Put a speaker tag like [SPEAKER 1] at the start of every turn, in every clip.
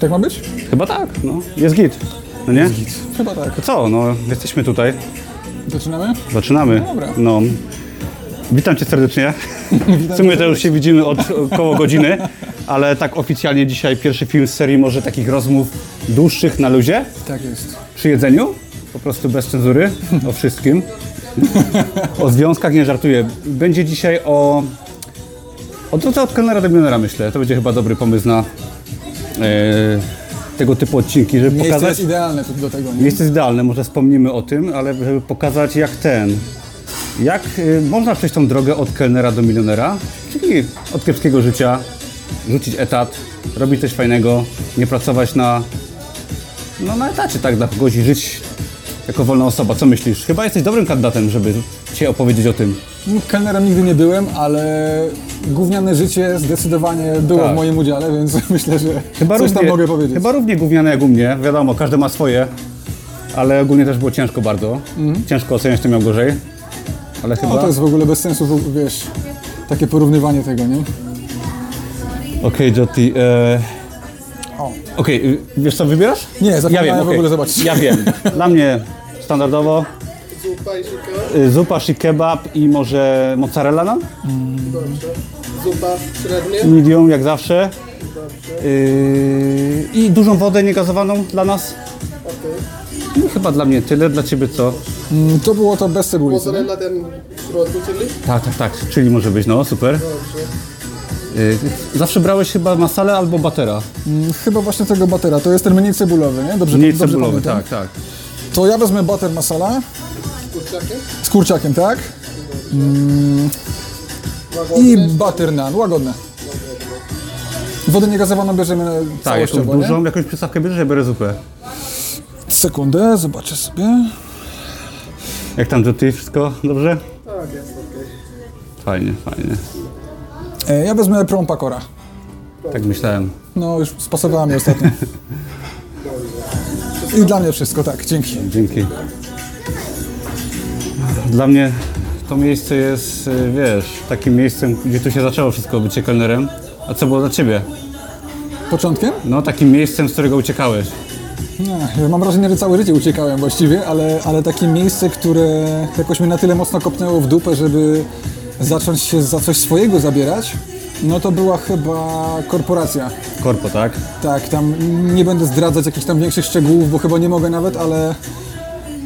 [SPEAKER 1] Tak ma być?
[SPEAKER 2] Chyba tak, no. Jest git. No nie?
[SPEAKER 1] Chyba tak.
[SPEAKER 2] To co, no, jesteśmy tutaj.
[SPEAKER 1] Zaczynamy?
[SPEAKER 2] Zaczynamy.
[SPEAKER 1] Dobra.
[SPEAKER 2] No. Witam Cię serdecznie. W sumie to już się widzimy od około godziny, ale tak oficjalnie dzisiaj pierwszy film z serii może takich rozmów dłuższych na luzie,
[SPEAKER 1] Tak jest.
[SPEAKER 2] przy jedzeniu, po prostu bez cenzury, o wszystkim. O związkach nie żartuję. Będzie dzisiaj o... O drodze od kelnera do milionera myślę. To będzie chyba dobry pomysł na tego typu odcinki, żeby
[SPEAKER 1] Miejsce
[SPEAKER 2] pokazać...
[SPEAKER 1] jest idealne do tego, nie?
[SPEAKER 2] Miejsce jest idealne, może wspomnimy o tym, ale żeby pokazać jak ten, jak y, można przejść tą drogę od kelnera do milionera, czyli od kiepskiego życia, rzucić etat, robić coś fajnego, nie pracować na, no, na etacie tak dla kogoś i żyć jako wolna osoba. Co myślisz? Chyba jesteś dobrym kandydatem, żeby Ci opowiedzieć o tym.
[SPEAKER 1] No, Kelnerem nigdy nie byłem, ale gówniane życie zdecydowanie było
[SPEAKER 2] Tak.
[SPEAKER 1] w moim udziale, więc myślę, że
[SPEAKER 2] Chyba
[SPEAKER 1] coś tam mogę powiedzieć.
[SPEAKER 2] Chyba równie gówniane jak u mnie, wiadomo, każdy ma swoje, ale ogólnie też było ciężko bardzo. Ciężko oceniać, kto miał gorzej. Ale chyba...
[SPEAKER 1] Mhm. No to jest w ogóle bez sensu, w- wiesz, takie porównywanie tego, nie?
[SPEAKER 2] Okej, Jotti. E... Okej, y, wiesz co wybierasz?
[SPEAKER 1] Nie, zapomniałem w
[SPEAKER 2] okej.
[SPEAKER 1] ogóle zobaczyć.
[SPEAKER 2] Ja wiem. Dla mnie standardowo
[SPEAKER 3] Zupa i szyka.
[SPEAKER 2] y, zupa, shik kebab i może mozzarella nam?
[SPEAKER 3] Dobrze. Zupa średnie.
[SPEAKER 2] Medium, jak zawsze. Y, I dużą wodę niegazowaną dla nas.
[SPEAKER 3] Okej.
[SPEAKER 2] I chyba dla mnie tyle, dla ciebie co?
[SPEAKER 1] Mm, To było to bez cebuli, co nie?
[SPEAKER 3] Mozzarella ten w środku, czyli?
[SPEAKER 2] Tak, tak, tak, czyli może być, no super.
[SPEAKER 3] Dobrze.
[SPEAKER 2] Y, zawsze brałeś chyba masalę albo batera.
[SPEAKER 1] Mm, Chyba właśnie tego batera, to jest ten mniej cebulowy, nie? Dobrze,
[SPEAKER 2] Mniej
[SPEAKER 1] dobrze
[SPEAKER 2] cebulowy,
[SPEAKER 1] pamiętam?
[SPEAKER 2] tak, tak.
[SPEAKER 1] To ja wezmę bater masala
[SPEAKER 3] Z kurczakiem.
[SPEAKER 1] z kurczakiem, tak? I
[SPEAKER 3] Łagodny.
[SPEAKER 1] bater nan, łagodne. Wodę niegazowaną bierzemy
[SPEAKER 2] Tak, jakąś
[SPEAKER 1] całościowo, nie?
[SPEAKER 2] dużą, jakąś przystawkę bierzesz, ja biorę zupę.
[SPEAKER 1] Sekundę, zobaczę sobie.
[SPEAKER 2] Jak tam Jotti, wszystko dobrze?
[SPEAKER 3] Tak, jest okej.
[SPEAKER 2] Fajnie, fajnie.
[SPEAKER 1] E, Ja wezmę prom pakora.
[SPEAKER 2] Tak myślałem.
[SPEAKER 1] No, już spasowała mnie ostatnio. I dla mnie wszystko, tak, dzięki.
[SPEAKER 2] Dzięki. Dla mnie to miejsce jest, y, wiesz, takim miejscem, gdzie tu się zaczęło wszystko, bycie kelnerem. A co było dla Ciebie?
[SPEAKER 1] Początkiem?
[SPEAKER 2] No, takim miejscem, z którego uciekałeś.
[SPEAKER 1] Nie, mam wrażenie, że całe życie uciekałem właściwie, ale, ale takie miejsce, które jakoś mnie na tyle mocno kopnęło w dupę, żeby zacząć się za coś swojego zabierać, no to była chyba korporacja.
[SPEAKER 2] Korpo, tak?
[SPEAKER 1] Tak, tam nie będę zdradzać jakichś tam większych szczegółów, bo chyba nie mogę nawet, ale,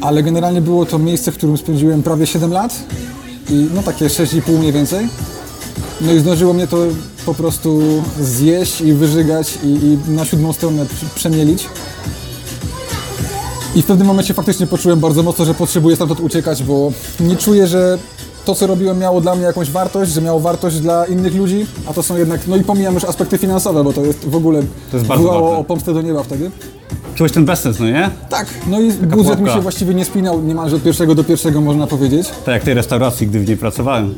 [SPEAKER 1] ale generalnie było to miejsce, w którym spędziłem prawie 7 lat i no takie 6,5 mniej więcej. No i zdążyło mnie to po prostu zjeść i wyżygać i, i na siódmą stronę przemielić. I w pewnym momencie faktycznie poczułem bardzo mocno, że potrzebuję stamtąd uciekać, bo nie czuję, że to, co robiłem, miało dla mnie jakąś wartość, że miało wartość dla innych ludzi, a to są jednak, no i pomijam już aspekty finansowe, bo to jest w ogóle
[SPEAKER 2] To jest bardzo
[SPEAKER 1] o pomstę do nieba wtedy.
[SPEAKER 2] Czułeś ten bezsens, no nie?
[SPEAKER 1] Tak, no i budżet mi się właściwie nie spinał niemalże od pierwszego do pierwszego, można powiedzieć.
[SPEAKER 2] Tak jak tej restauracji, gdy w niej pracowałem.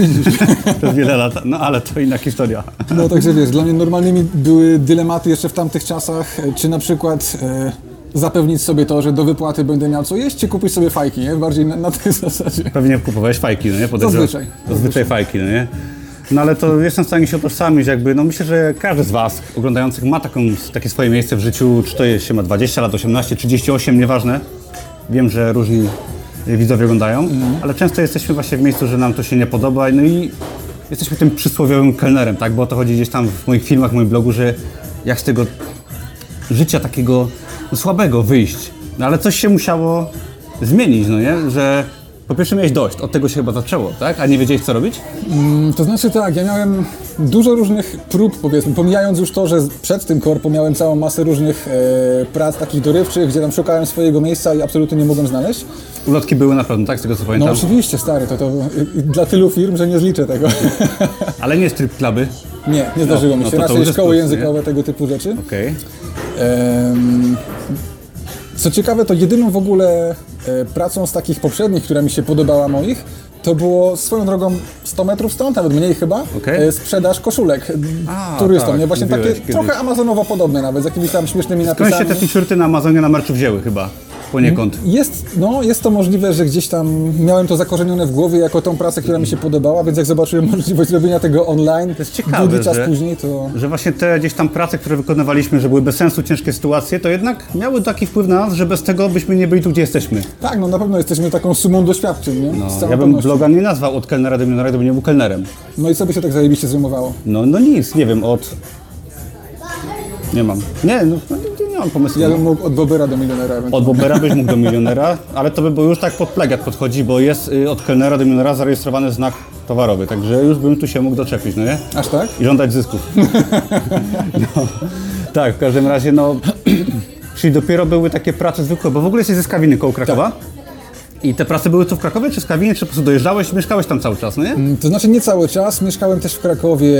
[SPEAKER 2] Przez wiele lat. No, ale to inna historia.
[SPEAKER 1] No także wiesz, dla mnie normalnymi były dylematy jeszcze w tamtych czasach, e, czy na przykład e, zapewnić sobie to, że do wypłaty będę miał co jeść, czy kupić sobie fajki, nie? Bardziej na, na tej zasadzie.
[SPEAKER 2] Pewnie kupowałeś fajki, no nie? Podejrzewam.
[SPEAKER 1] Zazwyczaj.
[SPEAKER 2] Zazwyczaj fajki, no nie? No ale to jestem w stanie się utożsamić, jakby, no myślę, że każdy z Was oglądających ma taką, takie swoje miejsce w życiu, czy to jest, się ma 20 lat, 18, 38, nieważne. Wiem, że różni widzowie oglądają, ale często jesteśmy właśnie w miejscu, że nam to się nie podoba, no i jesteśmy tym przysłowiowym kelnerem, tak? Bo o to chodzi gdzieś tam w moich filmach, w moim blogu, że jak z tego życia takiego słabego wyjść. No ale coś się musiało zmienić, no nie? Że po pierwsze miałeś dość, od tego się chyba zaczęło, tak? A nie wiedziałeś co robić?
[SPEAKER 1] To znaczy tak, ja miałem dużo różnych prób, powiedzmy, pomijając już to, że przed tym korpo miałem całą masę różnych e, prac takich dorywczych, gdzie tam szukałem swojego miejsca i absolutnie nie mogłem znaleźć.
[SPEAKER 2] Ulotki były na pewno, tak? Z tego co
[SPEAKER 1] No
[SPEAKER 2] pamiętam.
[SPEAKER 1] oczywiście, stary, to, to dla tylu firm, że nie zliczę tego.
[SPEAKER 2] Ale nie strip cluby.
[SPEAKER 1] nie, nie zdarzyło mi
[SPEAKER 2] no
[SPEAKER 1] się.
[SPEAKER 2] to to
[SPEAKER 1] Raczej
[SPEAKER 2] jest
[SPEAKER 1] szkoły
[SPEAKER 2] plus, nie?
[SPEAKER 1] językowe, tego typu rzeczy.
[SPEAKER 2] Okej.
[SPEAKER 1] Em, Co ciekawe, to jedyną w ogóle e, pracą z takich poprzednich, która mi się podobała moich, to było swoją drogą 100 metrów stąd, nawet mniej chyba,
[SPEAKER 2] Okej.
[SPEAKER 1] e, sprzedaż koszulek
[SPEAKER 2] A,
[SPEAKER 1] turystom.
[SPEAKER 2] tak,
[SPEAKER 1] nie? Właśnie takie
[SPEAKER 2] kiedyś.
[SPEAKER 1] trochę amazonowo podobne nawet, z jakimiś tam śmiesznymi
[SPEAKER 2] Skąd się
[SPEAKER 1] napisami.
[SPEAKER 2] te t-shirty na Amazonie na merchu wzięły chyba? Poniekąd.
[SPEAKER 1] Jest, no, jest to możliwe, że gdzieś tam miałem to zakorzenione w głowie jako tą pracę, która mi się podobała, więc jak zobaczyłem możliwość robienia tego online,
[SPEAKER 2] To jest ciekawe,
[SPEAKER 1] długi czas
[SPEAKER 2] że-
[SPEAKER 1] później, to...
[SPEAKER 2] Że właśnie te gdzieś tam prace, które wykonywaliśmy, że były bez sensu, ciężkie sytuacje, to jednak miały taki wpływ na nas, że bez tego byśmy nie byli tu, gdzie jesteśmy.
[SPEAKER 1] Tak, no na pewno jesteśmy taką sumą doświadczeń, nie?
[SPEAKER 2] No, ja bym
[SPEAKER 1] pewnością.
[SPEAKER 2] bloga nie nazwał od kelnera do milionera, gdybym nie był kelnerem.
[SPEAKER 1] No i co by się tak zajebiście zrymowało?
[SPEAKER 2] No, no nic, nie wiem, od... Nie mam. Nie, no, no mam pomysłu.
[SPEAKER 1] Ja bym mógł od Bobera do milionera.
[SPEAKER 2] Od Bobera byś mógł do milionera, ale to by było już tak pod plagiat podchodzi, bo jest y, od kelnera do milionera zarejestrowany znak towarowy, także już bym tu się mógł doczepić, no nie?
[SPEAKER 1] Aż tak?
[SPEAKER 2] I żądać zysków. no, tak, w każdym razie, no, czyli dopiero były takie prace zwykłe, bo w ogóle jesteś ze Skawiny koło Krakowa.
[SPEAKER 1] Tak.
[SPEAKER 2] I te prace były tu w Krakowie, czy w Skawinie, czy po prostu dojeżdżałeś, mieszkałeś tam cały czas, no nie?
[SPEAKER 1] To znaczy nie cały czas, mieszkałem też w Krakowie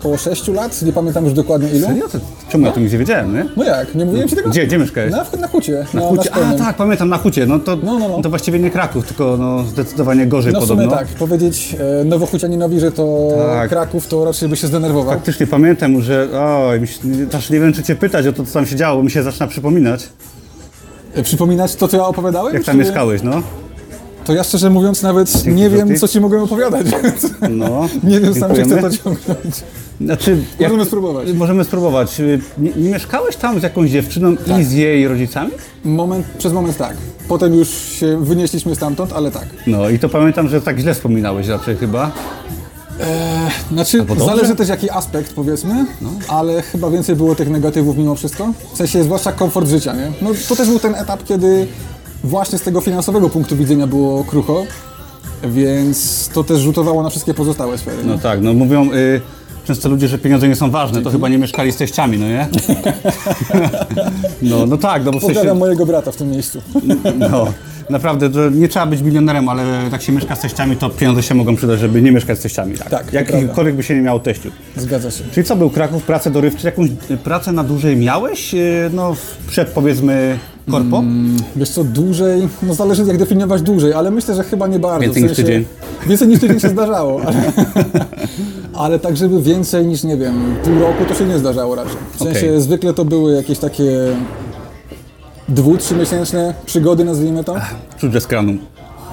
[SPEAKER 1] około 6 lat, nie pamiętam już dokładnie ilu.
[SPEAKER 2] Serio? To, czemu ja tu nic nie wiedziałem, nie?
[SPEAKER 1] No jak, nie mówiłem ci tego?
[SPEAKER 2] Gdzie, gdzie mieszkałeś?
[SPEAKER 1] Na, na hucie.
[SPEAKER 2] Na
[SPEAKER 1] na,
[SPEAKER 2] Hucie. A tak, pamiętam, na Hucie. No to,
[SPEAKER 1] No, no, no.
[SPEAKER 2] to właściwie nie Kraków, tylko no, zdecydowanie gorzej
[SPEAKER 1] No
[SPEAKER 2] podobno.
[SPEAKER 1] sumie tak, powiedzieć e, nowochucianinowi, że to
[SPEAKER 2] Tak.
[SPEAKER 1] Kraków, to raczej by się zdenerwował.
[SPEAKER 2] Faktycznie pamiętam, że oj, aż nie wiem, czy cię pytać o to, co tam się działo, bo mi się zaczyna przypominać,
[SPEAKER 1] E, Przypominać to, co ja opowiadałem?
[SPEAKER 2] jak tam
[SPEAKER 1] czy-
[SPEAKER 2] mieszkałeś, no.
[SPEAKER 1] To ja szczerze mówiąc nawet nie wiem, co ci mogę opowiadać,
[SPEAKER 2] no.
[SPEAKER 1] nie wiem sam, czy chcę to ciągnąć.
[SPEAKER 2] Znaczy,
[SPEAKER 1] Możemy spróbować.
[SPEAKER 2] Możemy spróbować. Y, Nie, nie mieszkałeś tam z jakąś dziewczyną
[SPEAKER 1] Tak.
[SPEAKER 2] i z jej rodzicami?
[SPEAKER 1] Moment, przez moment tak. Potem już się wynieśliśmy stamtąd, ale tak.
[SPEAKER 2] No i to pamiętam, że tak źle wspominałeś raczej chyba.
[SPEAKER 1] Znaczy,
[SPEAKER 2] Albo dobrze?
[SPEAKER 1] zależy też jaki aspekt, powiedzmy, ale chyba więcej było tych negatywów mimo wszystko. W sensie, zwłaszcza komfort życia, nie? No to też był ten etap, kiedy właśnie z tego finansowego punktu widzenia było krucho, więc to też rzutowało na wszystkie pozostałe sfery.
[SPEAKER 2] No
[SPEAKER 1] nie?
[SPEAKER 2] tak, no mówią y, często ludzie, że pieniądze nie są ważne, to chyba nie mieszkali z teściami, no nie? no, no tak, no bo w sensie,
[SPEAKER 1] mojego brata w tym miejscu.
[SPEAKER 2] no, naprawdę, że nie trzeba być milionerem, ale jak się mieszka z teściami, to pieniądze się mogą przydać, żeby nie mieszkać z teściami. Tak,
[SPEAKER 1] Tak, to
[SPEAKER 2] Jakikolwiek by się nie miało teściu.
[SPEAKER 1] Zgadza się.
[SPEAKER 2] Czyli co był Kraków, pracę dorywczą, jakąś y, pracę na dłużej miałeś, y, no przed powiedzmy korpo?
[SPEAKER 1] Wiesz co, dłużej, no zależy jak definiować dłużej, ale myślę, że chyba nie bardzo.
[SPEAKER 2] Więcej
[SPEAKER 1] w
[SPEAKER 2] niż tydzień.
[SPEAKER 1] Więcej niż tydzień się zdarzało, ale, ale tak, żeby więcej niż, nie wiem, pół roku to się nie zdarzało raczej. W sensie
[SPEAKER 2] Okej.
[SPEAKER 1] zwykle to były jakieś takie dwu, trzymiesięczne przygody, nazwijmy to.
[SPEAKER 2] Czuć, z kranu.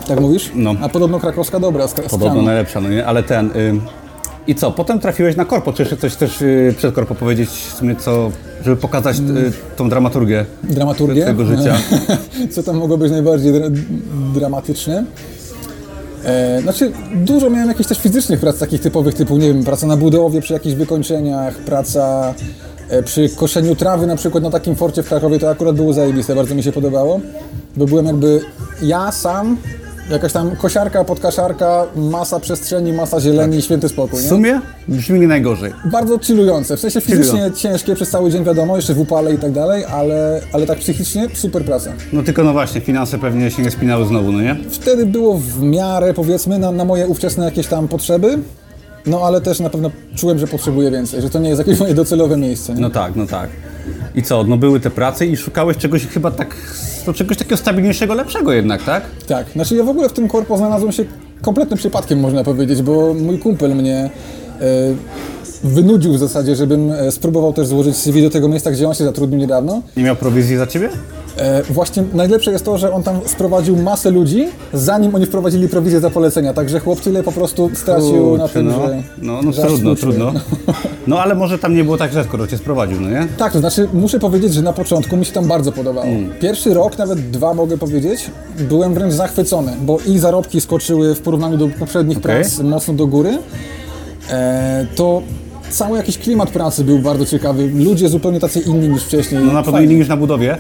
[SPEAKER 1] Tak mówisz?
[SPEAKER 2] No.
[SPEAKER 1] A podobno krakowska dobra, z, z
[SPEAKER 2] Podobno
[SPEAKER 1] kranu.
[SPEAKER 2] najlepsza, no nie? Ale ten... Y, I co, potem trafiłeś na korpo, czy jeszcze coś też y, przed korpo powiedzieć w sumie, co, żeby pokazać y, tą dramaturgię
[SPEAKER 1] Dramaturgię.
[SPEAKER 2] twojego życia?
[SPEAKER 1] Co tam mogło być najbardziej dra dramatyczne? E, znaczy, dużo miałem jakichś też fizycznych prac takich typowych, typu, nie wiem, praca na budowie przy jakichś wykończeniach, praca przy koszeniu trawy na przykład na takim forcie w Krakowie, to akurat było zajebiste, bardzo mi się podobało, bo byłem jakby ja sam, jakaś tam kosiarka, podkaszarka, masa przestrzeni, masa zieleni i święty spokój,
[SPEAKER 2] W
[SPEAKER 1] nie?
[SPEAKER 2] sumie brzmi nie najgorzej.
[SPEAKER 1] Bardzo chillujące, w sensie fizycznie ciężkie przez cały dzień, wiadomo, jeszcze w upale i tak dalej, ale, ale tak psychicznie super praca.
[SPEAKER 2] No tylko no właśnie, finanse pewnie się nie spinały znowu, no nie?
[SPEAKER 1] Wtedy było w miarę, powiedzmy, na, na moje ówczesne jakieś tam potrzeby, no ale też na pewno czułem, że potrzebuję więcej, że to nie jest jakieś moje docelowe miejsce. Nie?
[SPEAKER 2] No tak, no tak. I co, no były te prace i szukałeś czegoś chyba tak, no czegoś takiego stabilniejszego, lepszego jednak, tak?
[SPEAKER 1] Tak, znaczy ja w ogóle w tym korpo znalazłem się kompletnym przypadkiem, można powiedzieć, bo mój kumpel mnie e, wynudził w zasadzie, żebym e, spróbował też złożyć CV do tego miejsca, gdzie on się zatrudnił niedawno.
[SPEAKER 2] Nie miał prowizji za ciebie?
[SPEAKER 1] E, właśnie najlepsze jest to, że on tam sprowadził masę ludzi, zanim oni wprowadzili prowizję za polecenia, także chłop tyle po prostu stracił na
[SPEAKER 2] Kurczę,
[SPEAKER 1] tym,
[SPEAKER 2] no,
[SPEAKER 1] że...
[SPEAKER 2] no, no
[SPEAKER 1] że
[SPEAKER 2] trudno, trudno. No ale może tam nie było tak źle, skoro cię sprowadził, no nie?
[SPEAKER 1] Tak, to znaczy muszę powiedzieć, że na początku mi się tam bardzo podobało. Pierwszy rok, nawet dwa mogę powiedzieć, byłem wręcz zachwycony, bo i zarobki skoczyły w porównaniu do poprzednich
[SPEAKER 2] Okej.
[SPEAKER 1] prac mocno do góry. E, to cały jakiś klimat pracy był bardzo ciekawy. Ludzie zupełnie tacy inni niż wcześniej.
[SPEAKER 2] No na pewno inni niż na budowie.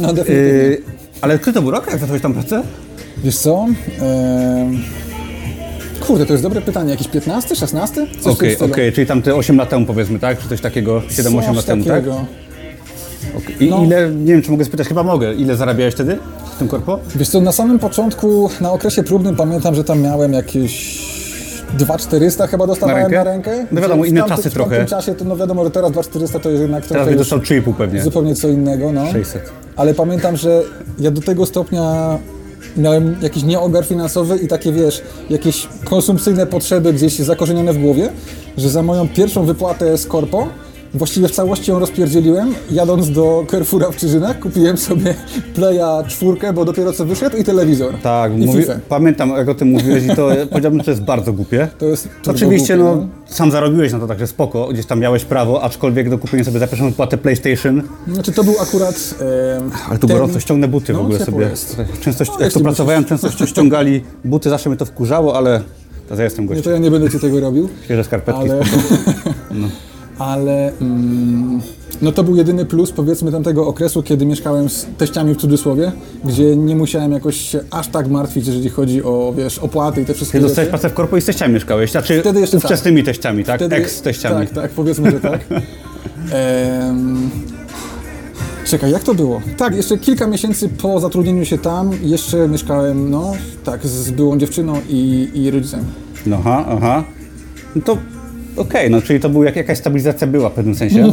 [SPEAKER 1] No definitywnie.
[SPEAKER 2] Yy, ale który to był rok, jak zacząłeś tam pracę?
[SPEAKER 1] Wiesz co? E, kurde, to jest dobre pytanie. Jakiś 15, 16? Coś w tym
[SPEAKER 2] Okej,
[SPEAKER 1] stylu.
[SPEAKER 2] okej, czyli tam te 8 lat temu powiedzmy, tak? Czy coś takiego, 7-8
[SPEAKER 1] Coś
[SPEAKER 2] lat temu, tak?
[SPEAKER 1] takiego.
[SPEAKER 2] Okej. I
[SPEAKER 1] No.
[SPEAKER 2] ile, nie wiem czy mogę spytać, chyba mogę, ile zarabiałeś wtedy w tym korpo?
[SPEAKER 1] Wiesz co, na samym początku, na okresie próbnym pamiętam, że tam miałem jakieś 2400 chyba dostawałem
[SPEAKER 2] Na
[SPEAKER 1] na
[SPEAKER 2] rękę?
[SPEAKER 1] rękę.
[SPEAKER 2] No wiadomo,
[SPEAKER 1] W
[SPEAKER 2] inne
[SPEAKER 1] tamtym-
[SPEAKER 2] czasy
[SPEAKER 1] w
[SPEAKER 2] trochę.
[SPEAKER 1] czasie to no wiadomo, że teraz 2400 to jest jednak
[SPEAKER 2] Teraz
[SPEAKER 1] trochę
[SPEAKER 2] dostał 3,5 pewnie.
[SPEAKER 1] zupełnie co innego, no.
[SPEAKER 2] 600.
[SPEAKER 1] Ale pamiętam, że ja do tego stopnia miałem jakiś nieogar finansowy i takie, wiesz, jakieś konsumpcyjne potrzeby gdzieś zakorzenione w głowie, że za moją pierwszą wypłatę z korpo właściwie w całości ją rozpierdzieliłem. Jadąc do Carrefoura w Czyżynach kupiłem sobie Playa czwórkę, bo dopiero co wyszedł i telewizor.
[SPEAKER 2] Tak,
[SPEAKER 1] I
[SPEAKER 2] mówi, pamiętam jak o tym mówiłeś i to powiedziałbym, że to jest bardzo głupie.
[SPEAKER 1] To jest
[SPEAKER 2] Oczywiście
[SPEAKER 1] głupie,
[SPEAKER 2] no, sam zarobiłeś na to, także spoko, gdzieś tam miałeś prawo, aczkolwiek do kupienia sobie za pierwszą wypłatę PlayStation,
[SPEAKER 1] Znaczy to był akurat... E,
[SPEAKER 2] ale tu
[SPEAKER 1] ten-
[SPEAKER 2] gorąco, ściągnę buty w
[SPEAKER 1] No,
[SPEAKER 2] ogóle
[SPEAKER 1] ciepło
[SPEAKER 2] sobie.
[SPEAKER 1] jest.
[SPEAKER 2] Często,
[SPEAKER 1] No,
[SPEAKER 2] jak
[SPEAKER 1] jeśli
[SPEAKER 2] pracowałem, często ści- ściągali buty, zawsze mnie to wkurzało, ale teraz ja jestem
[SPEAKER 1] Nie, to
[SPEAKER 2] gościem.
[SPEAKER 1] ja nie będę ci tego robił.
[SPEAKER 2] Świeże skarpetki,
[SPEAKER 1] Ale, ale mm, no to był jedyny plus powiedzmy tamtego okresu, kiedy mieszkałem z teściami w cudzysłowie, gdzie nie musiałem jakoś się aż tak martwić, jeżeli chodzi o wiesz, opłaty i te wszystkie
[SPEAKER 2] Ty dostałeś pracę w korpo i z teściami mieszkałeś, znaczy
[SPEAKER 1] Wtedy jeszcze tak.
[SPEAKER 2] ówczesnymi teściami, tak?
[SPEAKER 1] Wtedy-
[SPEAKER 2] Ex-teściami.
[SPEAKER 1] Tak, tak, powiedzmy, że tak. Em, czekaj, jak to było? Tak, jeszcze kilka miesięcy po zatrudnieniu się tam jeszcze mieszkałem, no tak, z byłą dziewczyną i, i rodzicem.
[SPEAKER 2] No, aha, aha. No to okej, no czyli to był jak, jakaś stabilizacja była w pewnym sensie.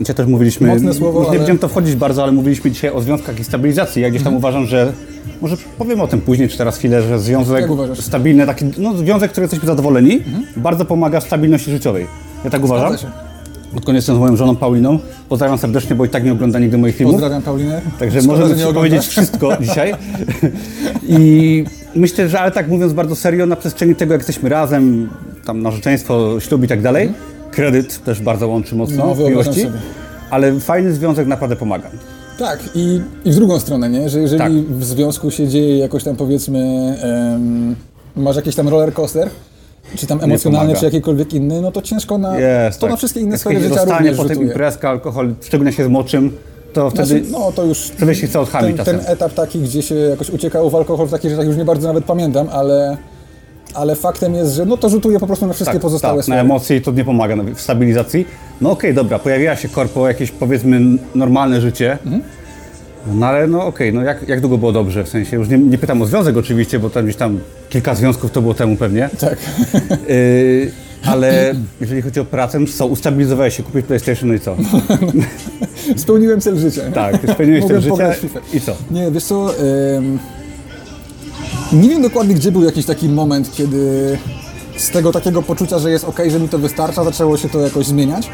[SPEAKER 2] Dzisiaj też mówiliśmy,
[SPEAKER 1] Mocne słowo,
[SPEAKER 2] już nie
[SPEAKER 1] ale-
[SPEAKER 2] będziemy w to wchodzić bardzo, ale mówiliśmy dzisiaj o związkach i stabilizacji. Ja gdzieś tam uważam, że może powiemy o tym później, czy teraz chwilę, że związek
[SPEAKER 1] Jak uważasz?
[SPEAKER 2] stabilny, taki, no związek, który jesteśmy zadowoleni, bardzo pomaga w stabilności życiowej. Ja tak uważam.
[SPEAKER 1] Zgadza się.
[SPEAKER 2] Odkąd jestem z moją żoną Pauliną, pozdrawiam serdecznie, bo i tak nie ogląda nigdy moich filmów.
[SPEAKER 1] Pozdrawiam Paulinę.
[SPEAKER 2] Także
[SPEAKER 1] Szkoda,
[SPEAKER 2] możemy
[SPEAKER 1] że nie
[SPEAKER 2] ci powiedzieć wszystko dzisiaj. I myślę, że ale tak mówiąc bardzo serio, na przestrzeni tego, jak jesteśmy razem, tam narzeczeństwo, ślub i tak dalej, kredyt też bardzo łączy mocno
[SPEAKER 1] No,
[SPEAKER 2] w miłości.
[SPEAKER 1] sobie.
[SPEAKER 2] Ale fajny związek naprawdę pomaga.
[SPEAKER 1] Tak, i, i w drugą stronę, nie? Że jeżeli
[SPEAKER 2] Tak.
[SPEAKER 1] w związku się dzieje jakoś tam powiedzmy, em, masz jakiś tam roller coaster, czy tam emocjonalny, czy jakikolwiek inny, no to ciężko na, to
[SPEAKER 2] tak.
[SPEAKER 1] na wszystkie inne sfery życia
[SPEAKER 2] dostanie,
[SPEAKER 1] również
[SPEAKER 2] potem
[SPEAKER 1] rzutuje.
[SPEAKER 2] imprezka, alkohol, szczególnie się z młodszym, to wtedy
[SPEAKER 1] Znaczy, no to już
[SPEAKER 2] wtedy się chce
[SPEAKER 1] ten, ten etap taki, gdzie się jakoś uciekało w alkohol, w takich rzeczach już nie bardzo nawet pamiętam, ale, ale faktem jest, że no to rzutuje po prostu na wszystkie pozostałe
[SPEAKER 2] tak, na emocje i to nie pomaga w stabilizacji. No okej, dobra, pojawiła się korpo, jakieś powiedzmy normalne życie.
[SPEAKER 1] Mhm.
[SPEAKER 2] No ale no okej, no jak, jak długo było dobrze? W sensie, już nie, nie pytam o związek oczywiście, bo tam gdzieś tam kilka związków to było temu pewnie.
[SPEAKER 1] Tak.
[SPEAKER 2] Yy, ale jeżeli chodzi o pracę, co, ustabilizowałeś się, kupić PlayStation no i co?
[SPEAKER 1] Spełniłem cel życia.
[SPEAKER 2] Tak, spełniłeś
[SPEAKER 1] w FIFA.
[SPEAKER 2] i co?
[SPEAKER 1] Nie, wiesz co, em, nie wiem dokładnie, gdzie był jakiś taki moment, kiedy z tego takiego poczucia, że jest ok, że mi to wystarcza, zaczęło się to jakoś zmieniać.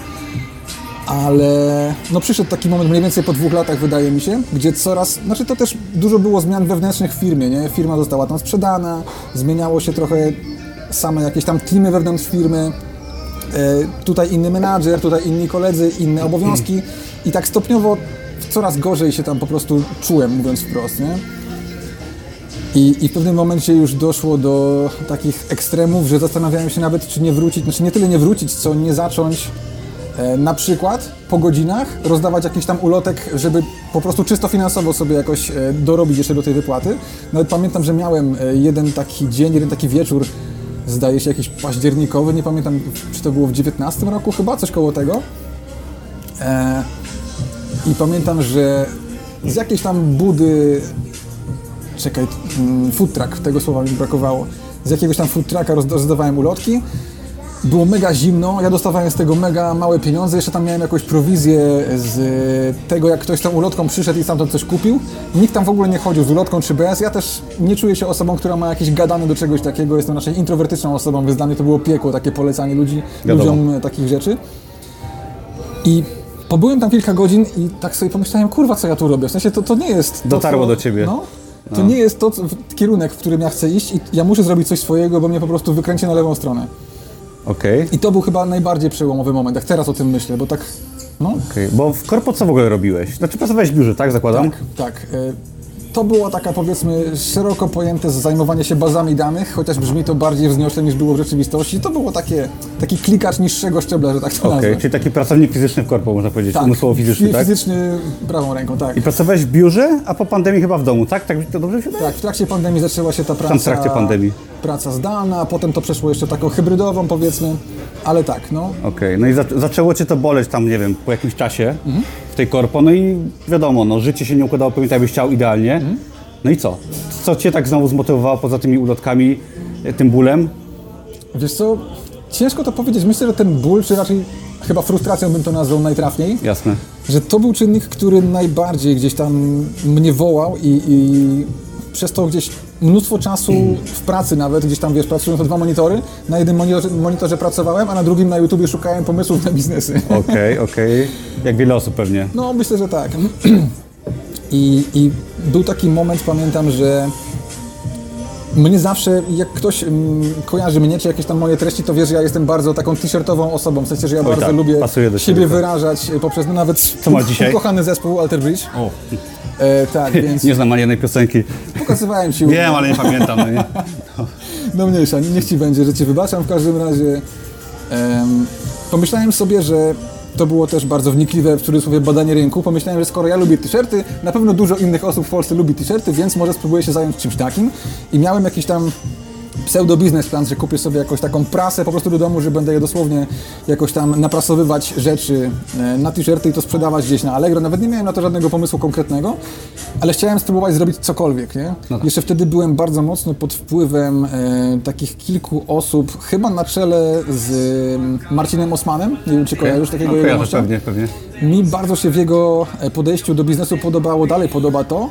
[SPEAKER 1] Ale no przyszedł taki moment mniej więcej po dwóch latach, wydaje mi się, gdzie coraz, znaczy to też dużo było zmian wewnętrznych w firmie, nie? Firma została tam sprzedana, zmieniało się trochę same jakieś tam teamy wewnątrz firmy, E, tutaj inny menadżer, tutaj inni koledzy, inne obowiązki i tak stopniowo coraz gorzej się tam po prostu czułem, mówiąc wprost, nie? I, I w pewnym momencie już doszło do takich ekstremów, że zastanawiałem się nawet, czy nie wrócić, znaczy nie tyle nie wrócić, co nie zacząć e, na przykład po godzinach rozdawać jakiś tam ulotek, żeby po prostu czysto finansowo sobie jakoś e, dorobić jeszcze do tej wypłaty. Nawet pamiętam, że miałem e, jeden taki dzień, jeden taki wieczór, zdaje się jakiś październikowy, nie pamiętam, czy to było w 19 roku chyba, coś koło tego. E, I pamiętam, że z jakiejś tam budy, czekaj, mm, food truck, tego słowa mi brakowało, z jakiegoś tam food trucka roz- rozdawałem ulotki. Było mega zimno, ja dostawałem z tego mega małe pieniądze, jeszcze tam miałem jakąś prowizję z tego, jak ktoś tą ulotką przyszedł i stamtąd coś kupił. Nikt tam w ogóle nie chodził z ulotką czy bez. Ja też nie czuję się osobą, która ma jakieś gadane do czegoś takiego. Jestem raczej introwertyczną osobą, więc dla mnie to było piekło, takie polecanie ludzi,
[SPEAKER 2] Wiadomo.
[SPEAKER 1] ludziom e, takich rzeczy. I pobyłem tam kilka godzin i tak sobie pomyślałem, kurwa, co ja tu robię? W sensie to, to nie jest to,
[SPEAKER 2] Dotarło
[SPEAKER 1] co,
[SPEAKER 2] do ciebie.
[SPEAKER 1] No, to nie jest to co, kierunek, w którym ja chcę iść i ja muszę zrobić coś swojego, bo mnie po prostu wykręci na lewą stronę.
[SPEAKER 2] Okej.
[SPEAKER 1] I to był chyba najbardziej przełomowy moment, jak teraz o tym myślę, bo tak, no,
[SPEAKER 2] okej. Bo w korpo co w ogóle robiłeś? Znaczy pracowałeś w biurze, tak zakładam?
[SPEAKER 1] tak. e, To było taka powiedzmy szeroko pojęte zajmowanie się bazami danych, chociaż brzmi to bardziej wzniośle niż było w rzeczywistości. To było takie, taki klikacz niższego szczebla, że tak to nazwę.
[SPEAKER 2] czyli taki pracownik fizyczny w korpo, można powiedzieć, umysłowo fizyczny,
[SPEAKER 1] fi-
[SPEAKER 2] tak?
[SPEAKER 1] Fizyczny prawą ręką, tak.
[SPEAKER 2] I pracowałeś w biurze, a po pandemii chyba w domu, tak? Tak to dobrze się?
[SPEAKER 1] Tak, w trakcie pandemii zaczęła się ta praca.
[SPEAKER 2] Tam w trakcie pandemii.
[SPEAKER 1] Praca zdalna, a potem to przeszło jeszcze taką hybrydową, powiedzmy. Ale tak, no.
[SPEAKER 2] Okej, no i za, zaczęło cię to boleć tam, nie wiem, po jakimś czasie
[SPEAKER 1] Mhm.
[SPEAKER 2] w tej korpo, no i wiadomo, no życie się nie układało pewnie tak, jakbyś chciał idealnie.
[SPEAKER 1] Mhm.
[SPEAKER 2] No i co? Co cię tak znowu zmotywowało poza tymi ulotkami, e, tym bólem?
[SPEAKER 1] Wiesz co, ciężko to powiedzieć. Myślę, że ten ból, czy raczej chyba frustracją bym to nazwał najtrafniej,
[SPEAKER 2] Jasne.
[SPEAKER 1] że to był czynnik, który najbardziej gdzieś tam mnie wołał i, i przez to gdzieś mnóstwo czasu w pracy nawet, gdzieś tam, wiesz, pracując na dwa monitory, na jednym monitorze, monitorze pracowałem, a na drugim na YouTubie szukałem pomysłów na biznesy.
[SPEAKER 2] Okej, okej. Jak wiele osób pewnie.
[SPEAKER 1] No, myślę, że tak. I, I był taki moment, pamiętam, że mnie zawsze, jak ktoś mm, kojarzy mnie, czy jakieś tam moje treści, to wie, że ja jestem bardzo taką t-shirtową osobą, w sensie, że ja bardzo
[SPEAKER 2] tak,
[SPEAKER 1] lubię siebie
[SPEAKER 2] siebie, tak.
[SPEAKER 1] wyrażać poprzez, no nawet
[SPEAKER 2] Co masz dzisiaj?
[SPEAKER 1] ukochany zespół Alter Bridge.
[SPEAKER 2] O,
[SPEAKER 1] E, tak, więc
[SPEAKER 2] nie znam ani jednej piosenki.
[SPEAKER 1] pokazywałem Ci.
[SPEAKER 2] Wiem, ale nie pamiętam. No nie?
[SPEAKER 1] No mniejsza, niech Ci będzie, że Ci wybaczam w każdym razie. Em, pomyślałem sobie, że to było też bardzo wnikliwe, w cudzysłowie, badanie rynku. Pomyślałem, że skoro ja lubię t-shirty, na pewno dużo innych osób w Polsce lubi t-shirty, więc może spróbuję się zająć czymś takim. I miałem jakiś tam pseudo biznes plan, że kupię sobie jakąś taką prasę po prostu do domu, że będę je dosłownie jakoś tam naprasowywać rzeczy e, na t-shirty i to sprzedawać gdzieś na Allegro. Nawet nie miałem na to żadnego pomysłu konkretnego, ale chciałem spróbować zrobić cokolwiek, nie? Jeszcze wtedy byłem bardzo mocno pod wpływem e, takich kilku osób, chyba na czele z e, Marcinem Osmanem, nie wiem czy kojarzysz takiego
[SPEAKER 2] no,
[SPEAKER 1] jego
[SPEAKER 2] pewnie, pewnie.
[SPEAKER 1] Mi bardzo się w jego e, podejściu do biznesu podobało, dalej podoba to,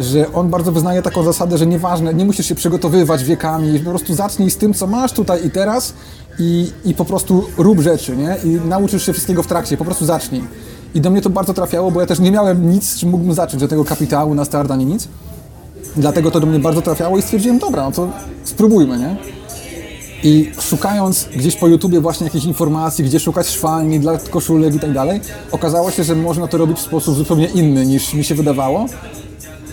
[SPEAKER 1] że on bardzo wyznaje taką zasadę, że nieważne, nie musisz się przygotowywać wiekami, po prostu zacznij z tym, co masz tutaj i teraz i, i po prostu rób rzeczy, nie? I nauczysz się wszystkiego w trakcie, po prostu zacznij. I do mnie to bardzo trafiało, bo ja też nie miałem nic, czym mógłbym zacząć, tego kapitału na start ani nic. Dlatego to do mnie bardzo trafiało i stwierdziłem, dobra, no to spróbujmy, nie? I szukając gdzieś po YouTubie właśnie jakichś informacji, gdzie szukać szwalni dla koszulek i tak dalej, okazało się, że można to robić w sposób zupełnie inny niż mi się wydawało.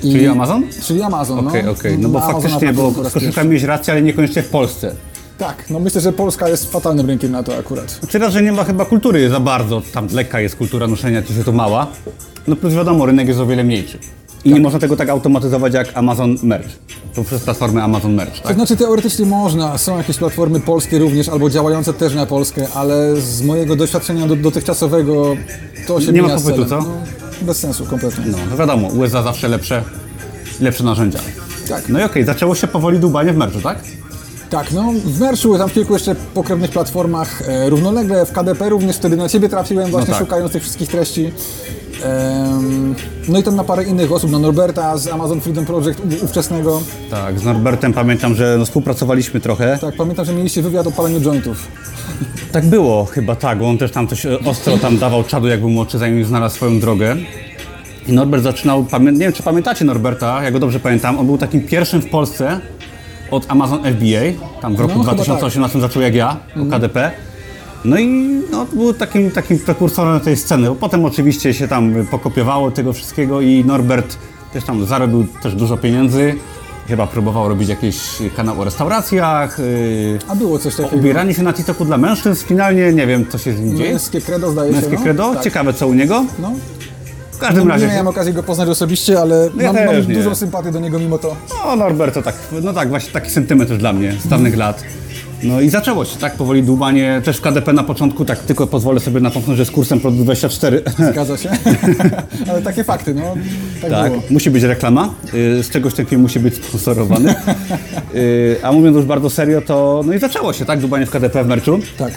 [SPEAKER 1] I,
[SPEAKER 2] Czyli Amazon?
[SPEAKER 1] Czyli Amazon,
[SPEAKER 2] Okej,
[SPEAKER 1] no.
[SPEAKER 2] okej. No bo
[SPEAKER 1] Na Amazona
[SPEAKER 2] faktycznie, bo koszulkami mieć rację, ale niekoniecznie w Polsce.
[SPEAKER 1] Tak, no myślę, że Polska jest fatalnym rynkiem na to akurat.
[SPEAKER 2] Czy raz, że nie ma chyba kultury za bardzo, tam lekka jest kultura noszenia, czy się to mała. No plus wiadomo, rynek jest o wiele mniejszy. I nie można tego tak automatyzować jak Amazon Merch. To przez platformę Amazon Merch,
[SPEAKER 1] To
[SPEAKER 2] tak?
[SPEAKER 1] znaczy teoretycznie można, są jakieś platformy polskie również, albo działające też na Polskę, ale z mojego doświadczenia do, dotychczasowego to się
[SPEAKER 2] Nie ma popytu, co?
[SPEAKER 1] No, bez sensu kompletnie.
[SPEAKER 2] No, to wiadomo, USA zawsze lepsze, lepsze narzędzia.
[SPEAKER 1] Tak.
[SPEAKER 2] No i okej, zaczęło się powoli dłubanie w merchu, tak?
[SPEAKER 1] Tak, no w Merszu, tam w kilku jeszcze pokrewnych platformach e, równolegle, w KDP również wtedy na Ciebie trafiłem właśnie
[SPEAKER 2] tak.
[SPEAKER 1] szukając tych wszystkich treści. No i tam na parę innych osób, na Norberta z Amazon Freedom Project ówczesnego.
[SPEAKER 2] Tak, z Norbertem pamiętam, że no, współpracowaliśmy trochę.
[SPEAKER 1] Tak, pamiętam, że mieliście wywiad o paleniu jointów.
[SPEAKER 2] Tak było chyba, tak, bo on też tam coś e, ostro tam dawał czadu, jak był młodszy, zanim znalazł swoją drogę. I Norbert zaczynał, nie wiem czy pamiętacie Norberta, ja go dobrze pamiętam, on był takim pierwszym w Polsce od Amazon FBA, tam w roku
[SPEAKER 1] No, chyba
[SPEAKER 2] 2018 zaczął jak ja, o KDP. No i no, był takim, takim prekursorem tej sceny, bo potem oczywiście się tam pokopiowało tego wszystkiego i Norbert też tam zarobił też dużo pieniędzy. Chyba próbował robić jakieś kanał o restauracjach, yy,
[SPEAKER 1] A było coś takiego.
[SPEAKER 2] ubieranie się na TikToku dla mężczyzn. Finalnie nie wiem, co się z nim dzieje.
[SPEAKER 1] Męskie credo zdaje się,
[SPEAKER 2] Męskie
[SPEAKER 1] no?
[SPEAKER 2] credo?
[SPEAKER 1] Tak.
[SPEAKER 2] Ciekawe, co u niego.
[SPEAKER 1] No.
[SPEAKER 2] Każdym
[SPEAKER 1] Nie
[SPEAKER 2] razie...
[SPEAKER 1] miałem okazji go poznać osobiście, ale
[SPEAKER 2] No ja
[SPEAKER 1] mam, mam
[SPEAKER 2] nie.
[SPEAKER 1] dużą sympatię do niego mimo to.
[SPEAKER 2] No, Norbert to tak, no tak, właśnie taki sentyment też dla mnie z dawnych lat. No i zaczęło się, tak, powoli dłubanie. Też w KDP na początku, tak tylko pozwolę sobie napomknąć, że z kursem Produkt 24.
[SPEAKER 1] Zgadza się. ale takie fakty, no. Tak,
[SPEAKER 2] Tak, musi być reklama, y, z czegoś ten film musi być sponsorowany. Y, A mówiąc już bardzo serio, to no i zaczęło się, tak, dłubanie w KDP w merczu.
[SPEAKER 1] Tak.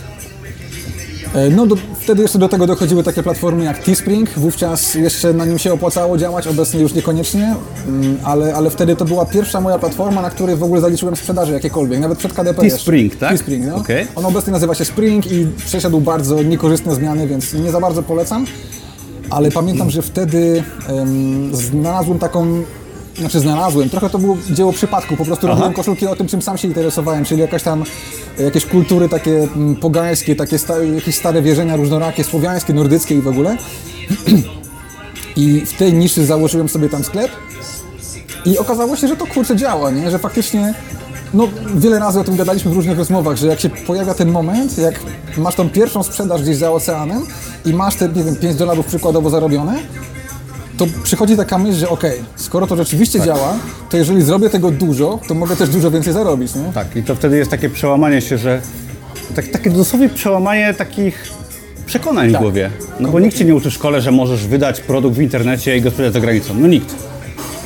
[SPEAKER 1] E, No do, wtedy jeszcze do tego dochodziły takie platformy jak Teespring, wówczas jeszcze na nim się opłacało działać, obecnie już niekoniecznie, mm, ale, ale wtedy to była pierwsza moja platforma, na której w ogóle zaliczyłem sprzedaży jakiekolwiek, nawet przed KDP
[SPEAKER 2] Teespring, tak?
[SPEAKER 1] Teespring, no.
[SPEAKER 2] Okej.
[SPEAKER 1] On obecnie nazywa się Spring i przeszedł bardzo niekorzystne zmiany, więc nie za bardzo polecam, ale pamiętam, że wtedy em, znalazłem taką znaczy znalazłem, trochę to było dzieło przypadku, po prostu robiłem koszulki o tym, czym sam się interesowałem, czyli jakaś tam, jakieś kultury takie mm, pogańskie, takie sta, jakieś stare wierzenia różnorakie, słowiańskie, nordyckie i w ogóle. I w tej niszy założyłem sobie tam sklep i okazało się, że to kurczę działa, nie? że faktycznie no, wiele razy o tym gadaliśmy w różnych rozmowach, że jak się pojawia ten moment, jak masz tą pierwszą sprzedaż gdzieś za oceanem i masz te, nie wiem, 5 dolarów przykładowo zarobione, to przychodzi taka myśl, że okej, skoro to rzeczywiście działa, to jeżeli zrobię tego dużo, to mogę też dużo więcej zarobić, nie?
[SPEAKER 2] Tak, i to wtedy jest takie przełamanie się, że tak, takie dosłownie przełamanie takich przekonań w
[SPEAKER 1] Tak.
[SPEAKER 2] głowie. No bo nikt cię nie uczy w szkole, że możesz wydać produkt w internecie i go sprzedać za granicą. No nikt.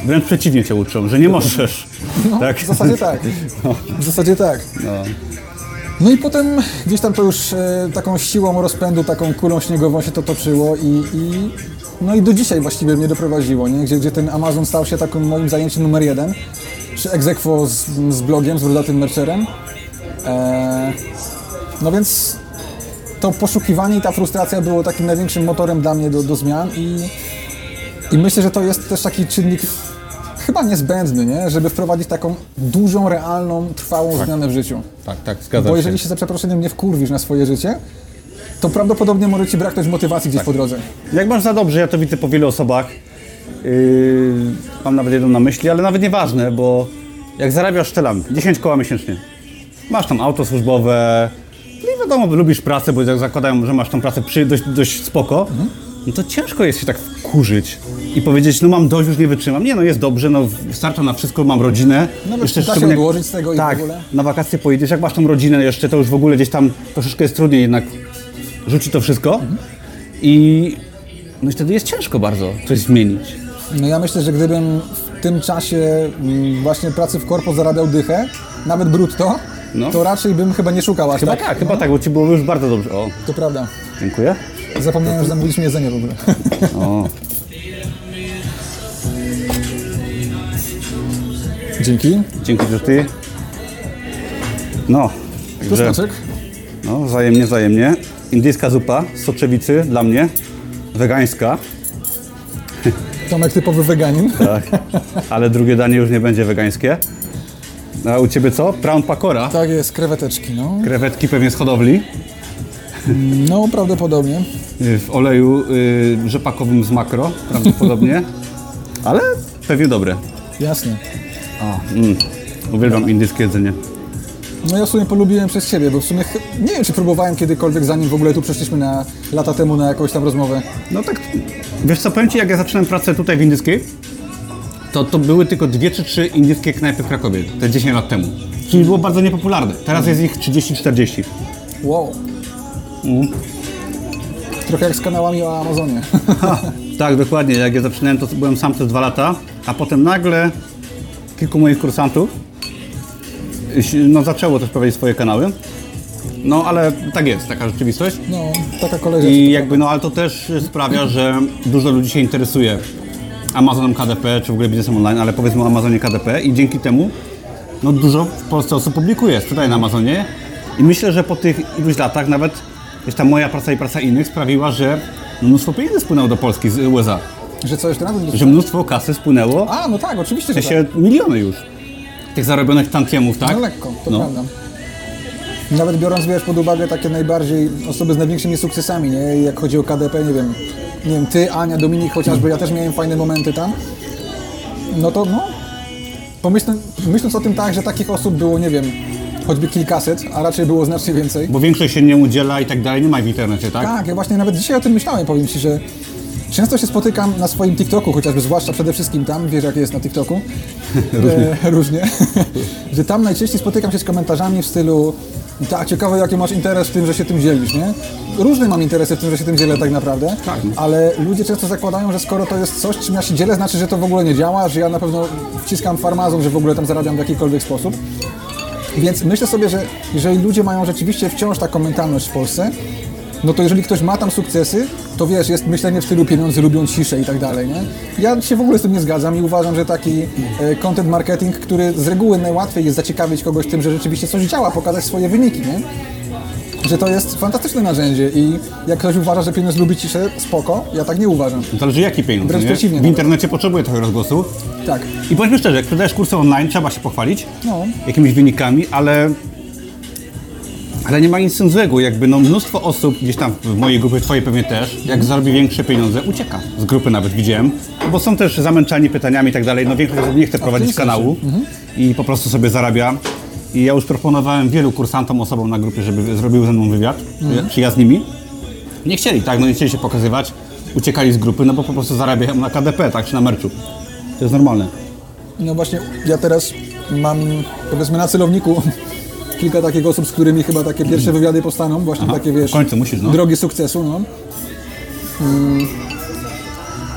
[SPEAKER 2] Wręcz przeciwnie cię uczą, że nie możesz.
[SPEAKER 1] No,
[SPEAKER 2] tak?
[SPEAKER 1] W zasadzie tak. W zasadzie tak.
[SPEAKER 2] No.
[SPEAKER 1] No i potem gdzieś tam to już e, taką siłą rozpędu, taką kulą śniegową się to toczyło i, i no i do dzisiaj właściwie mnie doprowadziło, nie? Gdzie, gdzie ten Amazon stał się takim moim zajęciem numer jeden. czy egzekwo z, z blogiem, z Brodatym Mercerem. E, no więc to poszukiwanie i ta frustracja było takim największym motorem dla mnie do, do zmian i, i myślę, że to jest też taki czynnik chyba niezbędny, nie? żeby wprowadzić taką dużą, realną, trwałą zmianę w życiu.
[SPEAKER 2] Tak, tak, zgadzam
[SPEAKER 1] Bo
[SPEAKER 2] się.
[SPEAKER 1] jeżeli się za przeproszeniem nie wkurwisz na swoje życie, to prawdopodobnie może ci braknąć motywacji gdzieś po drodze.
[SPEAKER 2] Jak masz za dobrze, ja to widzę po wielu osobach. Yy, mam nawet jedną na myśli, ale nawet nieważne, bo jak zarabiasz telam 10 koła miesięcznie, masz tam auto służbowe, no i wiadomo, lubisz pracę, bo jak zakładają, że masz tą pracę przy, dość, dość spoko, no to ciężko jest się tak wkurzyć i powiedzieć, no mam dość, już nie wytrzymam. Nie, no jest dobrze, no starcza na wszystko, mam rodzinę.
[SPEAKER 1] Nawet da się
[SPEAKER 2] szczególnie jak-
[SPEAKER 1] odłożyć z tego i w
[SPEAKER 2] tak,
[SPEAKER 1] ogóle.
[SPEAKER 2] na wakacje pojedziesz, jak masz tą rodzinę jeszcze, to już w ogóle gdzieś tam troszeczkę jest trudniej jednak rzucić to wszystko i no i wtedy jest ciężko bardzo coś zmienić.
[SPEAKER 1] No ja myślę, że gdybym w tym czasie mm, właśnie pracy w korpo zarabiał dychę, nawet brutto,
[SPEAKER 2] No.
[SPEAKER 1] to raczej bym chyba nie szukał aż
[SPEAKER 2] Chyba
[SPEAKER 1] tak.
[SPEAKER 2] tak, chyba tak, bo ci było już bardzo dobrze. O,
[SPEAKER 1] To prawda.
[SPEAKER 2] dziękuję.
[SPEAKER 1] Zapomniałem, że zamówiliśmy jedzenie w ogóle.
[SPEAKER 2] O,
[SPEAKER 1] Dzięki.
[SPEAKER 2] dzięki, że ty. No,
[SPEAKER 1] Tu
[SPEAKER 2] także,
[SPEAKER 1] smaczek.
[SPEAKER 2] no, wzajemnie, wzajemnie. Indyjska zupa z soczewicy dla mnie, wegańska,
[SPEAKER 1] Tomek typowy weganin.
[SPEAKER 2] tak, ale drugie danie już nie będzie wegańskie. A u ciebie co? Prawn pakora,
[SPEAKER 1] Tak jest, kreweteczki, no.
[SPEAKER 2] krewetki pewnie z hodowli,
[SPEAKER 1] No, prawdopodobnie.
[SPEAKER 2] y, w oleju y, rzepakowym z makro, prawdopodobnie, ale pewnie dobre.
[SPEAKER 1] Jasne.
[SPEAKER 2] O, mm, uwielbiam indyjskie jedzenie.
[SPEAKER 1] No ja w sumie polubiłem przez Ciebie, bo w sumie nie wiem, czy próbowałem kiedykolwiek, zanim w ogóle tu przeszliśmy na lata temu na jakąś tam rozmowę.
[SPEAKER 2] No tak, wiesz co, powiem Ci, jak ja zaczynałem pracę tutaj w indyjskiej, to to były tylko dwie czy trzy indyjskie knajpy w Krakowie, te 10 lat temu. Czyli było bardzo niepopularne. Teraz jest ich 30-40.
[SPEAKER 1] Wow.
[SPEAKER 2] Mm.
[SPEAKER 1] Trochę jak z kanałami o Amazonie.
[SPEAKER 2] Tak, dokładnie. Jak ja zaczynałem, to byłem sam przez dwa lata, a potem nagle kilku moich kursantów no, zaczęło też prowadzić swoje kanały. No, ale tak jest, taka rzeczywistość.
[SPEAKER 1] No, taka rzeczy.
[SPEAKER 2] I jakby, no ale to też sprawia, że dużo ludzi się interesuje Amazonem KDP, czy w ogóle biznesem online, ale powiedzmy o Amazonie KDP i dzięki temu no dużo w Polsce osób publikuje, sprzedaje na Amazonie i myślę, że po tych iluś latach nawet gdzieś ta moja praca i praca innych sprawiła, że mnóstwo pieniędzy spłynęło do Polski z USA,
[SPEAKER 1] Że co jeszcze raz?
[SPEAKER 2] że mnóstwo kasy spłynęło,
[SPEAKER 1] A, no tak, oczywiście,
[SPEAKER 2] w
[SPEAKER 1] że
[SPEAKER 2] sensie miliony już tych zarobionych tantiemów,
[SPEAKER 1] tak.
[SPEAKER 2] tak?
[SPEAKER 1] No lekko, to
[SPEAKER 2] No.
[SPEAKER 1] prawda. Nawet biorąc, wiesz, pod uwagę takie najbardziej osoby z największymi sukcesami, nie? Jak chodzi o KDP, nie wiem, nie wiem, ty, Ania, Dominik chociażby, ja też miałem fajne momenty tam. No to, no, pomyśląc, myśląc o tym tak, że takich osób było, nie wiem, choćby kilkaset, a raczej było znacznie więcej.
[SPEAKER 2] Bo większość się nie udziela i tak dalej, nie ma w internecie, tak?
[SPEAKER 1] Tak, ja właśnie nawet dzisiaj o tym myślałem, powiem Ci, że często się spotykam na swoim TikToku, chociażby zwłaszcza przede wszystkim tam, wiesz jak jest na TikToku, różnie, e, różnie. że tam najczęściej spotykam się z komentarzami w stylu tak, ciekawe jaki masz interes w tym, że się tym dzielisz, nie? Różne mam interesy w tym, że się tym dzielę tak naprawdę,
[SPEAKER 2] Tak.
[SPEAKER 1] ale ludzie często zakładają, że skoro to jest coś, czym ja się dzielę, znaczy, że to w ogóle nie działa, że ja na pewno wciskam farmazon, że w ogóle tam zarabiam w jakikolwiek sposób. Więc myślę sobie, że jeżeli ludzie mają rzeczywiście wciąż taką mentalność w Polsce, no to jeżeli ktoś ma tam sukcesy, to wiesz, jest myślenie w stylu pieniądze lubią ciszę i tak dalej, nie? Ja się w ogóle z tym nie zgadzam i uważam, że taki e, content marketing, który z reguły najłatwiej jest zaciekawić kogoś tym, że rzeczywiście coś działa, pokazać swoje wyniki, nie? Że to jest fantastyczne narzędzie i jak ktoś uważa, że pieniądz lubi ciszę, spoko, ja tak nie uważam.
[SPEAKER 2] Zależy jaki pieniądz,
[SPEAKER 1] Wręcz
[SPEAKER 2] nie?
[SPEAKER 1] przeciwnie
[SPEAKER 2] W
[SPEAKER 1] nawet.
[SPEAKER 2] internecie potrzebuje trochę rozgłosu.
[SPEAKER 1] Tak.
[SPEAKER 2] I powiedzmy szczerze, jak sprzedajesz kursy online, trzeba się pochwalić
[SPEAKER 1] No.
[SPEAKER 2] jakimiś wynikami, ale, ale nie ma nic tym złego. Jakby no, mnóstwo osób gdzieś tam w mojej grupie, twojej pewnie też, jak zarobi większe pieniądze, ucieka. Z grupy nawet widziałem, bo są też zamęczani pytaniami i tak dalej. No większość osób nie chce prowadzić kanału i po prostu sobie zarabia. I ja już proponowałem wielu kursantom, osobom na grupie, żeby zrobiły ze mną wywiad, czy ja z nimi. Nie chcieli, tak, no nie chcieli się pokazywać, uciekali z grupy, no bo po prostu zarabiają na KDP, tak, czy na merczu. To jest normalne.
[SPEAKER 1] No właśnie, ja teraz mam, powiedzmy, na celowniku kilka takich osób, z którymi chyba takie pierwsze wywiady powstaną, właśnie
[SPEAKER 2] Aha,
[SPEAKER 1] takie, wiesz,
[SPEAKER 2] końcu musisz, no.
[SPEAKER 1] drogi sukcesu, no. Mm.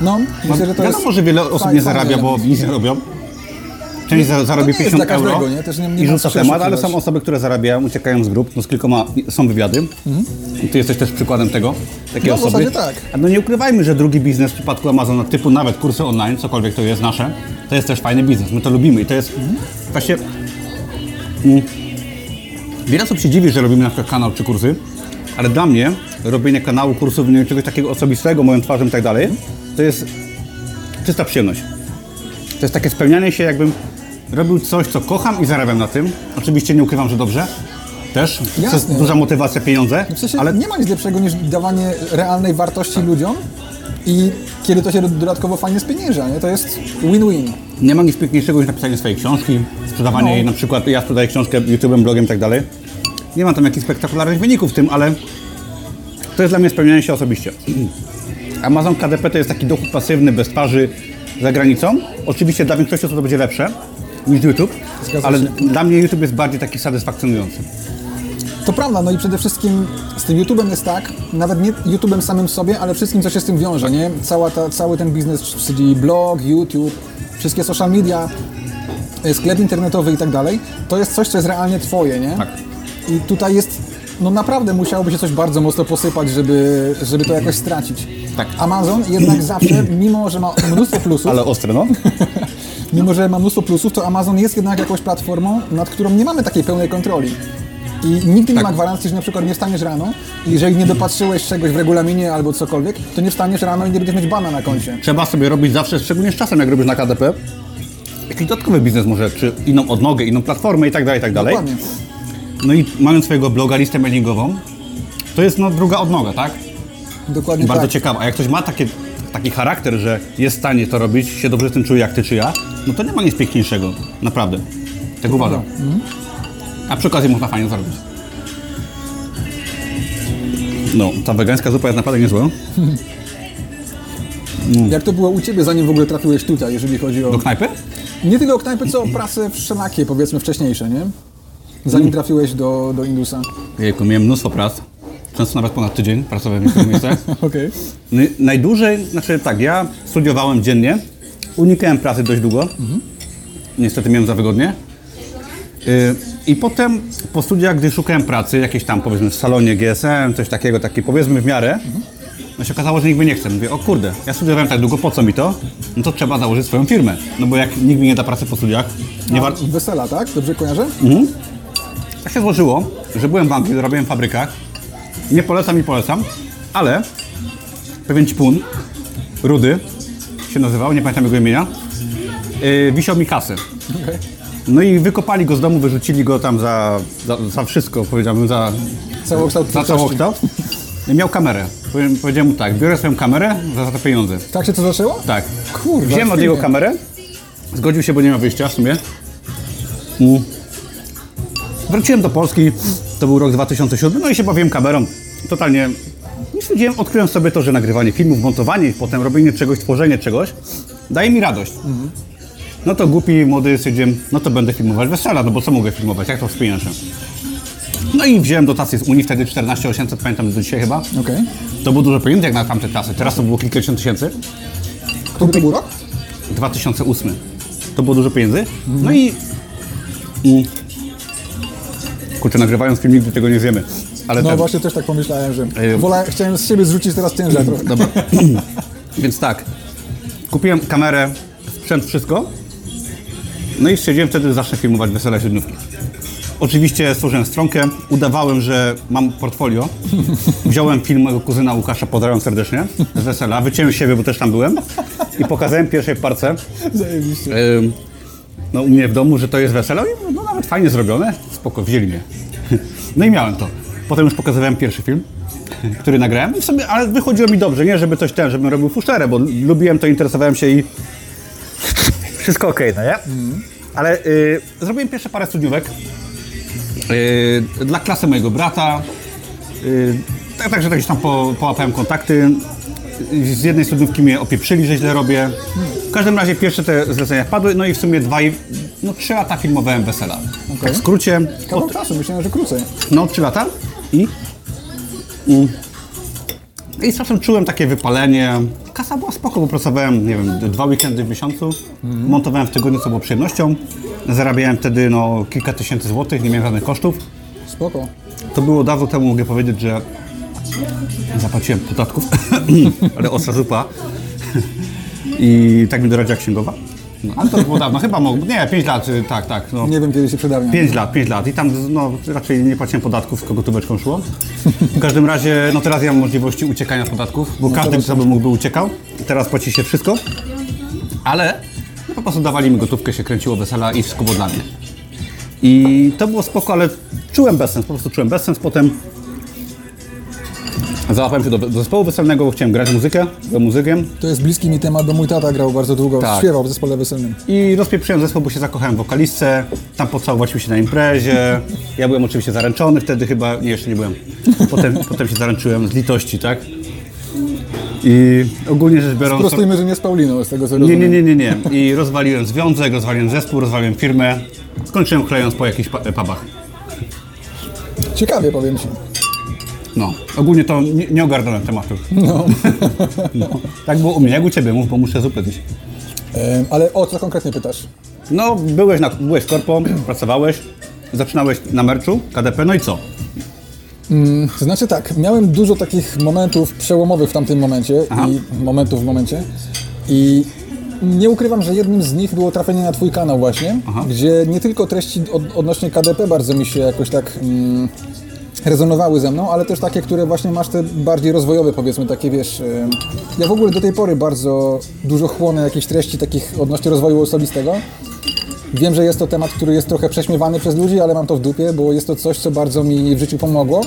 [SPEAKER 1] No, myślę, że to
[SPEAKER 2] Wiadomo,
[SPEAKER 1] jest...
[SPEAKER 2] że wiele osób nie zarabia, bo nic nie robią. Część za,
[SPEAKER 1] jest
[SPEAKER 2] 50
[SPEAKER 1] dla każdego,
[SPEAKER 2] euro
[SPEAKER 1] nie? Też nie- nie
[SPEAKER 2] i
[SPEAKER 1] ma
[SPEAKER 2] rzuca
[SPEAKER 1] co się
[SPEAKER 2] temat, ale
[SPEAKER 1] oszukiwać.
[SPEAKER 2] są osoby, które zarabiają, uciekają z grup, no z kilkoma są wywiady. I ty jesteś też przykładem tego, takiej
[SPEAKER 1] No, w
[SPEAKER 2] osoby.
[SPEAKER 1] zasadzie tak.
[SPEAKER 2] A No nie ukrywajmy, że drugi biznes w przypadku Amazona, typu nawet kursy online, cokolwiek to jest nasze, to jest też fajny biznes, my to lubimy i to jest właśnie... Mm, wiele osób się dziwi, że robimy na przykład kanał czy kursy, ale dla mnie robienie kanału, kursów, nie wiem, czegoś takiego osobistego, moją twarzą i tak dalej, to jest czysta przyjemność. To jest takie spełnianie się, jakbym robił coś, co kocham i zarabiam na tym. Oczywiście nie ukrywam, że dobrze. Też. To jest
[SPEAKER 1] Jasne.
[SPEAKER 2] duża motywacja, pieniądze.
[SPEAKER 1] W sensie
[SPEAKER 2] ale
[SPEAKER 1] nie ma nic lepszego niż dawanie realnej wartości ludziom i kiedy to się dodatkowo fajnie spienięża, nie? To jest win-win.
[SPEAKER 2] nie ma nic piękniejszego niż napisanie swojej książki, sprzedawanie
[SPEAKER 1] No.
[SPEAKER 2] jej, na przykład ja sprzedaję książkę YouTube'em, blogiem i tak dalej. Nie ma tam jakichś spektakularnych wyników w tym, ale to jest dla mnie spełnianie się osobiście. Amazon KDP to jest taki dochód pasywny, bez twarzy za granicą. Oczywiście dla większości osób to będzie lepsze niż YouTube,
[SPEAKER 1] Zgadza
[SPEAKER 2] ale
[SPEAKER 1] się.
[SPEAKER 2] dla mnie YouTube jest bardziej taki satysfakcjonujący.
[SPEAKER 1] To prawda, no i przede wszystkim z tym YouTube'em jest tak, nawet nie YouTube'em samym sobie, ale wszystkim, co się z tym wiąże, nie? Cała ta, cały ten biznes, czyli blog, YouTube, wszystkie social media, e, sklep internetowy i tak dalej, to jest coś, co jest realnie twoje, nie?
[SPEAKER 2] Tak.
[SPEAKER 1] I tutaj jest, no naprawdę musiałoby się coś bardzo mocno posypać, żeby, żeby to jakoś stracić.
[SPEAKER 2] Tak.
[SPEAKER 1] Amazon jednak zawsze, mimo że ma mnóstwo plusów,
[SPEAKER 2] Ale ostre, no.
[SPEAKER 1] mimo że ma mnóstwo plusów, to Amazon jest jednak jakąś platformą, nad którą nie mamy takiej pełnej kontroli. I nigdy nie
[SPEAKER 2] Tak.
[SPEAKER 1] ma gwarancji, że na przykład nie wstaniesz rano i jeżeli nie dopatrzyłeś czegoś w regulaminie albo cokolwiek, to nie wstaniesz rano i nie będziesz mieć bana na koncie.
[SPEAKER 2] Trzeba sobie robić zawsze, szczególnie z czasem, jak robisz na KDP, jakiś dodatkowy biznes może, czy inną odnogę, inną platformę i tak dalej, i tak dalej.
[SPEAKER 1] Dokładnie.
[SPEAKER 2] No i mając swojego bloga, listę mailingową, to jest no druga odnoga, tak?
[SPEAKER 1] Dokładnie
[SPEAKER 2] Bardzo
[SPEAKER 1] tak.
[SPEAKER 2] ciekawa. A jak ktoś ma takie, taki charakter, że jest w stanie to robić, się dobrze z tym czuje jak ty czy ja, no to nie ma nic piękniejszego. Naprawdę. Tak uważam. A przy okazji można fajnie zarobić. No, ta wegańska zupa jest naprawdę niezła.
[SPEAKER 1] Jak to było u Ciebie, zanim w ogóle trafiłeś tutaj, jeżeli chodzi o...
[SPEAKER 2] Do knajpy?
[SPEAKER 1] Nie tyle o knajpy, co o prasę wszelakie, powiedzmy wcześniejsze, nie? Zanim
[SPEAKER 2] Mm.
[SPEAKER 1] trafiłeś do, do Indusa.
[SPEAKER 2] Jejku, miałem mnóstwo prac. Często nawet ponad tydzień pracowałem w niektórych miejscach.
[SPEAKER 1] Okej.
[SPEAKER 2] Najdłużej, znaczy tak, ja studiowałem dziennie, unikałem pracy dość długo. Niestety miałem za wygodnie. Yy, I potem po studiach, gdy szukałem pracy, jakieś tam powiedzmy w salonie GSM, coś takiego, takie powiedzmy w miarę, no się okazało, że nikt mnie nie chce. Mówię, o kurde, ja studiowałem tak długo, po co mi to? No to trzeba założyć swoją firmę. No bo jak nikt mi nie da pracy po studiach, nie
[SPEAKER 1] A
[SPEAKER 2] warto.
[SPEAKER 1] Wesela, tak? Dobrze kojarzę?
[SPEAKER 2] Tak się złożyło, że byłem w Anglii, robiłem w fabrykach. Nie polecam i polecam, ale pewien ćpun, Rudy się nazywał, nie pamiętam jego imienia, yy, wisiał mi kasę. No i wykopali go z domu, wyrzucili go tam za, za, za wszystko, powiedziałbym, za,
[SPEAKER 1] Całokształt
[SPEAKER 2] za całokształt. Miał kamerę. Powiedziałem mu tak, biorę swoją kamerę za, za te pieniądze.
[SPEAKER 1] Tak się to zaczęło?
[SPEAKER 2] Tak.
[SPEAKER 1] Kurwa,
[SPEAKER 2] Wziąłem od niego kamerę, zgodził się, bo nie ma wyjścia w sumie. Mm. Wróciłem do Polski, to był rok 2007, no i się bawiłem kamerą. Totalnie nie stwierdziłem, odkryłem sobie to, że nagrywanie filmów, montowanie, potem robienie czegoś, tworzenie czegoś daje mi radość. No to głupi, młody stwierdziłem, no to będę filmować wesela, no bo co mogę filmować, jak to wspinaczę. No i wziąłem dotację z Unii, wtedy 14 800, pamiętam do dzisiaj chyba.
[SPEAKER 1] Okej.
[SPEAKER 2] To było dużo pieniędzy jak na tamte czasy, teraz to było kilkadziesiąt tysięcy.
[SPEAKER 1] Który to był rok?
[SPEAKER 2] 2008. To było dużo pieniędzy. No i... i kurczę, nagrywając film nigdy tego nie zjemy. Ale
[SPEAKER 1] No
[SPEAKER 2] ten,
[SPEAKER 1] właśnie też tak pomyślałem, że
[SPEAKER 2] Ej,
[SPEAKER 1] wolę, chciałem z siebie zrzucić teraz ciężar trochę.
[SPEAKER 2] Dobra. Więc tak. Kupiłem kamerę, sprzęt, wszystko. No i stwierdziłem wtedy, że zacznę filmować wesele siódmówki. Oczywiście stworzyłem stronkę, udawałem, że mam portfolio. Wziąłem film mojego kuzyna Łukasza, pozdrawiam serdecznie, z wesela, wyciąłem siebie, bo też tam byłem i pokazałem pierwszej parce
[SPEAKER 1] Zajebiście.
[SPEAKER 2] Ym, no, u mnie w domu, że to jest wesele. I, No nawet fajnie zrobione, spoko, wzięli mnie. No i miałem to. Potem już pokazywałem pierwszy film, który nagrałem, i w sobie, ale wychodziło mi dobrze, nie żeby coś ten, żebym robił fuszterę, bo lubiłem to, interesowałem się i wszystko okej, no nie? Ale y, zrobiłem pierwsze parę studniówek y, dla klasy mojego brata. Y, tak, także tak tam po, połapałem kontakty. Z jednej studniówki mnie opieprzyli, że źle robię. W każdym razie pierwsze te zlecenia padły, no i w sumie dwa i, no trzy lata filmowałem wesela. Tak w skrócie,
[SPEAKER 1] Kawał
[SPEAKER 2] od,
[SPEAKER 1] czasu, myślałem, że krócej.
[SPEAKER 2] no trzy lata i, i, i z czasem czułem takie wypalenie, kasa była spoko, bo pracowałem, nie wiem, dwa weekendy w miesiącu, montowałem w tygodniu, co było przyjemnością. Zarabiałem wtedy no, kilka tysięcy złotych, nie miałem żadnych kosztów.
[SPEAKER 1] Spoko.
[SPEAKER 2] To było dawno temu, mogę powiedzieć, że zapłaciłem podatków, ale ostra zupa. I tak mi doradziła księgowa. No, ale to było dawno, chyba, mo- nie, 5 lat, y, tak, tak. No.
[SPEAKER 1] Nie wiem, kiedy się przedawnia.
[SPEAKER 2] 5 lat, 5 lat i tam no, raczej nie płaciłem podatków, tylko gotóweczką szło. W każdym razie, no teraz ja mam możliwości uciekania z podatków, bo każdy,
[SPEAKER 1] teraz
[SPEAKER 2] kto by mógł, by uciekał. Teraz płaci się wszystko, ale no, po prostu dawali mi gotówkę, się kręciło wesela i wszystko było dla mnie. I to było spoko, ale czułem bezsens, po prostu czułem bezsens. Potem załapałem się do, do zespołu weselnego, bo chciałem grać muzykę, byłem muzykiem.
[SPEAKER 1] To jest bliski mi temat, bo mój tata grał bardzo długo,
[SPEAKER 2] Tak.
[SPEAKER 1] śpiewał w zespole weselnym.
[SPEAKER 2] I rozpieprzyłem zespół, bo się zakochałem w wokalistce. Tam pocałowaliśmy się na imprezie. Ja byłem oczywiście zaręczony wtedy chyba. Nie, jeszcze nie byłem. Potem, potem się zaręczyłem z litości, tak? I ogólnie rzecz biorąc...
[SPEAKER 1] Prostujmy, że nie z Pauliną, z tego co
[SPEAKER 2] Nie,
[SPEAKER 1] rozumiem.
[SPEAKER 2] nie, nie, nie, nie. I rozwaliłem związek, rozwaliłem zespół, rozwaliłem firmę. Skończyłem klejąc po jakichś pa- pubach.
[SPEAKER 1] Ciekawie, powiem Ci.
[SPEAKER 2] No, ogólnie to nie, nie ogarnąłem tematu.
[SPEAKER 1] No.
[SPEAKER 2] No. Tak było u mnie, jak u Ciebie, mów, bo muszę zupę zjeść.
[SPEAKER 1] Ale o co konkretnie pytasz?
[SPEAKER 2] No, byłeś, na, byłeś w korpo, pracowałeś, zaczynałeś na merczu, KDP, no i co?
[SPEAKER 1] To znaczy tak, miałem dużo takich momentów przełomowych w tamtym momencie
[SPEAKER 2] Aha.
[SPEAKER 1] i momentów w momencie i nie ukrywam, że jednym z nich było trafienie na Twój kanał właśnie,
[SPEAKER 2] Aha.
[SPEAKER 1] gdzie nie tylko treści od, odnośnie KDP bardzo mi się jakoś tak mm, rezonowały ze mną, ale też takie, które właśnie masz te bardziej rozwojowe powiedzmy, takie wiesz, ja w ogóle do tej pory bardzo dużo chłonę jakichś treści takich odnośnie rozwoju osobistego. Wiem, że jest to temat, który jest trochę prześmiewany przez ludzi, ale mam to w dupie, bo jest to coś, co bardzo mi w życiu pomogło.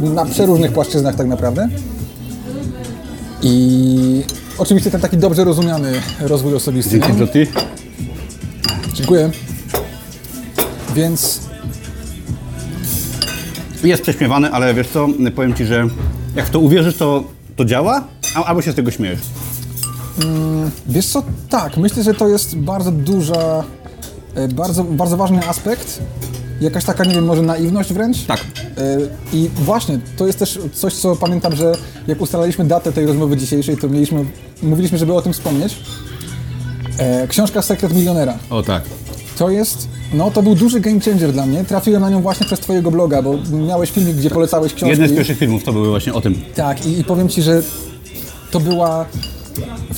[SPEAKER 1] Na przeróżnych płaszczyznach tak naprawdę. I oczywiście ten taki dobrze rozumiany rozwój osobisty.
[SPEAKER 2] Dzięki.
[SPEAKER 1] Dziękuję. Więc
[SPEAKER 2] Jest prześmiewany, ale wiesz co, powiem Ci, że jak w to uwierzysz, to, to działa, a, albo się z tego śmiejesz.
[SPEAKER 1] wiesz co, tak, myślę, że to jest bardzo duża, e, bardzo, bardzo ważny aspekt. Jakaś taka, nie wiem, może naiwność wręcz.
[SPEAKER 2] Tak.
[SPEAKER 1] E, I właśnie, to jest też coś, co pamiętam, że jak ustalaliśmy datę tej rozmowy dzisiejszej, to mieliśmy, mówiliśmy, żeby o tym wspomnieć. E, Książka Sekret Milionera.
[SPEAKER 2] O tak.
[SPEAKER 1] To jest, no to był duży game changer dla mnie. Trafiłem na nią właśnie przez twojego bloga, bo miałeś filmik, gdzie polecałeś książki.
[SPEAKER 2] Jeden z pierwszych filmów to były właśnie o tym.
[SPEAKER 1] Tak, i, i powiem Ci, że to była...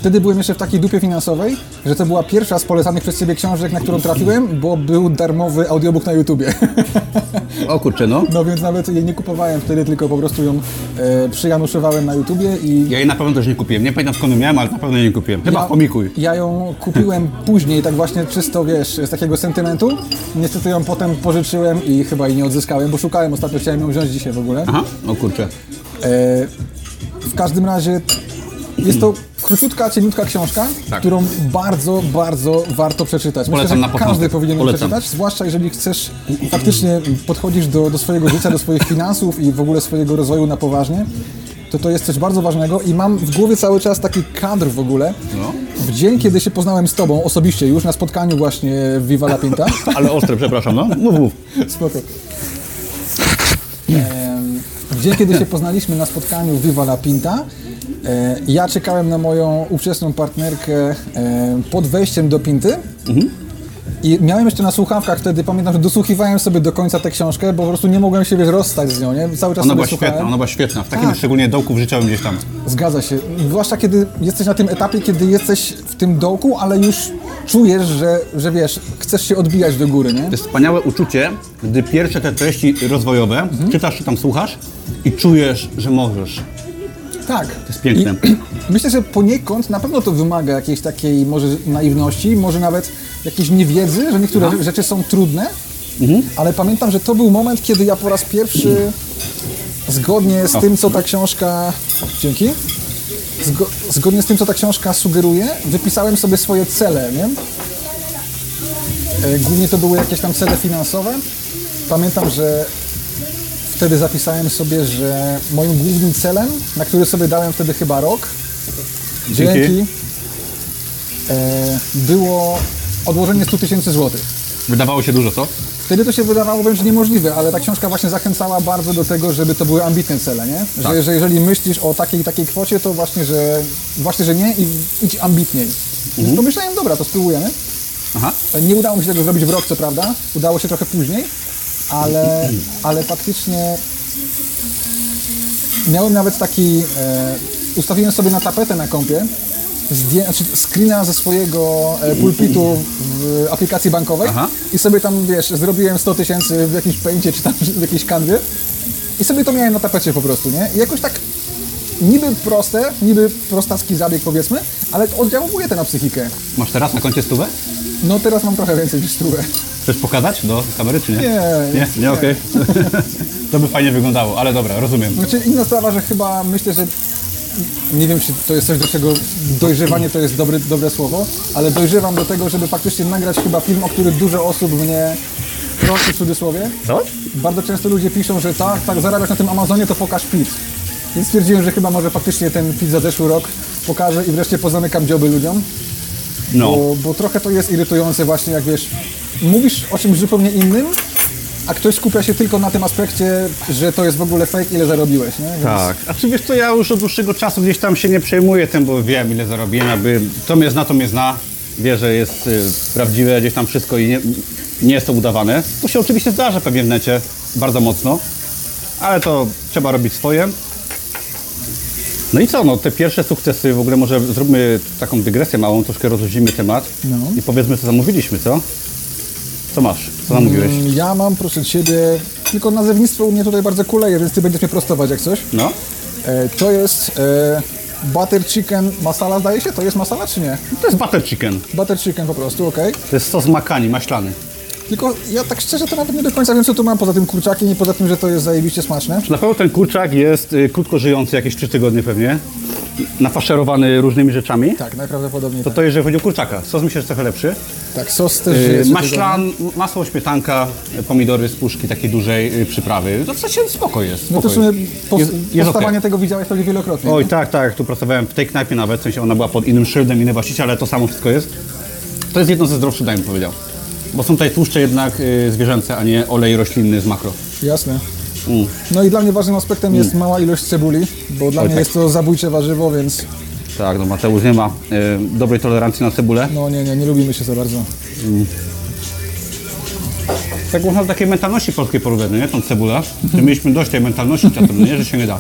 [SPEAKER 1] Wtedy byłem jeszcze w takiej dupie finansowej, że to była pierwsza z polecanych przez Ciebie książek, na którą trafiłem, bo był darmowy audiobook na YouTubie.
[SPEAKER 2] O kurczę, no.
[SPEAKER 1] No więc nawet jej nie kupowałem wtedy, tylko po prostu ją e, przyjanuszowałem na YouTubie i...
[SPEAKER 2] Ja jej na pewno też nie kupiłem. Nie pamiętam skąd ją miałem, ale na pewno jej nie kupiłem. Chyba w pomikuj.
[SPEAKER 1] Ja ją kupiłem później, tak właśnie czysto, wiesz, z takiego sentymentu. Niestety ją potem pożyczyłem i chyba jej nie odzyskałem, bo szukałem ostatnio, chciałem ją wziąć dzisiaj w ogóle.
[SPEAKER 2] Aha, o kurczę.
[SPEAKER 1] E, w każdym razie jest to króciutka, cieniutka książka,
[SPEAKER 2] Tak.
[SPEAKER 1] którą bardzo, bardzo warto przeczytać. Myślę,
[SPEAKER 2] Polecam
[SPEAKER 1] że
[SPEAKER 2] na
[SPEAKER 1] każdy
[SPEAKER 2] początek.
[SPEAKER 1] powinien ją przeczytać, zwłaszcza jeżeli chcesz faktycznie podchodzisz do, do swojego życia, do swoich finansów i w ogóle swojego rozwoju na poważnie. To to jest coś bardzo ważnego i mam w głowie cały czas taki kadr w ogóle.
[SPEAKER 2] No.
[SPEAKER 1] W dzień, kiedy się poznałem z Tobą osobiście już na spotkaniu właśnie w Viva La Pinta.
[SPEAKER 2] Ale ostre, przepraszam, no. Mów, mów.
[SPEAKER 1] Spoko. Em, W dzień, kiedy się poznaliśmy na spotkaniu Viva La Pinta, e, ja czekałem na moją ówczesną partnerkę e, pod wejściem do Pinty. I miałem jeszcze na słuchawkach wtedy, pamiętam, że dosłuchiwałem sobie do końca tę książkę, bo po prostu nie mogłem się wiesz, rozstać z nią, nie? Cały czas
[SPEAKER 2] Ona
[SPEAKER 1] sobie
[SPEAKER 2] była
[SPEAKER 1] słuchałem.
[SPEAKER 2] świetna, ona była świetna. W takim
[SPEAKER 1] Tak.
[SPEAKER 2] szczególnie dołku życiowym gdzieś tam.
[SPEAKER 1] Zgadza się. Zwłaszcza kiedy jesteś na tym etapie, kiedy jesteś w tym dołku, ale już czujesz, że, że wiesz, chcesz się odbijać do góry, nie?
[SPEAKER 2] To jest wspaniałe uczucie, gdy pierwsze te treści rozwojowe czytasz czy tam słuchasz i czujesz, że możesz.
[SPEAKER 1] Tak.
[SPEAKER 2] To jest piękne.
[SPEAKER 1] I myślę, że poniekąd na pewno to wymaga jakiejś takiej może naiwności, może nawet jakiejś niewiedzy, że niektóre
[SPEAKER 2] Aha.
[SPEAKER 1] rzeczy są trudne,
[SPEAKER 2] Mhm.
[SPEAKER 1] ale pamiętam, że to był moment, kiedy ja po raz pierwszy zgodnie z tym, co ta książka... Dzięki. Zgo, zgodnie z tym, co ta książka sugeruje, wypisałem sobie swoje cele, nie? E, Głównie to były jakieś tam cele finansowe. Pamiętam, że wtedy zapisałem sobie, że moim głównym celem, na który sobie dałem wtedy chyba rok,
[SPEAKER 2] Dzięki.
[SPEAKER 1] dzięki, e, było odłożenie 100 tysięcy złotych.
[SPEAKER 2] Wydawało się dużo, co?
[SPEAKER 1] Wtedy to się wydawało wręcz niemożliwe, ale ta książka właśnie zachęcała bardzo do tego, żeby to były ambitne cele, nie? Że,
[SPEAKER 2] Tak.
[SPEAKER 1] że jeżeli myślisz o takiej takiej kwocie, to właśnie, że właśnie, że nie i idź ambitniej. Więc pomyślałem, dobra, to spróbujemy.
[SPEAKER 2] Aha.
[SPEAKER 1] Nie udało mi się tego zrobić w rok, co prawda. Udało się trochę później, ale, ale faktycznie miałem nawet taki. E, ustawiłem sobie na tapetę na kompie zdję, znaczy screena ze swojego e, pulpitu w aplikacji bankowej
[SPEAKER 2] Aha.
[SPEAKER 1] i sobie tam, wiesz, zrobiłem 100 tysięcy w jakimś pęcie czy tam w jakiejś kanwie i sobie to miałem na tapecie po prostu, nie? I jakoś tak niby proste, niby prostacki zabieg powiedzmy, ale oddziałuje to na psychikę.
[SPEAKER 2] Masz teraz na koncie stówę?
[SPEAKER 1] No teraz mam trochę więcej niż stówę.
[SPEAKER 2] Chcesz pokazać do kamery, czy nie?
[SPEAKER 1] Nie,
[SPEAKER 2] Nie, nie, okej. to by fajnie wyglądało, ale dobra, rozumiem.
[SPEAKER 1] Znaczy inna sprawa, że chyba myślę, że nie wiem, czy to jest coś, do czego dojrzewanie to jest dobre, dobre słowo, ale dojrzewam do tego, żeby faktycznie nagrać chyba film, o który dużo osób mnie prosi w cudzysłowie.
[SPEAKER 2] Co?
[SPEAKER 1] Bardzo często ludzie piszą, że tak, tak, zarabiasz na tym Amazonie, to pokaż PIT. Więc stwierdziłem, że chyba może faktycznie ten PIT za zeszły rok pokażę i wreszcie pozamykam dzioby ludziom,
[SPEAKER 2] No.
[SPEAKER 1] bo, bo trochę to jest irytujące właśnie, jak wiesz, mówisz o czymś zupełnie innym, a ktoś skupia się tylko na tym aspekcie, że to jest w ogóle fake, ile zarobiłeś, nie? Więc-
[SPEAKER 2] Tak. A czy wiesz co, ja już od dłuższego czasu gdzieś tam się nie przejmuję tym, bo wiem ile zarobiłem, jakby to mnie zna, to mnie zna. Wie, że jest y, prawdziwe gdzieś tam wszystko i nie, nie jest to udawane. To się oczywiście zdarza pewnie w necie bardzo mocno, ale to trzeba robić swoje. No i co, no te pierwsze sukcesy, w ogóle może zróbmy taką dygresję małą, troszkę rozluźnimy temat
[SPEAKER 1] No.
[SPEAKER 2] i powiedzmy co zamówiliśmy, co? Co masz? Co zamówiłeś?
[SPEAKER 1] Mm, Ja mam, proszę Ciebie, tylko nazewnictwo u mnie tutaj bardzo kuleje, więc Ty będziesz mnie prostować jak coś.
[SPEAKER 2] No?
[SPEAKER 1] E, to jest e, butter chicken masala, zdaje się? To jest masala czy nie?
[SPEAKER 2] To jest butter chicken.
[SPEAKER 1] Butter chicken po prostu, okej.
[SPEAKER 2] To jest sos makani, maślany.
[SPEAKER 1] Tylko ja tak szczerze to nawet nie do końca wiem, co tu mam poza tym kurczakiem i poza tym, że to jest zajebiście smaczne.
[SPEAKER 2] Na pewno ten kurczak jest y, krótko żyjący, jakieś 3 tygodnie pewnie, nafaszerowany różnymi rzeczami.
[SPEAKER 1] Tak, najprawdopodobniej
[SPEAKER 2] To
[SPEAKER 1] tak.
[SPEAKER 2] to jeżeli chodzi o kurczaka. Sos myślę, że trochę lepszy.
[SPEAKER 1] Tak, sos też
[SPEAKER 2] Y,
[SPEAKER 1] trzy
[SPEAKER 2] Maślan, masło, śmietanka, y, pomidory z puszki takiej dużej, y, przyprawy. To w sensie spoko jest.
[SPEAKER 1] tygodnie. No to w
[SPEAKER 2] spoko
[SPEAKER 1] sumie
[SPEAKER 2] jest.
[SPEAKER 1] pos-
[SPEAKER 2] Jest- jest
[SPEAKER 1] powstawanie tego widziałeś pewnie wielokrotnie.
[SPEAKER 2] Oj, tak, tak, tu pracowałem w tej knajpie nawet, w sensie ona była pod innym szyldem, inny właściciel, ale to samo wszystko jest. To jest jedno ze zdrowszych, dań bym powiedział. Bo są tutaj tłuszcze jednak y, zwierzęce, a nie olej roślinny z makro.
[SPEAKER 1] Jasne.
[SPEAKER 2] Mm.
[SPEAKER 1] No i dla mnie ważnym aspektem jest mała ilość cebuli, bo dla
[SPEAKER 2] Oj,
[SPEAKER 1] mnie
[SPEAKER 2] tak.
[SPEAKER 1] jest to zabójcze warzywo, więc
[SPEAKER 2] Tak, no Mateusz nie ma y, dobrej tolerancji na cebulę.
[SPEAKER 1] no nie, nie, nie lubimy się za bardzo.
[SPEAKER 2] Tak można do takiej mentalności polskiej porównać, no nie? Tą cebulę. Że mieliśmy dość tej mentalności czasem, no nie? Że się nie da.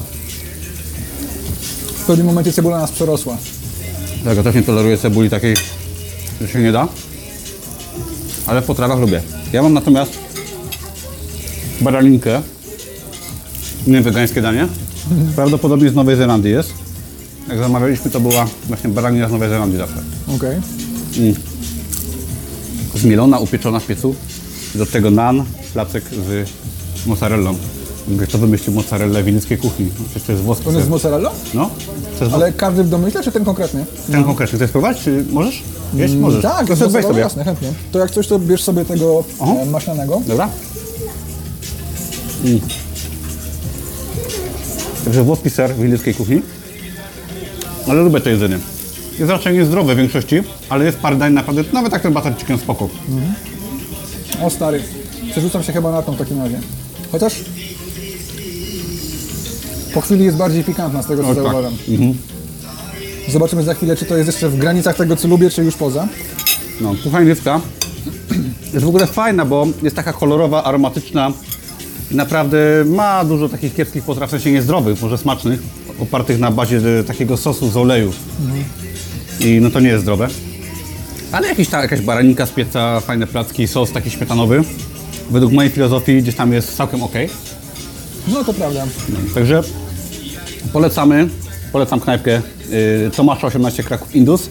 [SPEAKER 1] W pewnym momencie cebula nas przerosła.
[SPEAKER 2] Tak, ja też nie toleruję cebuli takiej, że się nie da. Ale w potrawach lubię. Ja mam natomiast baralinkę. Nie wegańskie danie. Prawdopodobnie z Nowej Zelandii jest. Jak zamawialiśmy, to była właśnie baranina z Nowej Zelandii zawsze.
[SPEAKER 1] Okej.
[SPEAKER 2] Zmielona, upieczona w piecu. Do tego nan, placek z mozzarellą. Mówię, Kto wymyślił mozzarellę w wilickiej kuchni? No, Przecież to jest włoski
[SPEAKER 1] On jest z
[SPEAKER 2] ser.
[SPEAKER 1] mozzarellą?
[SPEAKER 2] No, to jest
[SPEAKER 1] Ale każdy w domyśle, czy ten konkretny?
[SPEAKER 2] Ten konkretny chcesz spróbować, czy możesz? Wiesz, możesz.
[SPEAKER 1] Tak,
[SPEAKER 2] to sobie weź
[SPEAKER 1] mozzarellą,
[SPEAKER 2] sobie.
[SPEAKER 1] jasne, chętnie. To jak coś, to bierz sobie tego
[SPEAKER 2] Aha.
[SPEAKER 1] e, maślanego.
[SPEAKER 2] Dobra? Mm. Także włoski ser w indyjskiej kuchni. Ale lubię to jedzenie. Jest raczej niezdrowe w większości, ale jest parę dań naprawdę, nawet tak ten butter chicken spoko.
[SPEAKER 1] O stary, przerzucam się chyba na tą w takim razie. Chociaż po chwili jest bardziej pikantna z tego, co
[SPEAKER 2] O, tak.
[SPEAKER 1] zauważam. Zobaczymy za chwilę, czy to jest jeszcze w granicach tego, co lubię, czy już poza.
[SPEAKER 2] No, kuchnia indyjska jest w ogóle fajna, bo jest taka kolorowa, aromatyczna naprawdę ma dużo takich kiepskich potraw, w sensie niezdrowych, może smacznych, opartych na bazie e, takiego sosu z oleju. I no to nie jest zdrowe. Ale jakiś ta, jakaś baraninka z pieca, fajne placki, sos taki śmietanowy. Według mojej filozofii gdzieś tam jest całkiem ok.
[SPEAKER 1] No to prawda.
[SPEAKER 2] Także polecamy, polecam knajpkę yy, Tomasza 18 Kraków Indus.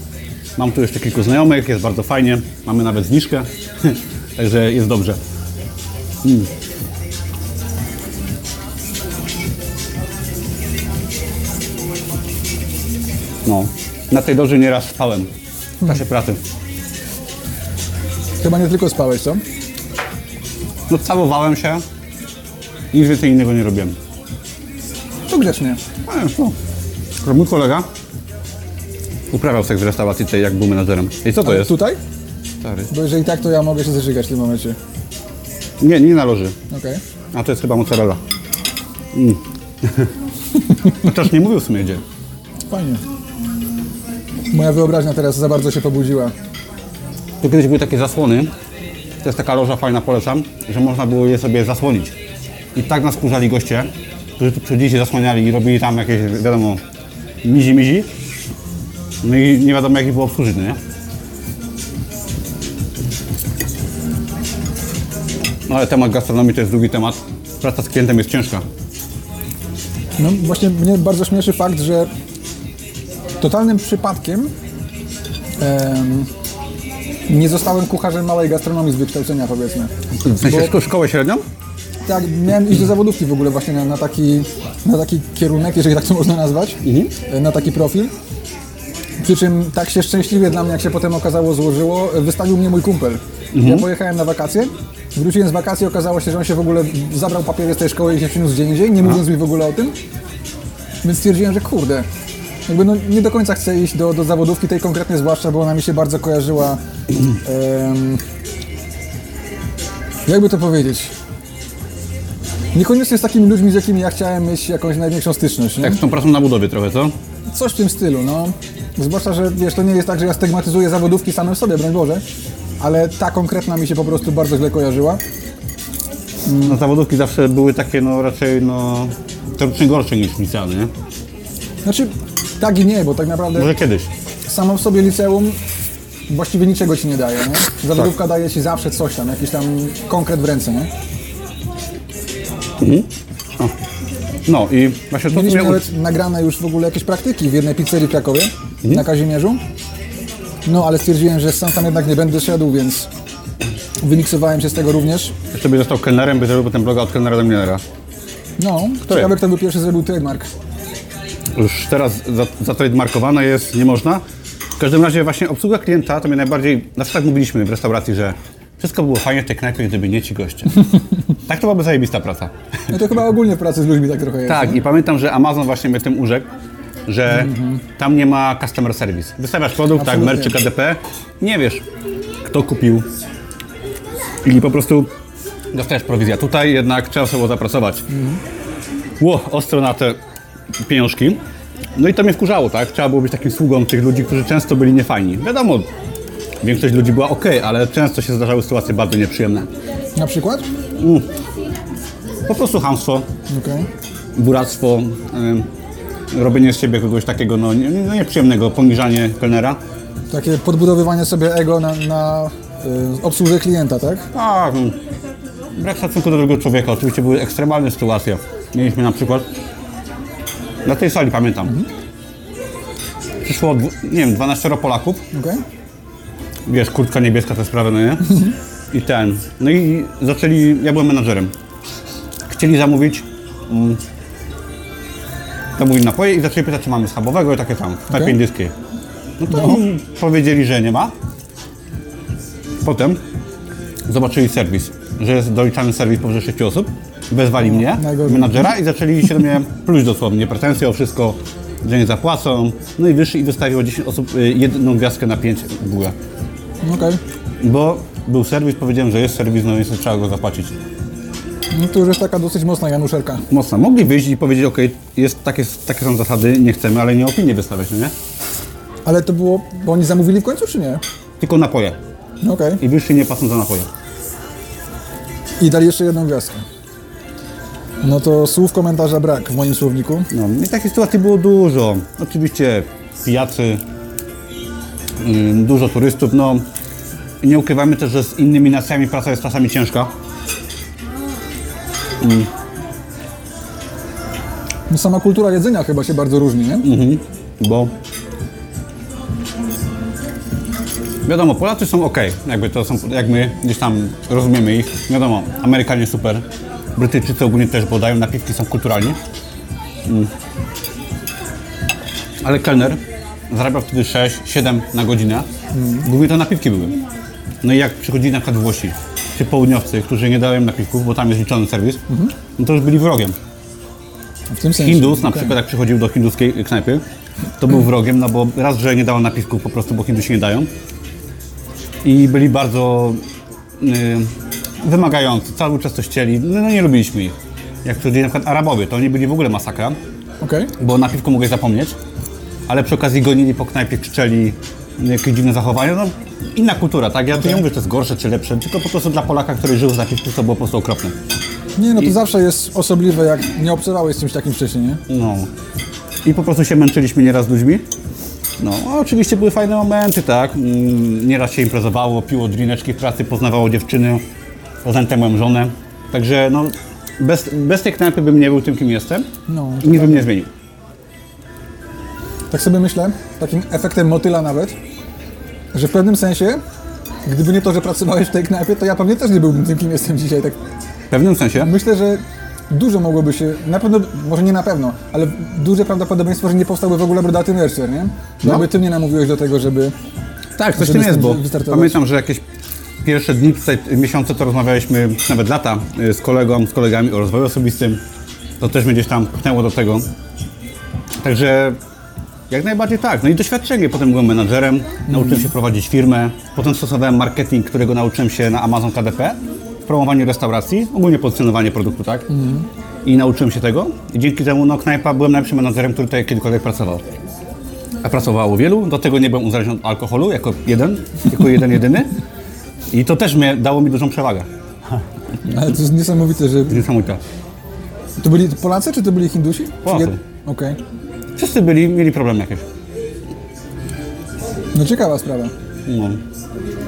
[SPEAKER 2] Mam tu jeszcze kilku znajomych, jest bardzo fajnie, mamy nawet zniżkę, także jest dobrze. Mm. No, na tej loży nieraz spałem w czasie pracy.
[SPEAKER 1] Chyba nie tylko spałeś, co?
[SPEAKER 2] No całowałem się, nic więcej innego nie robiłem.
[SPEAKER 1] To grzecznie.
[SPEAKER 2] No, mój kolega uprawiał seks w restauracji tej, jak był menadżerem. I co to jest?
[SPEAKER 1] tutaj?
[SPEAKER 2] Stary.
[SPEAKER 1] Bo jeżeli tak, to ja mogę się zażygać w tym momencie.
[SPEAKER 2] Nie, nie na loży.
[SPEAKER 1] Okej.
[SPEAKER 2] A to jest chyba mozzarella. Mm. Chociaż nie mówił w sumie gdzie.
[SPEAKER 1] Fajnie. Moja wyobraźnia teraz za bardzo się pobudziła.
[SPEAKER 2] Tu kiedyś były takie zasłony. To jest taka loża fajna, polecam, że można było je sobie zasłonić. I tak nas kurzali goście, którzy tu przychodzili, się zasłaniali i robili tam jakieś, wiadomo, mizi mizi. No i nie wiadomo jak ich było obsłużyć, no nie? No ale temat gastronomii to jest drugi temat. Praca z klientem jest ciężka.
[SPEAKER 1] No właśnie mnie bardzo śmieszy fakt, że totalnym przypadkiem em, nie zostałem kucharzem małej gastronomii z wykształcenia powiedzmy.
[SPEAKER 2] W sensie szko- szkołę średnią?
[SPEAKER 1] Tak, miałem iść do zawodówki w ogóle właśnie na, na, taki, na taki kierunek, jeżeli tak to można nazwać, e, na taki profil. Przy czym tak się szczęśliwie dla mnie, jak się potem okazało, złożyło, e, wystawił mnie mój kumpel. Ja pojechałem na wakacje, wróciłem z wakacji, okazało się, że on się w ogóle zabrał papiery z tej szkoły i się przyniósł gdzie indziej, nie mówiąc mi w ogóle o tym. Więc stwierdziłem, że kurde, jakby no nie do końca chcę iść do, do zawodówki tej konkretnie, zwłaszcza, bo ona mi się bardzo kojarzyła, em, jakby to powiedzieć, Niekoniecznie z takimi ludźmi, z jakimi ja chciałem mieć jakąś największą styczność, nie?
[SPEAKER 2] Tak z tą pracą na budowie trochę, co?
[SPEAKER 1] Coś w tym stylu, no. Zwłaszcza, że wiesz, to nie jest tak, że ja stygmatyzuję zawodówki same w sobie, broń Boże, ale ta konkretna mi się po prostu bardzo źle kojarzyła.
[SPEAKER 2] No zawodówki zawsze były takie no raczej no teoretycznie gorsze niż licealne, nie?
[SPEAKER 1] Znaczy, tak i nie, bo tak naprawdę
[SPEAKER 2] Może kiedyś.
[SPEAKER 1] samo w sobie liceum właściwie niczego ci nie daje, nie? Zawodówka daje ci zawsze coś tam, jakiś tam konkret w ręce, nie?
[SPEAKER 2] No i właśnie to
[SPEAKER 1] Mieliśmy
[SPEAKER 2] mnie
[SPEAKER 1] nawet nagrane już w ogóle jakieś praktyki w jednej pizzerii w Krakowie, na Kazimierzu. No, ale stwierdziłem, że sam tam jednak nie będę szedł, więc wymiksowałem się z tego również.
[SPEAKER 2] u... sobie został kelnerem, by zrobił potem bloga od kelnera do milionera.
[SPEAKER 1] No, ciekawe kto był pierwszy zrobił trademark.
[SPEAKER 2] Już teraz za- zatrademarkowane jest, nie można. W każdym razie właśnie obsługa klienta to mnie najbardziej, zawsze tak mówiliśmy w restauracji, że wszystko było fajnie w tej knajpie, gdyby nie ci goście. tak to byłaby zajebista praca.
[SPEAKER 1] No to chyba ogólnie w pracy z ludźmi tak trochę jest.
[SPEAKER 2] Tak, i pamiętam, że Amazon właśnie mnie tym urzekł, że tam nie ma customer service. Wystawiasz produkt, tak,
[SPEAKER 1] Absolutnie.
[SPEAKER 2] merch czy KDP, nie wiesz, kto kupił. I po prostu dostajesz prowizję. Tutaj jednak trzeba sobie zapracować. Ło, ostro na te pieniążki. No i to mnie wkurzało, tak? Trzeba było być takim sługą tych ludzi, którzy często byli niefajni. Wiadomo, większość ludzi była ok, ale często się zdarzały sytuacje bardzo nieprzyjemne.
[SPEAKER 1] Na przykład?
[SPEAKER 2] Po prostu hamstwo,
[SPEAKER 1] Okej.
[SPEAKER 2] buractwo, y, robienie z siebie kogoś takiego no, nie, no nieprzyjemnego, poniżanie kelnera.
[SPEAKER 1] Takie podbudowywanie sobie ego na, na y, obsługę klienta, tak?
[SPEAKER 2] A, mm, brak szacunku do drugiego człowieka. Oczywiście były ekstremalne sytuacje. Mieliśmy na przykład, na tej sali pamiętam, przyszło, dwu- nie wiem, 12 Polaków,
[SPEAKER 1] Okej.
[SPEAKER 2] Wiesz, kurtka niebieska, te sprawy, no nie? I ten, no i zaczęli, ja byłem menadżerem, chcieli zamówić mm, zamówić napoje i zaczęli pytać, czy mamy schabowego i takie tam, w
[SPEAKER 1] Okej.
[SPEAKER 2] indyjskiej. No to mm, powiedzieli, że nie ma. Potem zobaczyli serwis, że jest doliczany serwis powyżej 6 osób, wezwali mnie,
[SPEAKER 1] najgorzej.
[SPEAKER 2] menadżera i zaczęli się do mnie pluć dosłownie, pretensje o wszystko, że nie zapłacą. No i wyszli i wystawiło 10 osób y, jedną gwiazdkę na 5 w górę.
[SPEAKER 1] Okej.
[SPEAKER 2] Bo był serwis, powiedziałem, że jest serwis, no więc trzeba go zapłacić.
[SPEAKER 1] No to już jest taka dosyć mocna Januszerka.
[SPEAKER 2] Mocno. Mogli wyjść i powiedzieć, ok, jest, takie, takie są zasady, nie chcemy, ale nie opinię wystawiać, no nie?
[SPEAKER 1] Ale to było, bo oni zamówili w końcu, czy nie?
[SPEAKER 2] Tylko napoje.
[SPEAKER 1] No Okej.
[SPEAKER 2] I wyszli nie płacą za napoje.
[SPEAKER 1] I dali jeszcze jedną gwiazdkę. No to słów komentarza brak w moim słowniku.
[SPEAKER 2] No i takich sytuacji było dużo. Oczywiście pijacy, dużo turystów, no nie ukrywamy też, że z innymi nacjami praca jest czasami ciężka.
[SPEAKER 1] No sama kultura jedzenia chyba się bardzo różni, nie?
[SPEAKER 2] Mhm, bo wiadomo, Polacy są ok, jakby to są, jak my gdzieś tam rozumiemy ich. Wiadomo, Amerykanie super, Brytyjczycy ogólnie też podają, napiwki są kulturalni. Mm. Ale kelner zarabiał wtedy 6-7 na godzinę. Głównie to napiwki były. No i jak przychodzili na przykład Włosi, czy południowcy, którzy nie dają napiwków, bo tam jest liczony serwis, no to już byli wrogiem.
[SPEAKER 1] W tym sensie.
[SPEAKER 2] Hindus, na
[SPEAKER 1] Okej.
[SPEAKER 2] przykład jak przychodził do hinduskiej knajpy, to był wrogiem, no bo raz, że nie dawał napiwków po prostu, bo Hindusi nie dają. I byli bardzo y, wymagający, cały czas coś chcieli, no, no nie lubiliśmy ich. Jak przychodzili na przykład Arabowie, to oni byli w ogóle masakra,
[SPEAKER 1] Okej.
[SPEAKER 2] bo na piwku mogłeś zapomnieć, ale przy okazji gonili po knajpie, krzyczeli jakieś dziwne zachowania, no inna kultura, tak? Ja tu nie mówię, że to jest gorsze czy lepsze, tylko po prostu dla Polaka, który żył z napiwku, to było po prostu okropne.
[SPEAKER 1] Nie, no to zawsze jest osobliwe, jak nie obcowałeś z czymś takim wcześniej, nie?
[SPEAKER 2] No. I po prostu się męczyliśmy nieraz z ludźmi. No, oczywiście były fajne momenty, tak? Mm, Nieraz się imprezowało, piło drineczki w pracy, poznawało dziewczyny, poznałem moją żonę. Także no, bez, bez tej knajpy bym nie był tym, kim jestem
[SPEAKER 1] No,
[SPEAKER 2] i nic bym nie zmienił.
[SPEAKER 1] Tak sobie myślę, takim efektem motyla nawet, że w pewnym sensie, gdyby nie to, że pracowałeś w tej knajpie, to ja pewnie też nie byłbym tym, kim jestem dzisiaj. Tak
[SPEAKER 2] W pewnym sensie.
[SPEAKER 1] myślę, że dużo mogłoby się, na pewno, może nie na pewno, ale duże prawdopodobieństwo, że nie powstałby w ogóle Brodaty Mercer, nie?
[SPEAKER 2] No.
[SPEAKER 1] Jakby ty mnie namówiłeś do tego, żeby...
[SPEAKER 2] Tak, coś tym jest, bo pamiętam, że jakieś pierwsze dni, tutaj, miesiące to rozmawialiśmy, nawet lata y, z kolegą, z kolegami o rozwoju osobistym. To też mnie gdzieś tam pchnęło do tego. Także jak najbardziej tak. No i doświadczenie. Potem byłem menadżerem, nauczyłem się prowadzić firmę. Potem stosowałem marketing, którego nauczyłem się na Amazon KDP. W promowaniu restauracji, ogólnie pozycjonowanie produktu, tak? I nauczyłem się tego. I dzięki temu, no knajpa, byłem najlepszym menadżerem, który tutaj kiedykolwiek pracował. A pracowało wielu, do tego nie byłem uzależniony od alkoholu, jako jeden, jako jeden jedyny. I to też mnie, dało mi dużą przewagę.
[SPEAKER 1] Ale to jest niesamowite, że...
[SPEAKER 2] Niesamowite.
[SPEAKER 1] To byli Polacy, czy to byli Hindusi? Czy
[SPEAKER 2] Polacy.
[SPEAKER 1] jed- Okej.
[SPEAKER 2] Wszyscy byli, mieli problemy jakieś.
[SPEAKER 1] No ciekawa sprawa.
[SPEAKER 2] No.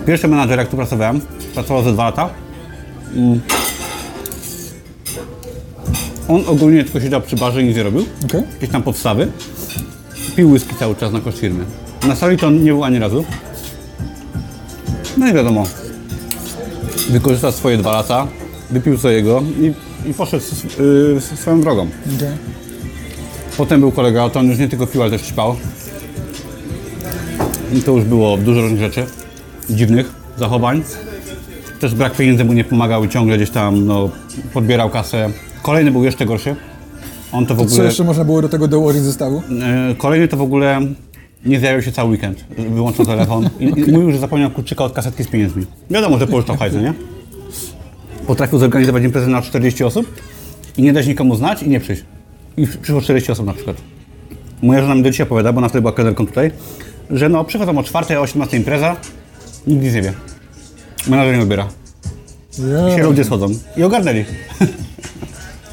[SPEAKER 2] Pierwszy menadżer, jak tu pracowałem, pracował ze dwa lata. Mm. On ogólnie tylko siedział przy barze i nic nie robił.
[SPEAKER 1] Okej.
[SPEAKER 2] Jakieś tam podstawy. Pił whisky cały czas na koszt firmy. Na sali to nie był ani razu. No i wiadomo. Wykorzystał swoje dwa lata, wypił swojego i, i poszedł s- yy, swoją drogą.
[SPEAKER 1] Okej.
[SPEAKER 2] Potem był kolega, to on już nie tylko pił, ale też ćpał. I to już było dużo różnych rzeczy, dziwnych zachowań. Też brak pieniędzy mu nie pomagał i ciągle gdzieś tam no, podbierał kasę. Kolejny był jeszcze gorszy. On to w
[SPEAKER 1] Co
[SPEAKER 2] ogóle...
[SPEAKER 1] jeszcze można było do tego dołożyć zestawu?
[SPEAKER 2] E, Kolejny to w ogóle nie zjawił się cały weekend. Wyłączył telefon i, i mówił, że zapomniał kluczyka od kasetki z pieniędzmi. Wiadomo, że pożyczał hajs, nie? Potrafił zorganizować imprezę na 40 osób i nie dać nikomu znać i nie przyjść. I przyszło 40 osób na przykład. Moja żona mi do dzisiaj opowiada, bo ona wtedy była kelnerką tutaj, że no przychodzą o 4, o 18 impreza, nikt nic nie wie. Menadżer nie odbiera. Się
[SPEAKER 1] Yeah.
[SPEAKER 2] ludzie schodzą. I ogarnęli.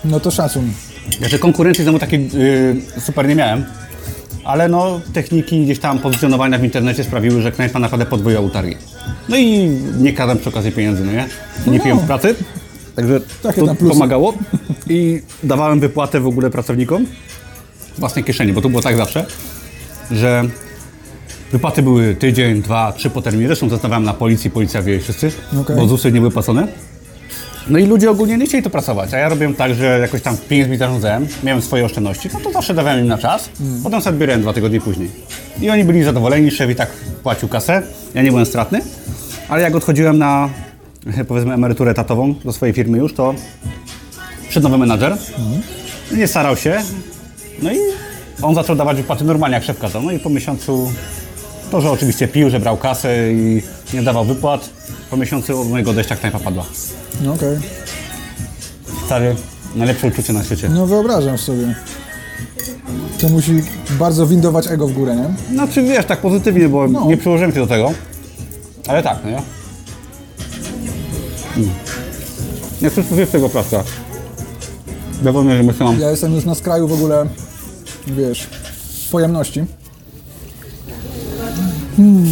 [SPEAKER 1] No to szacun.
[SPEAKER 2] Znaczy konkurencji znowu takiej yy, super nie miałem, ale no techniki gdzieś tam pozycjonowania w internecie sprawiły, że knajpa naprawdę podwoiła utargi. No i nie kradłem przy okazji pieniędzy, no nie? Nie
[SPEAKER 1] No.
[SPEAKER 2] piłem w pracy, także
[SPEAKER 1] Takie
[SPEAKER 2] to pomagało i dawałem wypłatę w ogóle pracownikom z własnej kieszeni, bo to było tak zawsze, że wypłaty były tydzień, dwa, trzy po terminie, zresztą zostawiałem na policji, policja wie wszyscy,
[SPEAKER 1] Okej.
[SPEAKER 2] bo ZUSy nie były płacone. No i ludzie ogólnie nie chcieli to pracować, a ja robiłem tak, że jakoś tam pieniędzmi zarządzałem, miałem swoje oszczędności, no to zawsze dawałem im na czas, potem sobie odbierałem dwa tygodnie później. I oni byli zadowoleni, szef i tak płacił kasę, ja nie byłem stratny, ale jak odchodziłem na, powiedzmy, emeryturę etatową do swojej firmy już, to przyszedł nowy menadżer, nie starał się, no i on zaczął dawać wypłaty normalnie, jak szef kazał, no i po miesiącu to, że oczywiście pił, że brał kasę i nie dawał wypłat, po miesiącu od mojego odejścia knajpa padła.
[SPEAKER 1] No okej.
[SPEAKER 2] Stary, najlepsze uczucie na świecie.
[SPEAKER 1] No wyobrażam sobie. To musi bardzo windować ego w górę, nie?
[SPEAKER 2] Znaczy wiesz, tak pozytywnie, bo
[SPEAKER 1] No.
[SPEAKER 2] nie przyłożyłem się do tego, ale tak, no nie? Mm. Nie zjeść tego plaska. Wiadomo, że myślę,
[SPEAKER 1] Ja jestem już na skraju w ogóle, wiesz, pojemności. Hmm.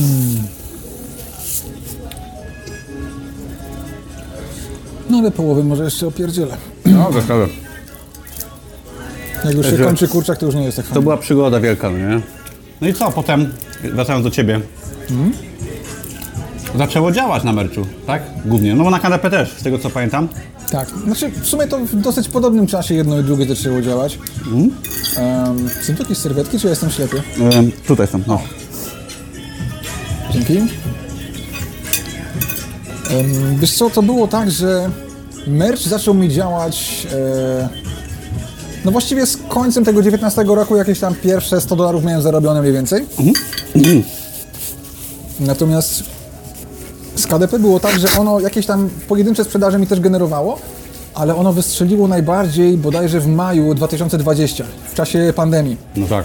[SPEAKER 1] No ale połowę może jeszcze opierdzielę.
[SPEAKER 2] no wesołe.
[SPEAKER 1] Jak już się kończy kurczak, to już nie jest tak
[SPEAKER 2] To
[SPEAKER 1] fajnie.
[SPEAKER 2] była przygoda wielka, no nie? No i co, potem, wracając do Ciebie, zaczęło działać na merczu, tak? Głównie, no bo na KDP też, z tego co pamiętam.
[SPEAKER 1] Tak, znaczy w sumie to w dosyć podobnym czasie jedno i drugie zaczęło działać. Um, są to jakieś serwetki, czy ja jestem ślepy?
[SPEAKER 2] Ym, tutaj są, no.
[SPEAKER 1] Dzięki. Em, Wiesz co, to było tak, że merch zaczął mi działać e, no właściwie z końcem tego 19 roku jakieś tam pierwsze 100 dolarów miałem zarobione mniej więcej. Natomiast z KDP było tak, że ono jakieś tam pojedyncze sprzedaże mi też generowało, ale ono wystrzeliło najbardziej bodajże w maju 2020, w czasie pandemii.
[SPEAKER 2] No tak.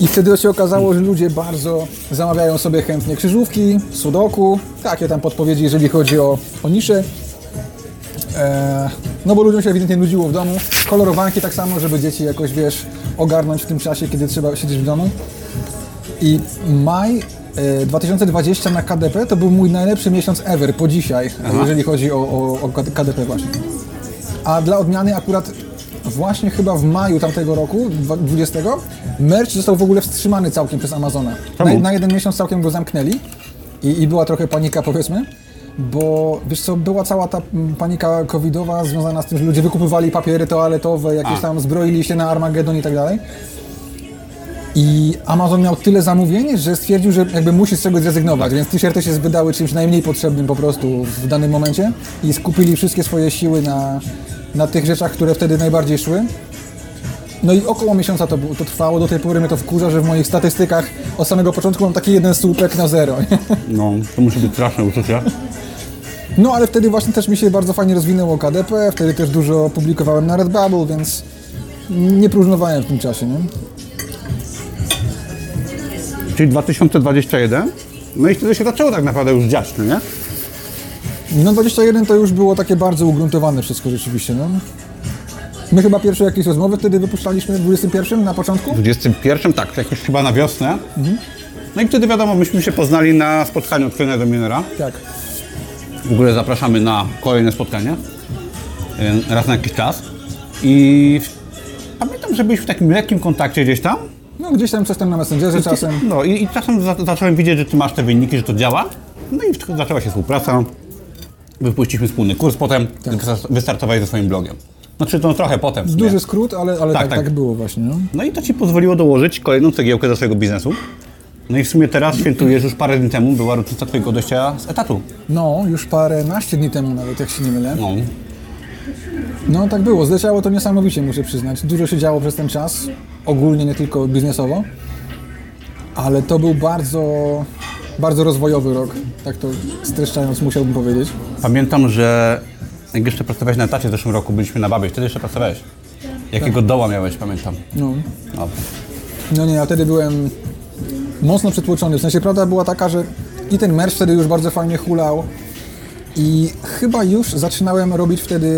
[SPEAKER 1] I wtedy się okazało, że ludzie bardzo zamawiają sobie chętnie krzyżówki, sudoku, takie tam podpowiedzi, jeżeli chodzi o, o nisze. Eee, no bo ludziom się ewidentnie nudziło w domu. Kolorowanki tak samo, żeby dzieci jakoś, wiesz, ogarnąć w tym czasie, kiedy trzeba siedzieć w domu. I maj 2020 na KDP to był mój najlepszy miesiąc ever po dzisiaj, jeżeli chodzi o, o, o KDP właśnie. A dla odmiany akurat właśnie chyba w maju tamtego roku, dwa- 20, merch został w ogóle wstrzymany całkiem przez Amazona. Na, na jeden miesiąc całkiem go zamknęli i, i była trochę panika powiedzmy, bo wiesz co, była cała ta panika covidowa związana z tym, że ludzie wykupywali papiery toaletowe, jakieś
[SPEAKER 2] A.
[SPEAKER 1] tam zbroili się na Armagedon i tak dalej. I Amazon miał tyle zamówień, że stwierdził, że jakby musi z czegoś zrezygnować, więc t-shirty się wydały czymś najmniej potrzebnym po prostu w danym momencie i skupili wszystkie swoje siły na, na tych rzeczach, które wtedy najbardziej szły. No i około miesiąca to, to trwało, do tej pory mnie to wkurza, że w moich statystykach od samego początku mam taki jeden słupek na zero. nie?
[SPEAKER 2] No, to musi być straszne uczucie.
[SPEAKER 1] No ale wtedy właśnie też mi się bardzo fajnie rozwinęło KDP, wtedy też dużo publikowałem na Redbubble, więc nie próżnowałem w tym czasie. Nie?
[SPEAKER 2] Czyli 2021. No i wtedy się zaczęło tak naprawdę już dziać, no nie?
[SPEAKER 1] No 21 to już było takie bardzo ugruntowane wszystko rzeczywiście, no. My chyba pierwsze jakieś rozmowy wtedy wypuszczaliśmy w 21 na początku?
[SPEAKER 2] W 21, tak, jakoś chyba na wiosnę. No i wtedy wiadomo, myśmy się poznali na spotkaniu Twojego Dominera.
[SPEAKER 1] Tak.
[SPEAKER 2] W ogóle zapraszamy na kolejne spotkanie. y, Raz na jakiś czas. I pamiętam, że byliśmy w takim lekkim kontakcie gdzieś tam.
[SPEAKER 1] No gdzieś tam coś tam na Messengerze czasem.
[SPEAKER 2] No i, i czasem za, zacząłem widzieć, że Ty masz te wyniki, że to działa. No i zaczęła się współpraca. Wypuściliśmy wspólny kurs potem. wystar- Wystartowałeś ze swoim blogiem. Znaczy to trochę potem.
[SPEAKER 1] Duży skrót, ale, ale tak,
[SPEAKER 2] Tak,
[SPEAKER 1] tak,
[SPEAKER 2] tak.
[SPEAKER 1] było właśnie, no.
[SPEAKER 2] No i to Ci pozwoliło dołożyć kolejną cegiełkę do swojego biznesu. No i w sumie teraz świętujesz, już parę dni temu była rocznica Twojego odejścia z etatu.
[SPEAKER 1] No, już paręnaście dni temu nawet, jak się nie mylę.
[SPEAKER 2] No.
[SPEAKER 1] No tak było, zleciało to niesamowicie, muszę przyznać. Dużo się działo przez ten czas, ogólnie, nie tylko biznesowo. Ale to był bardzo, bardzo rozwojowy rok, tak to streszczając musiałbym powiedzieć.
[SPEAKER 2] Pamiętam, że jak jeszcze pracowałeś na etacie w zeszłym roku, byliśmy na Babie, wtedy jeszcze pracowałeś. Jakiego doła miałeś, pamiętam.
[SPEAKER 1] No.
[SPEAKER 2] No.
[SPEAKER 1] No nie, ja wtedy byłem mocno przytłoczony. W sensie prawda była taka, że i ten merch wtedy już bardzo fajnie hulał. I chyba już zaczynałem robić wtedy.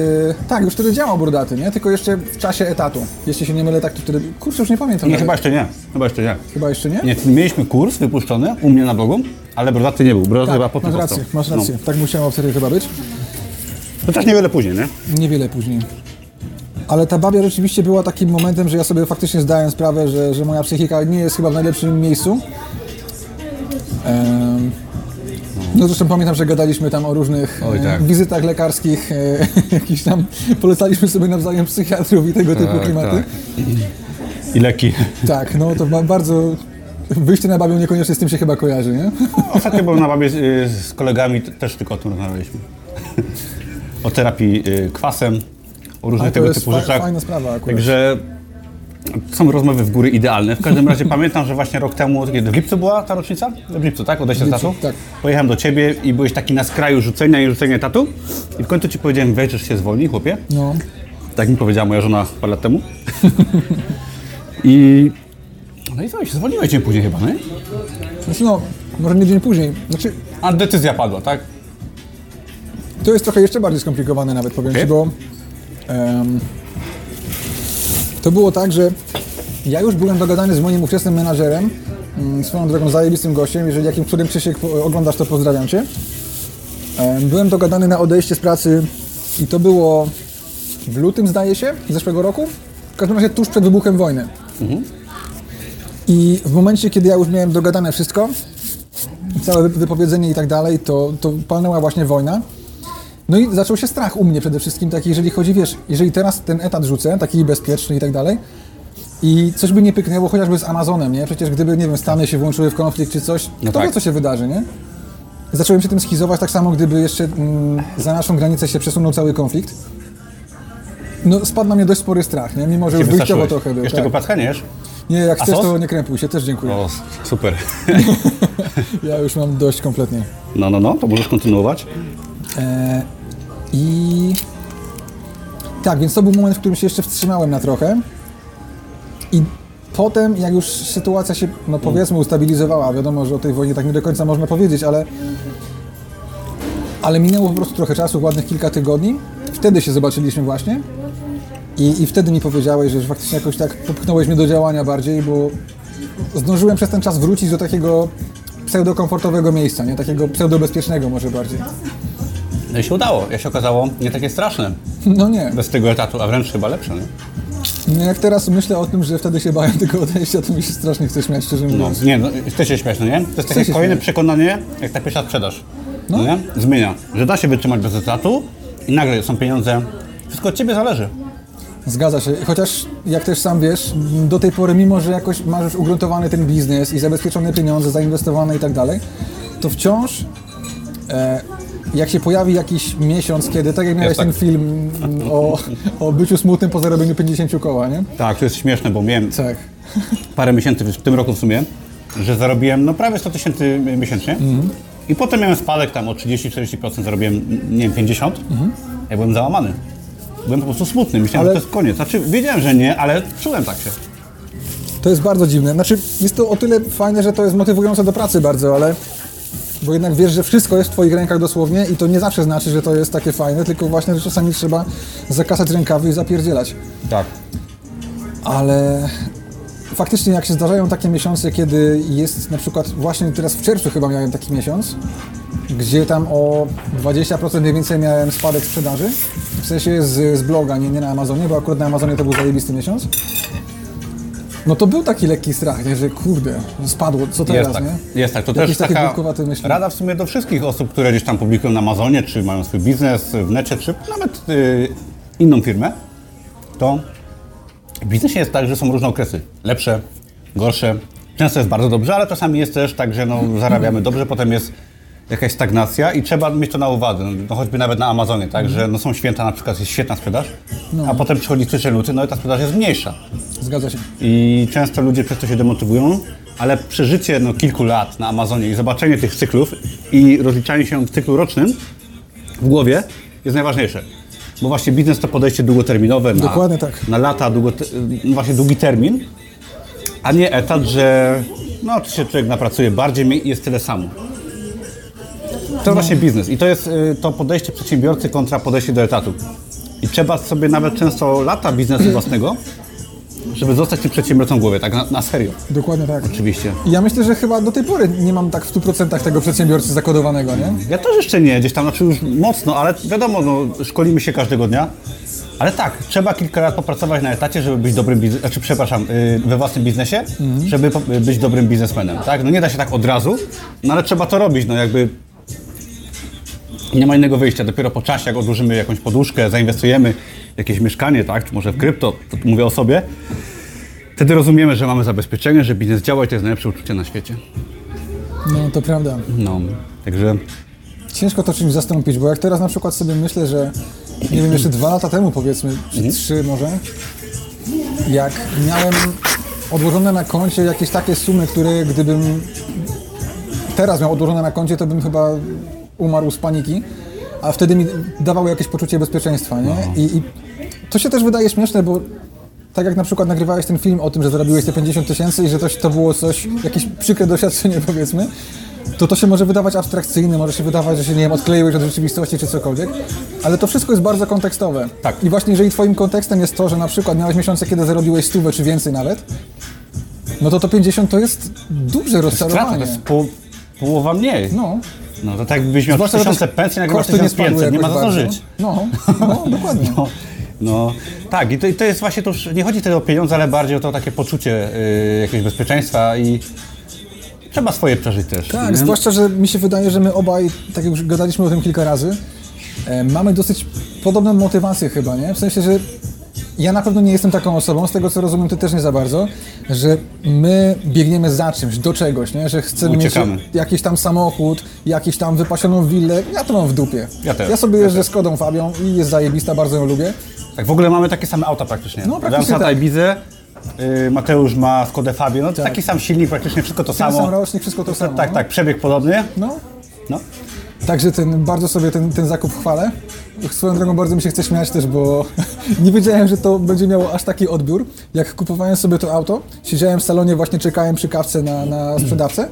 [SPEAKER 1] Tak, już wtedy działał brodaty, nie? Tylko jeszcze w czasie etatu. Jeśli się nie mylę, tak to wtedy. Kurczę, już nie pamiętam.
[SPEAKER 2] Nie,
[SPEAKER 1] nawet.
[SPEAKER 2] chyba jeszcze nie. Chyba jeszcze nie.
[SPEAKER 1] Chyba jeszcze nie?
[SPEAKER 2] Nie, mieliśmy kurs wypuszczony u mnie na blogu, ale brodaty nie był. Brodaty chyba
[SPEAKER 1] Tak,
[SPEAKER 2] potem
[SPEAKER 1] masz
[SPEAKER 2] powstał.
[SPEAKER 1] rację, masz rację. Tak musiało wtedy chyba być.
[SPEAKER 2] No. Chociaż niewiele później, nie?
[SPEAKER 1] Niewiele później. Ale ta babia rzeczywiście była takim momentem, że ja sobie faktycznie zdałem sprawę, że, że moja psychika nie jest chyba w najlepszym miejscu. Em, no zresztą pamiętam, że gadaliśmy tam o różnych
[SPEAKER 2] Oj,
[SPEAKER 1] e,
[SPEAKER 2] tak.
[SPEAKER 1] wizytach lekarskich, e, jakiś tam polecaliśmy sobie nawzajem psychiatrów i tego typu klimaty.
[SPEAKER 2] I leki.
[SPEAKER 1] Tak, no to ba- bardzo... Wyjście na babię niekoniecznie z tym się chyba kojarzy, nie?
[SPEAKER 2] Ostatnio byłem na Babie z, y, z kolegami, t- też tylko o tym rozmawialiśmy. o terapii y, kwasem, o różnych
[SPEAKER 1] to
[SPEAKER 2] tego
[SPEAKER 1] jest
[SPEAKER 2] typu
[SPEAKER 1] fa-
[SPEAKER 2] rzeczach.
[SPEAKER 1] fajna sprawa akurat.
[SPEAKER 2] Także są rozmowy w góry idealne. W każdym razie pamiętam, że właśnie rok temu, kiedy w lipcu była ta rocznica? W lipcu, tak? Odejście z tatu?
[SPEAKER 1] tak.
[SPEAKER 2] Pojechałem do ciebie i byłeś taki na skraju rzucenia i rzucenia tatu. I w końcu ci powiedziałem, weź, się zwolnij, chłopie.
[SPEAKER 1] No.
[SPEAKER 2] Tak mi powiedziała moja żona parę lat temu. I... No i co, się zwolniłeś dzień później chyba, nie?
[SPEAKER 1] Znaczy no, może nie dzień później. Znaczy,
[SPEAKER 2] A decyzja padła, tak?
[SPEAKER 1] To jest trochę jeszcze bardziej skomplikowane nawet, powiem
[SPEAKER 2] Okej.
[SPEAKER 1] Ci, bo em, to było tak, że ja już byłem dogadany z moim ówczesnym menadżerem, mm, swoją drogą zajebistym gościem, jeżeli jakim cudem Krzysiek oglądasz, to pozdrawiam Cię. Em, byłem dogadany na odejście z pracy i to było w lutym, zdaje się, zeszłego roku. W każdym razie tuż przed wybuchem wojny. I w momencie, kiedy ja już miałem dogadane wszystko, całe wy- wypowiedzenie i tak dalej, to, to palnęła właśnie wojna. No i zaczął się strach u mnie przede wszystkim, taki, jeżeli chodzi, wiesz, jeżeli teraz ten etat rzucę, taki bezpieczny i tak dalej, i coś by nie pyknęło chociażby z Amazonem, nie? Przecież gdyby, nie wiem, Stany się włączyły w konflikt czy coś,
[SPEAKER 2] No
[SPEAKER 1] kto
[SPEAKER 2] tak.
[SPEAKER 1] wie, co się wydarzy, nie? Zacząłem się tym schizować tak samo, gdyby jeszcze mm, za naszą granicę się przesunął cały konflikt. No, spadł na mnie dość spory strach, nie? Mimo, że już wyjściowo trochę był.
[SPEAKER 2] Jeszcze
[SPEAKER 1] tak.
[SPEAKER 2] nie jesz?
[SPEAKER 1] Nie, jak
[SPEAKER 2] A
[SPEAKER 1] chcesz,
[SPEAKER 2] sos?
[SPEAKER 1] to nie krępuj się, też dziękuję.
[SPEAKER 2] O, super.
[SPEAKER 1] Ja już mam dość kompletnie.
[SPEAKER 2] No, no, no, to możesz kontynuować.
[SPEAKER 1] E, I tak, więc to był moment, w którym się jeszcze wstrzymałem na trochę. I potem, jak już sytuacja się, no powiedzmy, ustabilizowała, wiadomo, że o tej wojnie tak nie do końca można powiedzieć, ale, ale minęło po prostu trochę czasu, ładnych kilka tygodni. Wtedy się zobaczyliśmy właśnie. I, I wtedy mi powiedziałeś, że faktycznie jakoś tak popchnąłeś mnie do działania bardziej, bo zdążyłem przez ten czas wrócić do takiego pseudokomfortowego miejsca, nie? Takiego pseudobezpiecznego może bardziej.
[SPEAKER 2] No i się udało. Ja się okazało nie takie straszne
[SPEAKER 1] No nie.
[SPEAKER 2] bez tego etatu, a wręcz chyba lepsze, nie?
[SPEAKER 1] No jak teraz myślę o tym, że wtedy się bałem tego odejścia, to mi się strasznie chce śmiać, szczerze
[SPEAKER 2] No,
[SPEAKER 1] mówiąc.
[SPEAKER 2] nie, no, chcesz się śmiać, no nie? To jest takie
[SPEAKER 1] się
[SPEAKER 2] kolejne
[SPEAKER 1] śmiać.
[SPEAKER 2] przekonanie, jak ta pierwsza sprzedaż. No. nie? Zmienia, że da się wytrzymać bez etatu i nagle są pieniądze. Wszystko od ciebie zależy.
[SPEAKER 1] Zgadza się. Chociaż, jak też sam wiesz, do tej pory, mimo że jakoś masz już ugruntowany ten biznes i zabezpieczone pieniądze, zainwestowane i tak dalej, to wciąż e, jak się pojawi jakiś miesiąc, kiedy, tak jak miałeś
[SPEAKER 2] tak.
[SPEAKER 1] ten film mm, o, o byciu smutnym po zarobieniu 50 koła, nie?
[SPEAKER 2] Tak, to jest śmieszne, bo miałem
[SPEAKER 1] Tak.
[SPEAKER 2] parę miesięcy w tym roku w sumie, że zarobiłem no prawie 100 tysięcy miesięcznie. I potem miałem spadek tam o 30-40%, zarobiłem, nie wiem, 50. Ja byłem załamany. Byłem po prostu smutny, myślałem,
[SPEAKER 1] Ale-
[SPEAKER 2] że to jest koniec. Znaczy, wiedziałem, że nie, ale czułem tak się.
[SPEAKER 1] To jest bardzo dziwne. Znaczy, jest to o tyle fajne, że to jest motywujące do pracy bardzo, ale bo jednak wiesz, że wszystko jest w Twoich rękach dosłownie i to nie zawsze znaczy, że to jest takie fajne, tylko właśnie, że czasami trzeba zakasać rękawy i zapierdzielać.
[SPEAKER 2] Tak.
[SPEAKER 1] Ale faktycznie jak się zdarzają takie miesiące, kiedy jest na przykład właśnie teraz w czerwcu chyba miałem taki miesiąc, gdzie tam o 20% mniej więcej miałem spadek sprzedaży, w sensie z, z bloga, nie, nie na Amazonie, bo akurat na Amazonie to był zajebisty miesiąc. No to był taki lekki strach, nie? że kurde, spadło, co teraz,
[SPEAKER 2] Jest tak,
[SPEAKER 1] nie?
[SPEAKER 2] jest tak. To
[SPEAKER 1] Jakieś
[SPEAKER 2] też taka
[SPEAKER 1] myśli.
[SPEAKER 2] rada w sumie do wszystkich osób, które gdzieś tam publikują na Amazonie, czy mają swój biznes w necie, czy nawet y, inną firmę, to w biznesie jest tak, że są różne okresy. Lepsze, gorsze. Często jest bardzo dobrze, ale czasami jest też tak, że no, zarabiamy dobrze, potem jest jakaś stagnacja i trzeba mieć to na uwadze. No, choćby nawet na Amazonie, tak, że no, są święta, na przykład jest świetna sprzedaż, a potem przychodzi styczeń, luty, no i ta sprzedaż jest mniejsza.
[SPEAKER 1] Zgadza się.
[SPEAKER 2] I często ludzie przez to się demotywują, ale przeżycie no, kilku lat na Amazonie i zobaczenie tych cyklów i rozliczanie się w cyklu rocznym w głowie jest najważniejsze. Bo właśnie biznes to podejście długoterminowe na,
[SPEAKER 1] Dokładnie tak.
[SPEAKER 2] na lata, długo, no właśnie długi termin, a nie etat, że no, czy się człowiek napracuje bardziej i jest tyle samo. To właśnie biznes i to jest y, to podejście przedsiębiorcy kontra podejście do etatu. I trzeba sobie nawet często lata biznesu własnego, żeby zostać tym przedsiębiorcą w głowie, tak na, na serio.
[SPEAKER 1] Dokładnie tak.
[SPEAKER 2] Oczywiście.
[SPEAKER 1] Ja myślę, że chyba do tej pory nie mam tak w 100% tego przedsiębiorcy zakodowanego, nie?
[SPEAKER 2] Ja też jeszcze nie, gdzieś tam, znaczy już mocno, ale wiadomo, no, szkolimy się każdego dnia. Ale tak, trzeba kilka lat popracować na etacie, żeby być dobrym biznesem, znaczy przepraszam, yy, we własnym biznesie, żeby po, y, być dobrym biznesmenem, tak? No nie da się tak od razu, no ale trzeba to robić, no jakby nie ma innego wyjścia. Dopiero po czasie, jak odłożymy jakąś poduszkę, zainwestujemy w jakieś mieszkanie, tak, czy może w krypto, to mówię o sobie, wtedy rozumiemy, że mamy zabezpieczenie, że biznes działa i to jest najlepsze uczucie na świecie.
[SPEAKER 1] No to prawda.
[SPEAKER 2] No, także
[SPEAKER 1] Ciężko to czymś zastąpić, bo jak teraz na przykład sobie myślę, że nie wiem, jeszcze dwa lata temu powiedzmy, czy trzy może, jak miałem odłożone na koncie jakieś takie sumy, które gdybym teraz miał odłożone na koncie, to bym chyba umarł z paniki, a wtedy mi dawało jakieś poczucie bezpieczeństwa, nie? I, I to się też wydaje śmieszne, bo tak jak na przykład nagrywałeś ten film o tym, że zarobiłeś te 50 tysięcy i że to, to było coś, jakieś przykre doświadczenie powiedzmy, to to się może wydawać abstrakcyjne, może się wydawać, że się, nie wiem, odkleiłeś od rzeczywistości czy cokolwiek, ale to wszystko jest bardzo kontekstowe.
[SPEAKER 2] Tak.
[SPEAKER 1] I właśnie jeżeli twoim kontekstem jest to, że na przykład miałeś miesiące, kiedy zarobiłeś stówę czy więcej nawet, no to to 50 to jest duże
[SPEAKER 2] strata to
[SPEAKER 1] rozczarowanie.
[SPEAKER 2] jest pół, połowa mniej.
[SPEAKER 1] No.
[SPEAKER 2] No to tak jakbyś miał
[SPEAKER 1] Zwłaszcza,
[SPEAKER 2] tysiące pensji,
[SPEAKER 1] nie spadły
[SPEAKER 2] 1500, nie ma za co żyć.
[SPEAKER 1] No, no dokładnie.
[SPEAKER 2] No, no tak, i to, i to jest właśnie to, już- nie chodzi wtedy o pieniądze, ale bardziej o to takie poczucie y, jakiegoś bezpieczeństwa i trzeba swoje przeżyć też.
[SPEAKER 1] Tak,
[SPEAKER 2] nie?
[SPEAKER 1] zwłaszcza, że mi się wydaje, że my obaj, tak jak już gadaliśmy o tym kilka razy, e, mamy dosyć podobną motywację chyba, nie? W sensie, że ja na pewno nie jestem taką osobą, z tego co rozumiem, ty też nie za bardzo, że my biegniemy za czymś, do czegoś, nie? Że chcemy
[SPEAKER 2] Uciekamy.
[SPEAKER 1] mieć jakiś tam samochód, jakiś tam wypasioną willę, ja to mam w dupie.
[SPEAKER 2] Ja też,
[SPEAKER 1] Ja sobie
[SPEAKER 2] ja
[SPEAKER 1] jeżdżę z Kodą Fabią i jest zajebista, bardzo ją lubię.
[SPEAKER 2] Tak, w ogóle mamy takie same auta praktycznie.
[SPEAKER 1] No, praktycznie tak.
[SPEAKER 2] Ibizę, y, Mateusz ma Skodę Fabio, no
[SPEAKER 1] Tak.
[SPEAKER 2] taki sam silnik, praktycznie wszystko to
[SPEAKER 1] Ten
[SPEAKER 2] samo.
[SPEAKER 1] sam rocznik, wszystko to samo.
[SPEAKER 2] tak,
[SPEAKER 1] no.
[SPEAKER 2] tak, przebieg podobny.
[SPEAKER 1] No,
[SPEAKER 2] No.
[SPEAKER 1] Także ten, bardzo sobie ten, ten zakup chwalę. Swoją drogą bardzo mi się chce śmiać też, bo nie wiedziałem, że to będzie miało aż taki odbiór. Jak kupowałem sobie to auto, siedziałem w salonie, właśnie czekałem przy kawce na, na sprzedawcę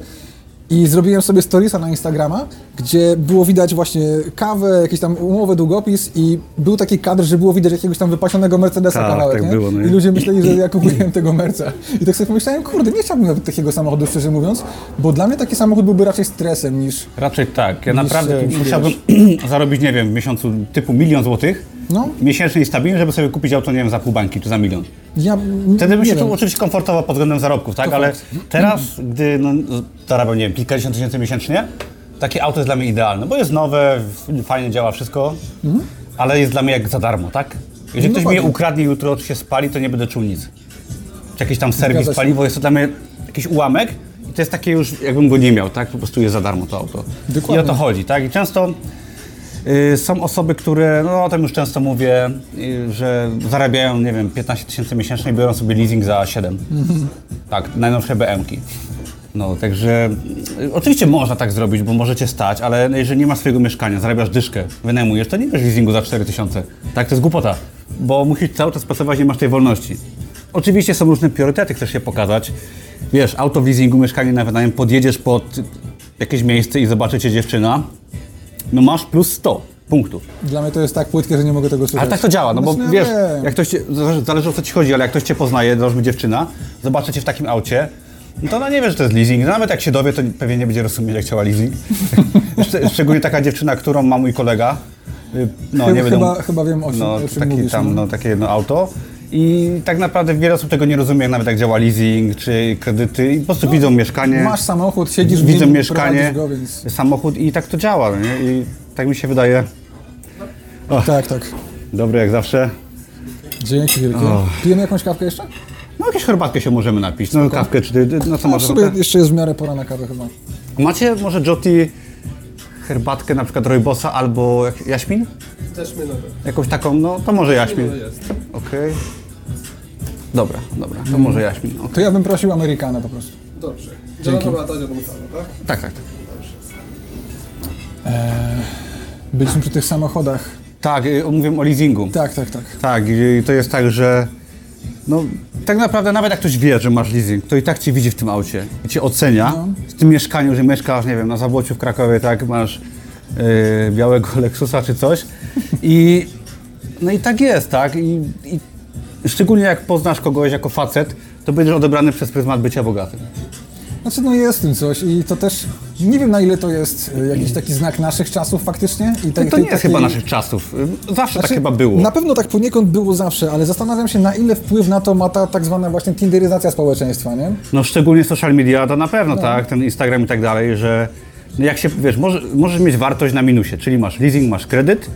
[SPEAKER 1] i zrobiłem sobie storiesa na Instagrama, gdzie było widać właśnie kawę, jakiś tam umowę, długopis i był taki kadr, że było widać jakiegoś tam wypasionego Mercedesa
[SPEAKER 2] Tak,
[SPEAKER 1] kawałek,
[SPEAKER 2] tak
[SPEAKER 1] nie?
[SPEAKER 2] było, no
[SPEAKER 1] I ludzie myśleli, że ja kupiłem tego Merca. I tak sobie pomyślałem, kurde, nie chciałbym nawet takiego samochodu, szczerze mówiąc, bo dla mnie taki samochód byłby raczej stresem niż...
[SPEAKER 2] Raczej tak. Ja
[SPEAKER 1] Niż
[SPEAKER 2] naprawdę musiałbym zarobić, nie wiem, w miesiącu typu milion złotych,
[SPEAKER 1] No.
[SPEAKER 2] miesięcznie i stabilnie, żeby sobie kupić auto, nie wiem, za pół bańki czy za milion.
[SPEAKER 1] Ja,
[SPEAKER 2] Wtedy bym się czuł oczywiście komfortowo pod względem zarobków, tak?
[SPEAKER 1] To
[SPEAKER 2] Ale
[SPEAKER 1] fakt.
[SPEAKER 2] teraz, gdy no, zarabiam, nie wiem, kilkadziesiąt tysięcy miesięcznie, takie auto jest dla mnie idealne, bo jest nowe, fajnie działa wszystko, ale jest dla mnie jak za darmo, tak? Jeżeli
[SPEAKER 1] No
[SPEAKER 2] ktoś mnie
[SPEAKER 1] dokładnie.
[SPEAKER 2] ukradnie i jutro się spali, to nie będę czuł nic. Czy jakiś tam serwis, paliwo, jest to dla mnie jakiś ułamek i to jest takie już, jakbym go nie miał, tak? Po prostu jest za darmo to auto.
[SPEAKER 1] Dokładnie.
[SPEAKER 2] I o to chodzi, tak? I często są osoby, które, no o tym już często mówię, y, że zarabiają, nie wiem, 15 tysięcy miesięcznie i biorą sobie leasing za 7. Tak, najnowsze BM-ki. No, także y, oczywiście można tak zrobić, bo możecie stać, ale jeżeli nie masz swojego mieszkania, zarabiasz dyszkę, wynajmujesz, to nie bierz leasingu za 4 tysiące. Tak, to jest głupota, bo musisz cały czas pracować, nie masz tej wolności. Oczywiście są różne priorytety, chcesz się pokazać. Wiesz, auto w leasingu, mieszkanie na wynajem, podjedziesz pod jakieś miejsce i zobaczy cię dziewczyna, no masz plus 100 punktów.
[SPEAKER 1] Dla mnie to jest tak płytkie, że nie mogę tego słuchać.
[SPEAKER 2] Ale tak to działa, no bo wiesz,
[SPEAKER 1] wiem.
[SPEAKER 2] jak ktoś cię, zależy, o co ci chodzi, ale jak ktoś cię poznaje, załóżmy dziewczyna, zobaczy cię w takim aucie, no to ona nie wie, że to jest leasing. No nawet jak się dowie, to pewnie nie będzie rozumieć, jak chciała leasing. Szcz- Szczególnie taka dziewczyna, którą ma mój kolega. Y, No, nie
[SPEAKER 1] Chyba-
[SPEAKER 2] będą,
[SPEAKER 1] chyba- chyba wiem, o czym-
[SPEAKER 2] no,
[SPEAKER 1] o czym
[SPEAKER 2] taki
[SPEAKER 1] mówisz,
[SPEAKER 2] tam,
[SPEAKER 1] no.
[SPEAKER 2] no, takie jedno auto. I tak naprawdę wiele osób tego nie rozumie, nawet jak działa leasing czy kredyty i po prostu widzą mieszkanie.
[SPEAKER 1] No, Masz samochód, siedzisz w
[SPEAKER 2] widzą
[SPEAKER 1] nim,
[SPEAKER 2] mieszkanie,
[SPEAKER 1] go, więc...
[SPEAKER 2] samochód i tak to działa, no nie? I tak mi się wydaje,
[SPEAKER 1] Tak, tak.
[SPEAKER 2] dobre jak zawsze.
[SPEAKER 1] Dzięki wielkie. Pijemy jakąś kawkę jeszcze?
[SPEAKER 2] No jakąś herbatkę się możemy napić, no kawkę czy no co
[SPEAKER 1] No, w sobie jeszcze jest w miarę pora na kawę chyba.
[SPEAKER 2] Macie może Joty herbatkę na przykład Rojbosa albo jaśmin?
[SPEAKER 3] Też my nowe.
[SPEAKER 2] Jakąś taką, no to może jaśmin.
[SPEAKER 3] No jest.
[SPEAKER 2] Dobra, dobra, to może jaśmin. okej.
[SPEAKER 1] To ja bym prosił Amerykana po prostu.
[SPEAKER 3] Dobrze. Dzięki. Tania do metanu, tak?
[SPEAKER 2] Tak, tak.
[SPEAKER 1] Byliśmy przy tych samochodach.
[SPEAKER 2] Tak, y, mówię o leasingu.
[SPEAKER 1] Tak, tak, tak.
[SPEAKER 2] Tak, i to jest tak, że no, tak naprawdę nawet jak ktoś wie, że masz leasing, to i tak cię widzi w tym aucie i cię ocenia.
[SPEAKER 1] No.
[SPEAKER 2] W tym mieszkaniu, że mieszkasz, nie wiem, na Zabłociu w Krakowie, tak, masz yy, białego Lexusa czy coś. I no i tak jest, tak. I, I szczególnie jak poznasz kogoś jako facet, to będziesz odebrany przez pryzmat bycia bogatym.
[SPEAKER 1] Znaczy no jest w tym coś i to też, nie wiem na ile to jest y, jakiś taki znak naszych czasów faktycznie. I tej-
[SPEAKER 2] No to nie jest chyba naszych czasów. Zawsze tak
[SPEAKER 1] Znaczy,
[SPEAKER 2] chyba było.
[SPEAKER 1] Na pewno tak poniekąd było zawsze, ale zastanawiam się na ile wpływ na to ma ta tak zwana właśnie tinderyzacja społeczeństwa, nie?
[SPEAKER 2] No szczególnie social media to na pewno, tak, ten Instagram i tak dalej, że no jak się, wiesz, może, możesz mieć wartość na minusie, czyli masz leasing, masz kredyt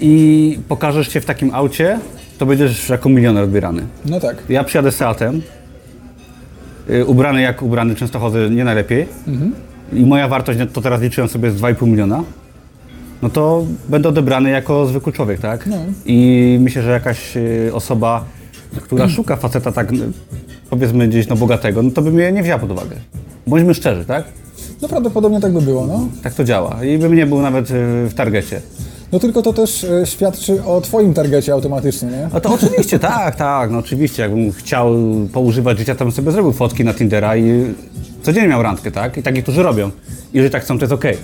[SPEAKER 2] i pokażesz się w takim aucie, to będziesz jako milioner odbierany.
[SPEAKER 1] No tak.
[SPEAKER 2] Ja przyjadę Seatem, y, ubrany jak ubrany, często chodzę nie najlepiej i moja wartość, no to teraz liczyłem sobie jest 2,5 miliona, no to będę odebrany jako zwykły człowiek, tak?
[SPEAKER 1] No.
[SPEAKER 2] I myślę, że jakaś y, osoba, która szuka faceta tak, y, powiedzmy gdzieś no bogatego, no to by mnie nie wzięła pod uwagę. Bądźmy szczerzy, tak?
[SPEAKER 1] No prawdopodobnie tak by było, no.
[SPEAKER 2] Tak to działa. I bym nie był nawet y, w targecie.
[SPEAKER 1] No tylko to też e, świadczy o twoim targecie automatycznie, nie?
[SPEAKER 2] A to oczywiście, tak, tak, no oczywiście. Jakbym chciał poużywać życia, to bym sobie zrobił fotki na Tindera i codziennie miał randkę, tak? I tak niektórzy robią. Jeżeli tak chcą, to jest okej.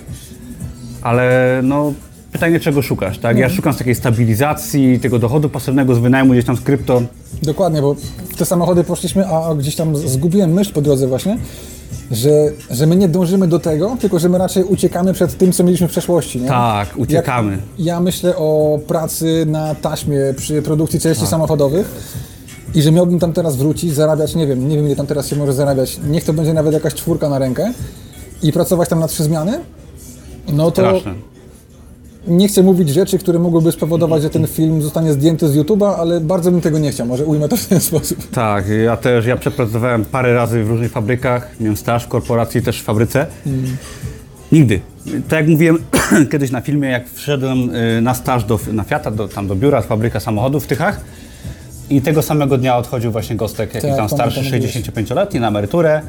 [SPEAKER 2] Ale no, pytanie czego szukasz, tak? Ja szukam z takiej stabilizacji, tego dochodu pasywnego z wynajmu gdzieś tam z krypto.
[SPEAKER 1] Dokładnie, bo w te samochody poszliśmy, a gdzieś tam zgubiłem myśl po drodze właśnie, że, że my nie dążymy do tego, tylko że my raczej uciekamy przed tym, co mieliśmy w przeszłości, nie?
[SPEAKER 2] Tak, uciekamy.
[SPEAKER 1] Jak ja myślę o pracy na taśmie przy produkcji części
[SPEAKER 2] Tak.
[SPEAKER 1] samochodowych i że miałbym tam teraz wrócić, zarabiać, nie wiem, nie wiem ile tam teraz się może zarabiać, niech to będzie nawet jakaś czwórka na rękę i pracować tam na trzy zmiany, no to
[SPEAKER 2] Straszne.
[SPEAKER 1] Nie chcę mówić rzeczy, które mogłyby spowodować, że ten film zostanie zdjęty z YouTube'a, ale bardzo bym tego nie chciał, może ujmę to w ten sposób.
[SPEAKER 2] Tak, ja też, ja przepracowałem parę razy w różnych fabrykach, miałem staż w korporacji, też w fabryce. Nigdy. Tak jak mówiłem kiedyś na filmie, jak wszedłem y, na staż do, na Fiata, do, tam do biura, fabryka samochodów w Tychach, I tego samego dnia odchodził właśnie Gostek, jakiś
[SPEAKER 1] Tak,
[SPEAKER 2] tam starszy,
[SPEAKER 1] pamiętam, mówiłeś.
[SPEAKER 2] 65-letni na emeryturę.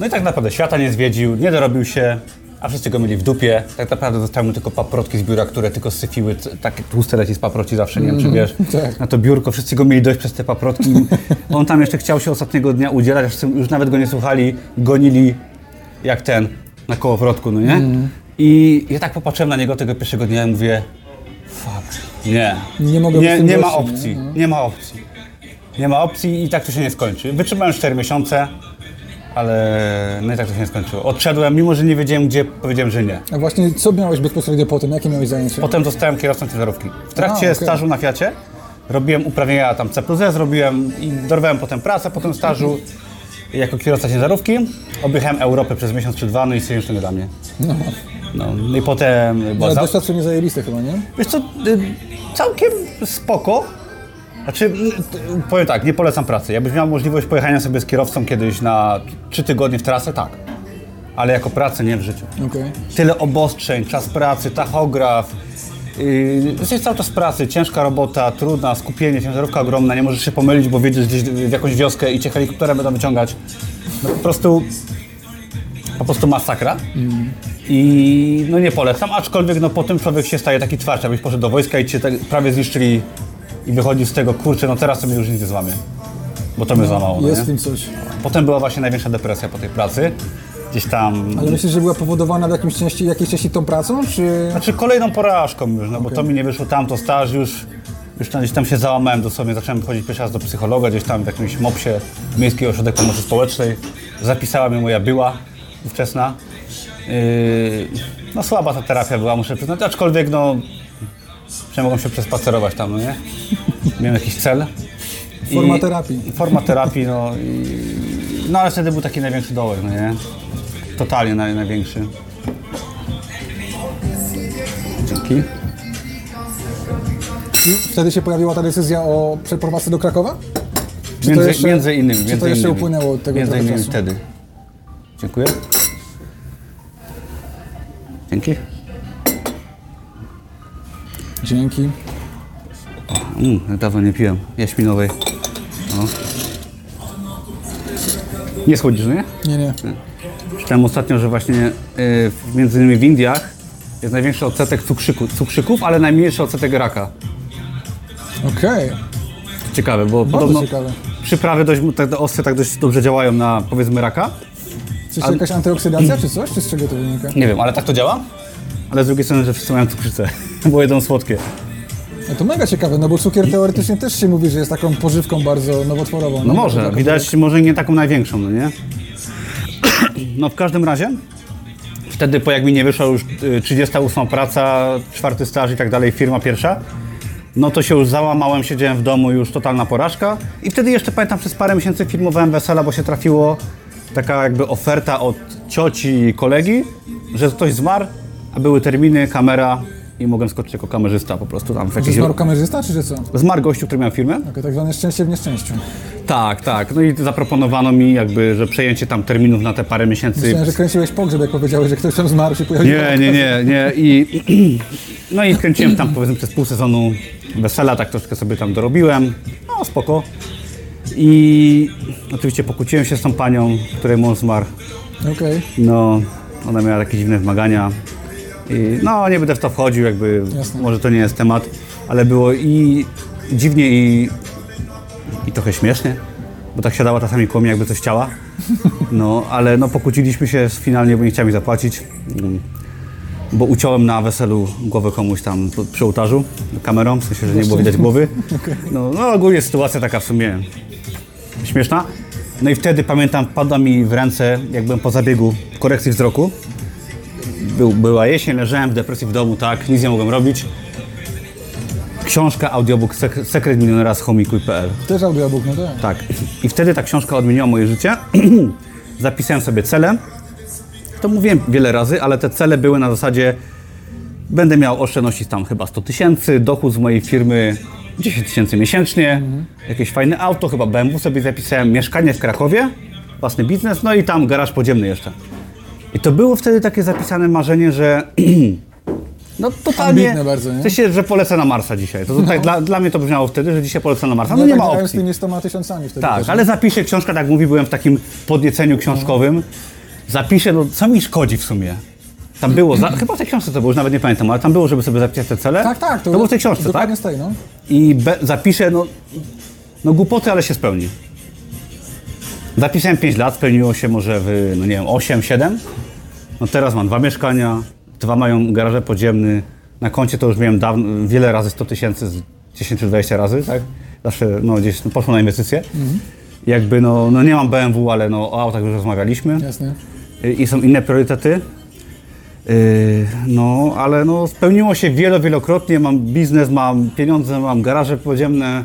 [SPEAKER 2] No i tak naprawdę świata nie zwiedził, nie dorobił się, a wszyscy go mieli w dupie. Tak naprawdę zostały mu tylko paprotki z biura, które tylko syfiły, takie tłuste leci z paproci zawsze, nie wiem czy wiesz,
[SPEAKER 1] tak.
[SPEAKER 2] na to biurko. Wszyscy go mieli dość przez te paprotki. On tam jeszcze chciał się ostatniego dnia udzielać, aż już nawet go nie słuchali, gonili jak ten na kołowrotku, no nie?
[SPEAKER 1] Mhm.
[SPEAKER 2] I ja tak popatrzyłem na niego tego pierwszego dnia i mówię, fuck, nie,
[SPEAKER 1] Nie mogę
[SPEAKER 2] nie, nie ma
[SPEAKER 1] gościem,
[SPEAKER 2] opcji,
[SPEAKER 1] nie? No.
[SPEAKER 2] nie ma opcji. Nie ma opcji i tak to się nie skończy. Wytrzymałem 4 miesiące, ale no i tak to się nie skończyło. Odszedłem, mimo że nie wiedziałem gdzie, powiedziałem, że nie.
[SPEAKER 1] A właśnie co miałeś bezpośrednio po tym? Jakie miałeś zajęcie?
[SPEAKER 2] Potem zostałem kierowcą ciężarówki. W trakcie
[SPEAKER 1] A, okej.
[SPEAKER 2] stażu na Fiacie robiłem uprawnienia tam C plus E, zrobiłem i dorwałem potem pracę po tym stażu jako kierowca ciężarówki. Objechałem Europę przez miesiąc czy dwa, no i stwierdziłem, że to nie dla mnie.
[SPEAKER 1] No.
[SPEAKER 2] No i potem
[SPEAKER 1] Ale
[SPEAKER 2] za...
[SPEAKER 1] doświadczenie zajebiste chyba, nie?
[SPEAKER 2] Wiesz co, y, całkiem spoko. Znaczy, t- powiem tak, nie polecam pracy. Jakbyś miał możliwość pojechania sobie z kierowcą kiedyś na trzy tygodnie w trasę, tak. Ale jako pracę nie w życiu.
[SPEAKER 1] Okej.
[SPEAKER 2] Tyle obostrzeń, czas pracy, tachograf. Yy, jesteś cały czas w pracy, ciężka robota, trudna, skupienie, ciężarówka ogromna, nie możesz się pomylić, bo wiedziesz gdzieś w jakąś wioskę i cię helikopterem będą wyciągać. No po prostu, po prostu masakra. I no nie polecam, aczkolwiek no po tym człowiek się staje taki twarz, abyś poszedł do wojska i cię tak prawie zniszczyli i wychodzi z tego, kurczę, no teraz sobie już nic nie złamie. Bo to mnie złamało, no
[SPEAKER 1] Jest
[SPEAKER 2] nie?
[SPEAKER 1] w tym coś.
[SPEAKER 2] Potem była właśnie największa depresja po tej pracy. Gdzieś tam
[SPEAKER 1] Ale myślisz, że była powodowana w jakimś części, jakiejś części tą pracą, czy...
[SPEAKER 2] Znaczy kolejną porażką już, no bo to mi nie wyszło tamto staż już, już tam, gdzieś tam się załamałem dosłownie, zacząłem chodzić pierwszy raz do psychologa, gdzieś tam w jakimś MOPS-ie Miejski Ośrodek Pomocy Społecznej. Zapisała mnie moja była ówczesna. Yy, no słaba ta terapia była, muszę przyznać, aczkolwiek no przynajmniej mogłem się przespacerować tam, no nie? Miałem jakiś cel. I-
[SPEAKER 1] Forma terapii.
[SPEAKER 2] Forma terapii, no i, no ale wtedy był taki największy dołek, no nie? Totalnie naj, największy. Dzięki.
[SPEAKER 1] I wtedy się pojawiła ta decyzja o przeprowadzce do Krakowa? Czy to
[SPEAKER 2] Między,
[SPEAKER 1] jeszcze-
[SPEAKER 2] między innymi.
[SPEAKER 1] Czy
[SPEAKER 2] między
[SPEAKER 1] to jeszcze
[SPEAKER 2] innymi.
[SPEAKER 1] upłynęło od tego
[SPEAKER 2] Między innymi
[SPEAKER 1] czasu?
[SPEAKER 2] wtedy. Dziękuję. Dzięki.
[SPEAKER 1] Dzięki.
[SPEAKER 2] Mm, dawno nie piłem jaśminowej. No. Nie schodzisz, nie?
[SPEAKER 1] Nie, nie.
[SPEAKER 2] Czytałem ostatnio, że właśnie y, między innymi w Indiach jest największy odsetek cukrzyku, cukrzyków, ale najmniejszy odsetek raka.
[SPEAKER 1] Okej.
[SPEAKER 2] Ciekawe, bo podobno
[SPEAKER 1] ciekawe.
[SPEAKER 2] przyprawy dość, tak, ostre tak dość dobrze działają na powiedzmy raka.
[SPEAKER 1] Coś,
[SPEAKER 2] Ale-
[SPEAKER 1] jakaś antyoksydacja czy coś? Czy z czego to wynika?
[SPEAKER 2] Nie wiem, ale tak to działa? Ale z drugiej strony, że wszyscy mają cukrzycę, bo jedzą słodkie.
[SPEAKER 1] No to mega ciekawe, no bo cukier teoretycznie też się mówi, że jest taką pożywką bardzo nowotworową.
[SPEAKER 2] No
[SPEAKER 1] nie?
[SPEAKER 2] może, widać może nie taką największą, no nie? No w każdym razie, wtedy po jak mi nie wyszła już y, 38 praca, czwarty staż i tak dalej, firma pierwsza, no to się już załamałem, siedziałem w domu, już totalna porażka. I wtedy jeszcze pamiętam, przez parę miesięcy filmowałem wesela, bo się trafiło taka jakby oferta od cioci i kolegi, że ktoś zmarł, a były terminy, kamera i mogłem skoczyć jako kamerzysta po prostu tam w jakiś...
[SPEAKER 1] zmarł kamerzysta, czy że co?
[SPEAKER 2] Zmarł gościu, który miał firmę.
[SPEAKER 1] Okej, tak zwane szczęście w nieszczęściu.
[SPEAKER 2] Tak, tak. No i zaproponowano mi jakby, że przejęcie tam terminów na te parę miesięcy.
[SPEAKER 1] Myślałem, że kręciłeś pogrzeb, jak powiedziałeś, że ktoś tam zmarł, się pojawił.
[SPEAKER 2] Nie, nie, nie, nie. I, no i kręciłem tam powiedzmy przez pół sezonu wesela, tak troszkę sobie tam dorobiłem. No spoko. I oczywiście pokłóciłem się z tą panią, której mąż zmarł.
[SPEAKER 1] Okej,
[SPEAKER 2] No, ona miała takie dziwne wymagania. I, no, nie będę w to wchodził, jakby
[SPEAKER 1] Jasne.
[SPEAKER 2] może to nie jest temat, ale było i dziwnie i, i trochę śmiesznie, bo tak siadała czasami koło mnie, jakby coś chciała. No, ale no pokłóciliśmy się finalnie, bo nie chciała mi zapłacić. Mm. Bo uciąłem na weselu głowę komuś tam przy ołtarzu kamerą, w sensie, że nie było widać głowy. No, no ogólnie sytuacja taka w sumie śmieszna. No i wtedy pamiętam, padła mi w ręce, jak byłem po zabiegu korekcji wzroku. Był, była jesień, leżałem w depresji w domu, tak, nic nie mogłem robić. Książka, audiobook Sek- Sekret milionera z homikuj.pl.
[SPEAKER 1] też audiobook, no tak.
[SPEAKER 2] Tak. I wtedy ta książka odmieniła moje życie. Zapisałem sobie cele. To mówiłem wiele razy, ale te cele były na zasadzie będę miał oszczędności tam chyba 100 tysięcy, dochód z mojej firmy 10 tysięcy miesięcznie, jakieś fajne auto, chyba BMW sobie zapisałem, mieszkanie w Krakowie, własny biznes, no i tam garaż podziemny jeszcze. I to było wtedy takie zapisane marzenie, że No totalnie.
[SPEAKER 1] Ambitne bardzo, nie?
[SPEAKER 2] W sensie, że polecę na Marsa dzisiaj. To, to tak, dla, dla mnie to brzmiało wtedy, że dzisiaj polecę na Marsa. No, nie
[SPEAKER 1] tak
[SPEAKER 2] ma
[SPEAKER 1] grałem z
[SPEAKER 2] opcji.
[SPEAKER 1] tymi 100 tysiącami wtedy
[SPEAKER 2] Tak,
[SPEAKER 1] też,
[SPEAKER 2] ale zapiszę książkę, tak mówi, byłem w takim podnieceniu książkowym. Zapiszę, no co mi szkodzi w sumie? Tam było, za, chyba w tej książce to było, już nawet nie pamiętam, ale tam było, żeby sobie zapisać te cele.
[SPEAKER 1] Tak, tak.
[SPEAKER 2] To, było w tej książce, tak?
[SPEAKER 1] Z tej, no.
[SPEAKER 2] I be, zapiszę, no, no głupoty, ale się spełni. Zapisałem 5 lat, spełniło się może w, no nie wiem, 8, 7. No teraz mam dwa mieszkania, dwa mają garaże podziemny. Na koncie to już miałem dawno, wiele razy 100 tysięcy, z 10 czy 20 razy, tak? Zawsze no, gdzieś no, poszło na inwestycje. Jakby no, no nie mam BMW, ale no, o autach już rozmawialiśmy.
[SPEAKER 1] Jasne.
[SPEAKER 2] Y, i są inne priorytety. Yy, No, ale no, spełniło się wielo, wielokrotnie. Mam biznes, mam pieniądze, mam garaże podziemne,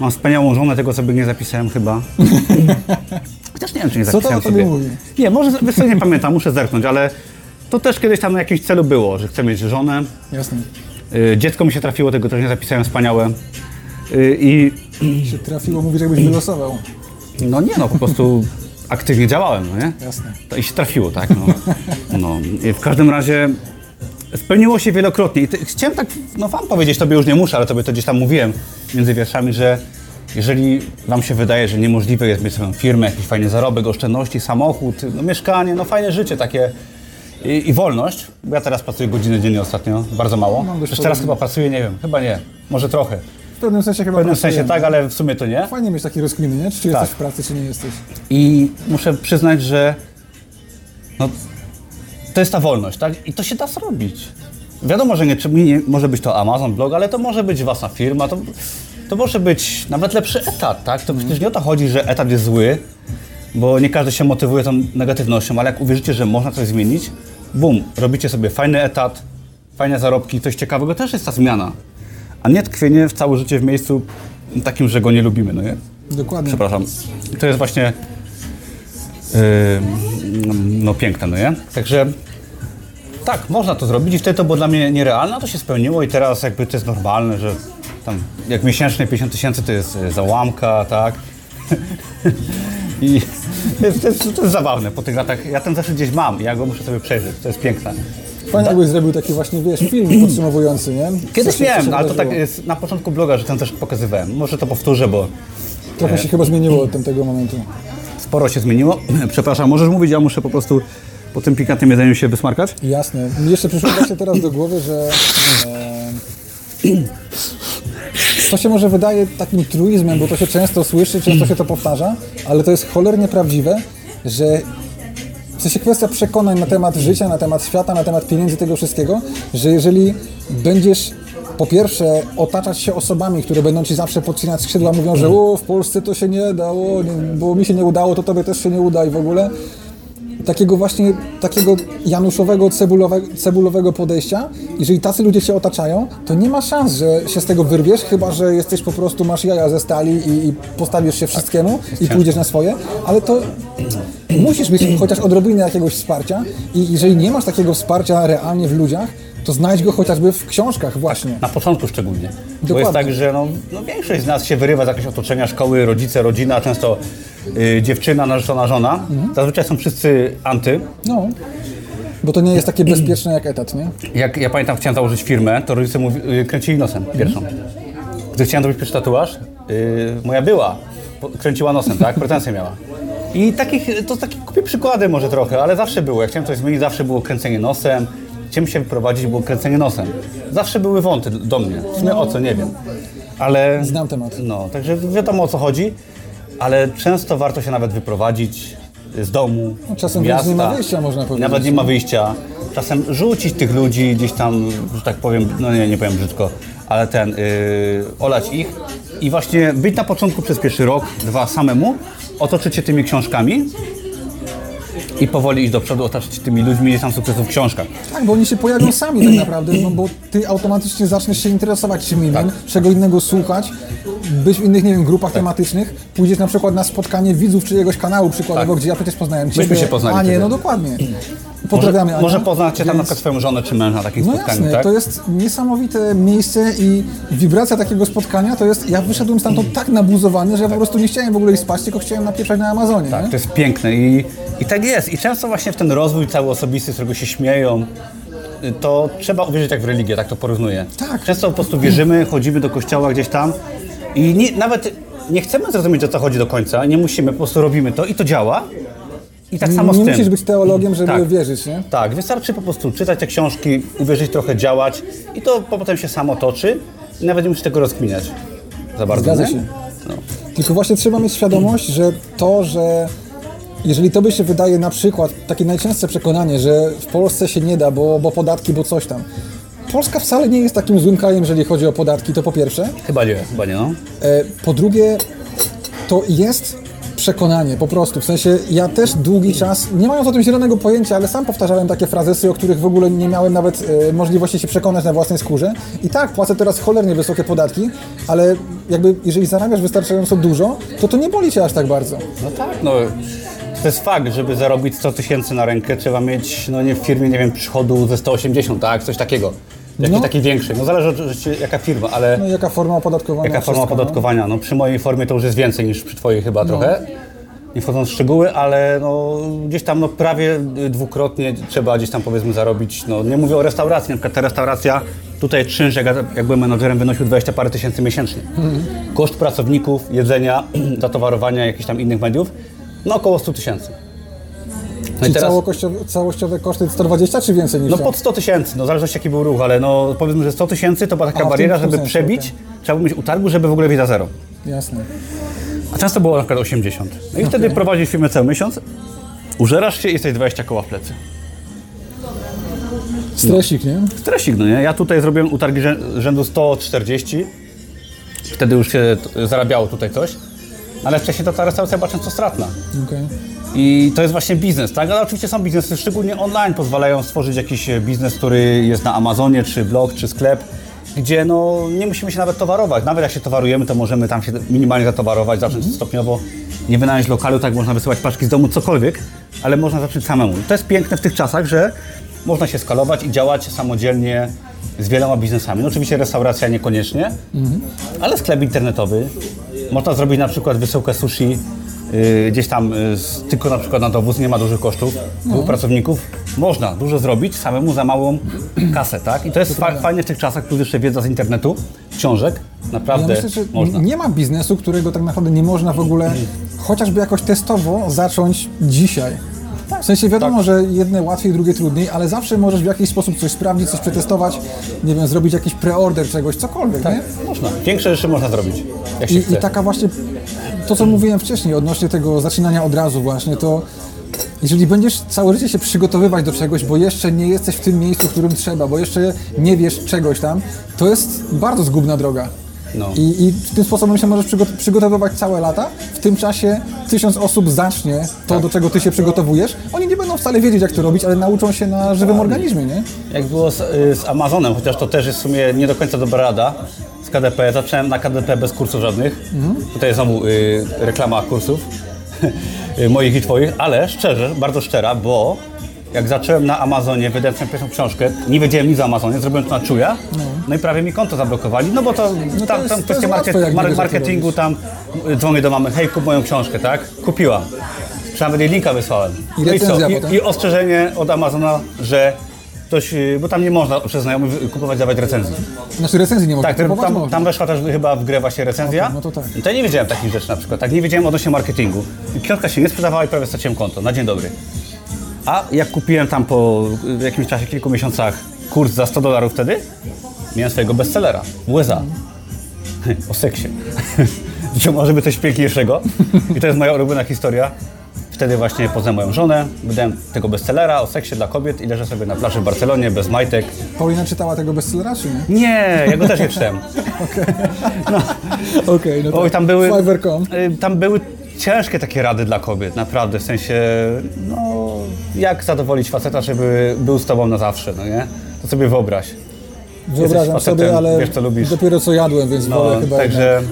[SPEAKER 2] mam wspaniałą żonę, tego sobie nie zapisałem chyba. Chociaż nie wiem, czy nie
[SPEAKER 1] Co to o
[SPEAKER 2] zapisałem
[SPEAKER 1] tobie
[SPEAKER 2] sobie.
[SPEAKER 1] mówi?
[SPEAKER 2] Nie, może, wiesz co, nie pamiętam, muszę zerknąć, ale to też kiedyś tam na jakimś celu było, że chcę mieć żonę.
[SPEAKER 1] Jasne.
[SPEAKER 2] Yy, Dziecko mi się trafiło, tego też nie zapisałem, wspaniałe. Yy, I
[SPEAKER 1] Się trafiło, mówisz, jakbyś wylosował.
[SPEAKER 2] no nie, no po prostu aktywnie działałem, no nie?
[SPEAKER 1] Jasne.
[SPEAKER 2] To i się trafiło, tak? No. no. I w każdym razie spełniło się wielokrotnie. I ty, chciałem tak, no wam powiedzieć, tobie już nie muszę, ale tobie to gdzieś tam mówiłem między wierszami, że jeżeli wam się wydaje, że niemożliwe jest mieć swoją firmę, jakiś fajny zarobek, oszczędności, samochód, no mieszkanie, no fajne życie takie i, i wolność, bo ja teraz pracuję godzinę dziennie ostatnio, bardzo mało.
[SPEAKER 1] Dość
[SPEAKER 2] Też teraz chyba pracuję, nie wiem, chyba nie, może trochę.
[SPEAKER 1] W pewnym sensie chyba
[SPEAKER 2] W pewnym sensie tak, ale w sumie to nie.
[SPEAKER 1] Fajnie mieć takie rozkminy, nie? Czy, czy
[SPEAKER 2] Tak.
[SPEAKER 1] jesteś w pracy, czy nie jesteś.
[SPEAKER 2] I muszę przyznać, że no, to jest ta wolność, tak? I to się da zrobić. Wiadomo, że nie, nie może być to Amazon blog, ale to może być własna firma, to, to może być nawet lepszy etat, tak? To przecież nie o to chodzi, że etat jest zły, bo nie każdy się motywuje tą negatywnością, ale jak uwierzycie, że można coś zmienić, bum, robicie sobie fajny etat, fajne zarobki, coś ciekawego, też jest ta zmiana. A nie tkwienie w całe życie w miejscu takim, że go nie lubimy, no nie?
[SPEAKER 1] Dokładnie.
[SPEAKER 2] Przepraszam. To jest właśnie yy, no piękne, no nie? Także tak, można to zrobić i wtedy to było dla mnie nierealne, a to się spełniło i teraz jakby to jest normalne, że tam jak miesięcznie 50 tysięcy to jest y, załamka, tak? I to jest, to, jest, to jest zabawne po tych latach. Ja ten zeszyt gdzieś mam, ja go muszę sobie przejrzeć, to jest piękne.
[SPEAKER 1] Fajnie, jakbyś zrobił taki właśnie, wiesz, film podsumowujący, nie?
[SPEAKER 2] Kiedyś
[SPEAKER 1] Co
[SPEAKER 2] miałem, ale to tak jest na początku bloga, że ten zeszyt pokazywałem. Może to powtórzę, bo
[SPEAKER 1] Trochę się chyba zmieniło od tamtego momentu.
[SPEAKER 2] Sporo się zmieniło. Przepraszam, możesz mówić, ja muszę po prostu po tym pikantnym jedzeniu się wysmarkać?
[SPEAKER 1] Jasne. Jeszcze przyszło właśnie teraz do głowy, że e, to się może wydaje takim truizmem, bo to się często słyszy, często się to powtarza, ale to jest cholernie prawdziwe, że w sensie kwestia przekonań na temat życia, na temat świata, na temat pieniędzy, tego wszystkiego, że jeżeli będziesz po pierwsze otaczać się osobami, które będą ci zawsze podcinać skrzydła, mówią, że o, w Polsce to się nie dało, nie, bo mi się nie udało, to tobie też się nie uda i w ogóle, takiego właśnie, takiego januszowego, cebulowego, cebulowego podejścia, jeżeli tacy ludzie cię otaczają, to nie ma szans, że się z tego wyrwiesz, chyba, że jesteś po prostu, masz jaja ze stali i, i postawisz się wszystkiemu i pójdziesz na swoje, ale to musisz mieć chociaż odrobinę jakiegoś wsparcia i jeżeli nie masz takiego wsparcia realnie w ludziach, to znajdź go chociażby w książkach właśnie.
[SPEAKER 2] Na początku szczególnie. Bo
[SPEAKER 1] Dokładnie.
[SPEAKER 2] jest tak, że no, no większość z nas się wyrywa z jakiegoś otoczenia szkoły, rodzice, rodzina, często y, dziewczyna, narzeczona żona. Zazwyczaj są wszyscy anty.
[SPEAKER 1] No, bo to nie jest takie bezpieczne jak etat, nie?
[SPEAKER 2] Jak ja pamiętam, chciałem założyć firmę, to rodzice mówi, y, kręcili nosem pierwszą. Gdy chciałem zrobić pierwszy tatuaż, y, moja była, po- kręciła nosem, tak? Pretensje miała. I takich, to takie kupię przykłady może trochę, ale zawsze było. Jak chciałem coś zmienić, zawsze było kręcenie nosem. Chciałem się wyprowadzić, było kręcenie nosem. Zawsze były wąty do mnie. W sumie o co, nie wiem. Ale...
[SPEAKER 1] Znam temat.
[SPEAKER 2] No, także wiadomo o co chodzi, ale często warto się nawet wyprowadzić z domu,
[SPEAKER 1] No, czasem wręcz nie ma
[SPEAKER 2] miasta.
[SPEAKER 1] wyjścia, można powiedzieć.
[SPEAKER 2] Nawet nie ma wyjścia. Czasem rzucić tych ludzi gdzieś tam, że tak powiem, no nie, nie powiem brzydko, ale ten, yy, olać ich i właśnie być na początku przez pierwszy rok, dwa samemu, otoczyć się tymi książkami i powoli iść do przodu, otaczyć się tymi ludźmi, gdzieś tam sukcesu w książkach.
[SPEAKER 1] Tak, bo oni się pojawią sami tak naprawdę, no bo ty automatycznie zaczniesz się interesować czym innym,
[SPEAKER 2] Tak.
[SPEAKER 1] czego innego słuchać, być w innych, nie wiem, grupach tematycznych, pójdziesz na przykład na spotkanie widzów czyjegoś kanału przykładowo,
[SPEAKER 2] Tak.
[SPEAKER 1] gdzie ja przecież poznałem ciebie,
[SPEAKER 2] Myśmy się poznali
[SPEAKER 1] a nie, no dokładnie.
[SPEAKER 2] Może,
[SPEAKER 1] Pozdrawiamy
[SPEAKER 2] może poznacie tam na
[SPEAKER 1] Więc-
[SPEAKER 2] przykład swoją żonę czy męża na takim
[SPEAKER 1] No
[SPEAKER 2] spotkaniu,
[SPEAKER 1] jasne,
[SPEAKER 2] tak?
[SPEAKER 1] to jest niesamowite miejsce i wibracja takiego spotkania to jest, ja wyszedłem stamtąd tak nabuzowany, że ja po prostu nie chciałem w ogóle ich spać, tylko chciałem napieprzać na Amazonie,
[SPEAKER 2] Tak,
[SPEAKER 1] nie?
[SPEAKER 2] to jest piękne i, i tak jest. I często właśnie w ten rozwój cały osobisty, z którego się śmieją, to trzeba uwierzyć jak w religię, tak to porównuję.
[SPEAKER 1] Tak.
[SPEAKER 2] Często po prostu wierzymy, chodzimy do kościoła gdzieś tam i nie, nawet nie chcemy zrozumieć o co chodzi do końca, nie musimy, po prostu robimy to i to działa. I tak samo
[SPEAKER 1] nie
[SPEAKER 2] z tym.
[SPEAKER 1] musisz być teologiem, żeby
[SPEAKER 2] Tak.
[SPEAKER 1] wierzyć, nie?
[SPEAKER 2] Tak, wystarczy po prostu czytać te książki, uwierzyć trochę, działać i to potem się samo toczy i nawet nie musisz tego rozkminiać za bardzo.
[SPEAKER 1] Zgadza
[SPEAKER 2] nie?
[SPEAKER 1] się.
[SPEAKER 2] No.
[SPEAKER 1] Tylko właśnie trzeba mieć świadomość, że to, że jeżeli tobie się wydaje na przykład takie najczęstsze przekonanie, że w Polsce się nie da, bo, bo podatki, bo coś tam. Polska wcale nie jest takim złym krajem, jeżeli chodzi o podatki, to po pierwsze.
[SPEAKER 2] Chyba nie, chyba nie, no.
[SPEAKER 1] E, Po drugie, to jest przekonanie, po prostu. W sensie, ja też długi czas, nie mając o tym zielonego pojęcia, ale sam powtarzałem takie frazesy, o których w ogóle nie miałem nawet e, możliwości się przekonać na własnej skórze. I tak, płacę teraz cholernie wysokie podatki, ale jakby, jeżeli zarabiasz wystarczająco dużo, to to nie boli cię aż tak bardzo.
[SPEAKER 2] No tak, no. To jest fakt, żeby zarobić 100 tysięcy na rękę, trzeba mieć, no nie w firmie, nie wiem, przychodu ze 180, tak? Coś takiego. Jakiś
[SPEAKER 1] No.
[SPEAKER 2] taki większy. No zależy oczywiście jaka firma, ale
[SPEAKER 1] No i jaka forma opodatkowania?
[SPEAKER 2] jaka forma
[SPEAKER 1] no.
[SPEAKER 2] opodatkowania. No przy mojej formie to już jest więcej niż przy twojej chyba trochę. Nie wchodząc w szczegóły, ale no, gdzieś tam no, prawie dwukrotnie trzeba gdzieś tam powiedzmy zarobić. No, nie mówię o restauracji, na przykład ta restauracja, tutaj czynsz, jak, ja- jak byłem menadżerem, wynosił 20 parę tysięcy miesięcznie. Koszt pracowników, jedzenia, zatowarowania jakichś tam innych mediów, no około 100 tysięcy. No
[SPEAKER 1] Czyli całościowe, całościowe koszty 120 czy więcej niż
[SPEAKER 2] no pod 100 tysięcy, no w zależności jaki był ruch, ale no powiedzmy, że 100 tysięcy to była taka
[SPEAKER 1] A, w
[SPEAKER 2] bariera,
[SPEAKER 1] tym
[SPEAKER 2] żeby
[SPEAKER 1] sensie,
[SPEAKER 2] przebić,
[SPEAKER 1] okej.
[SPEAKER 2] trzeba było mieć utargu, żeby w ogóle wiedzieć zero.
[SPEAKER 1] Jasne.
[SPEAKER 2] A często było na przykład 80. No i wtedy prowadzisz firmę cały miesiąc, użerasz się i jesteś 20 koła w plecy.
[SPEAKER 1] Stresik, nie?
[SPEAKER 2] Stresik, no nie? Ja tutaj zrobiłem utargi rzę- rzędu 140. Wtedy już się t- zarabiało tutaj coś. Ale wcześniej to ta restauracja była często stratna.
[SPEAKER 1] Okej.
[SPEAKER 2] I to jest właśnie biznes, tak? Ale oczywiście są biznesy, szczególnie online, pozwalają stworzyć jakiś e, biznes, który jest na Amazonie, czy blog, czy sklep, gdzie no, nie musimy się nawet towarować. Nawet jak się towarujemy, to możemy tam się minimalnie zatowarować, zacząć stopniowo, nie wynająć lokalu, tak można wysyłać paczki z domu, cokolwiek, ale można zacząć samemu. To jest piękne w tych czasach, że można się skalować i działać samodzielnie z wieloma biznesami. No oczywiście restauracja niekoniecznie, ale sklep internetowy. Można zrobić na przykład wysyłkę sushi yy, gdzieś tam z, tylko na przykład na dowóz, nie ma dużych kosztów, dwóch pracowników. Można dużo zrobić samemu za małą kasę, tak? I to jest fa- fajnie w tych czasach, plus jeszcze wiedza z internetu, książek,
[SPEAKER 1] Ja
[SPEAKER 2] naprawdę
[SPEAKER 1] myślę, że
[SPEAKER 2] można.
[SPEAKER 1] nie ma biznesu, którego tak naprawdę nie można w ogóle chociażby jakoś testowo zacząć dzisiaj. W sensie wiadomo,
[SPEAKER 2] Tak.
[SPEAKER 1] że jedne łatwiej, drugie trudniej, ale zawsze możesz w jakiś sposób coś sprawdzić, coś przetestować, nie wiem, zrobić jakiś preorder czegoś, cokolwiek, nie?
[SPEAKER 2] Można. Większe rzeczy można zrobić, jak się
[SPEAKER 1] I,
[SPEAKER 2] chce.
[SPEAKER 1] I taka właśnie, to co mówiłem wcześniej odnośnie tego zaczynania od razu właśnie, to jeżeli będziesz całe życie się przygotowywać do czegoś, bo jeszcze nie jesteś w tym miejscu, w którym trzeba, bo jeszcze nie wiesz czegoś tam, to jest bardzo zgubna droga.
[SPEAKER 2] No.
[SPEAKER 1] I, I tym sposobem się możesz przygo- przygotowywać całe lata. W tym czasie tysiąc osób zacznie to,
[SPEAKER 2] Tak.
[SPEAKER 1] do czego ty się przygotowujesz. Oni nie będą wcale wiedzieć, jak to robić, ale nauczą się na żywym organizmie, nie?
[SPEAKER 2] Jak było z, y, z Amazonem, chociaż to też jest w sumie nie do końca dobra rada z KDP. Zacząłem na KDP bez kursów żadnych. Tutaj znowu y, reklama kursów y, moich i twoich, ale szczerze, bardzo szczera, bo jak zacząłem na Amazonie, wydałem swoją pierwszą książkę, nie wiedziałem nic o Amazonie, zrobiłem to na czuja, no, i prawie mi konto zablokowali, no bo to,
[SPEAKER 1] to
[SPEAKER 2] tam,
[SPEAKER 1] jest-
[SPEAKER 2] tam kwestia market,
[SPEAKER 1] jak nie
[SPEAKER 2] mar-
[SPEAKER 1] wiesz, jak to
[SPEAKER 2] marketingu, tam dzwonię do mamy, hej, kup moją książkę, tak? Kupiłam. Przynajmniej jej linka wysłałem.
[SPEAKER 1] I
[SPEAKER 2] No i co? I? I ostrzeżenie od Amazona, że ktoś, y, bo tam nie można przez znajomych kupować, dawać recenzji.
[SPEAKER 1] Znaczy recenzji nie można
[SPEAKER 2] Tak, tam,
[SPEAKER 1] kupować,
[SPEAKER 2] tam,
[SPEAKER 1] można.
[SPEAKER 2] tam weszła też chyba w grę właśnie recenzja.
[SPEAKER 1] Okej, no to tak.
[SPEAKER 2] To ja nie wiedziałem takich rzeczy na przykład. Tak, nie wiedziałem odnośnie marketingu. Książka się nie sprzedawała i prawie straciłem konto. Na dzień dobry. A jak kupiłem tam po jakimś czasie, kilku miesiącach kurs za 100 dolarów wtedy, miałem swojego bestsellera. USA. O seksie. Czy może być coś piękniejszego? I to jest moja ulubiona historia. Wtedy właśnie poznałem moją żonę, wydałem tego bestsellera o seksie dla kobiet i leżę sobie na plaży w Barcelonie bez majtek.
[SPEAKER 1] Paulina czytała tego bestsellera, czy nie?
[SPEAKER 2] Nie, ja go też nie czytałem.
[SPEAKER 1] Okej, no to
[SPEAKER 2] Oj, tam były,
[SPEAKER 1] Fiverr.com.
[SPEAKER 2] y, tam były ciężkie takie rady dla kobiet, naprawdę, w sensie, no, jak zadowolić faceta, żeby był z tobą na zawsze, no nie? To sobie wyobraź.
[SPEAKER 1] Wyobrażam
[SPEAKER 2] facetem,
[SPEAKER 1] sobie, ale
[SPEAKER 2] wiesz, co lubisz.
[SPEAKER 1] dopiero co jadłem, więc
[SPEAKER 2] No,
[SPEAKER 1] wolę chyba jednak.
[SPEAKER 2] także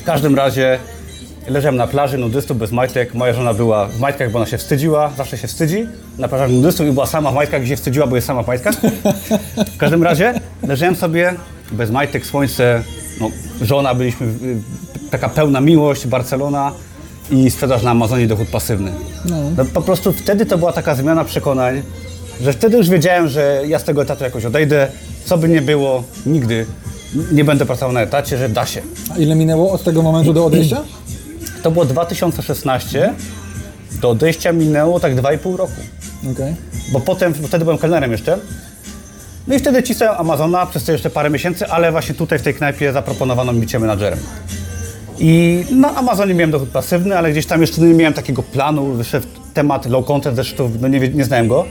[SPEAKER 2] w każdym razie leżałem na plaży nudystów bez majtek, moja żona była w majtkach, bo ona się wstydziła, zawsze się wstydzi, na plażach nudystów i była sama w majtkach, gdzie się wstydziła, bo jest sama w majtkach. W każdym razie leżałem sobie bez majtek, słońce, no, żona, byliśmy, y, taka pełna miłość, Barcelona i sprzedaż na Amazonie dochód pasywny.
[SPEAKER 1] No.
[SPEAKER 2] No, po prostu wtedy to była taka zmiana przekonań, Że wtedy już wiedziałem, że ja z tego etatu jakoś odejdę, co by nie było, nigdy nie będę pracował na etacie, że da się.
[SPEAKER 1] A ile minęło od tego momentu do odejścia?
[SPEAKER 2] To było 2016, do odejścia minęło tak 2,5 roku.
[SPEAKER 1] Okej.
[SPEAKER 2] Bo potem, bo wtedy byłem kelnerem jeszcze. No i wtedy cisnąłem Amazona przez te jeszcze parę miesięcy, ale właśnie tutaj w tej knajpie zaproponowano mi bycie menadżerem. I na Amazonie miałem dochód pasywny, ale gdzieś tam jeszcze nie miałem takiego planu, wyszedł temat low content, zresztą no nie, nie znałem go.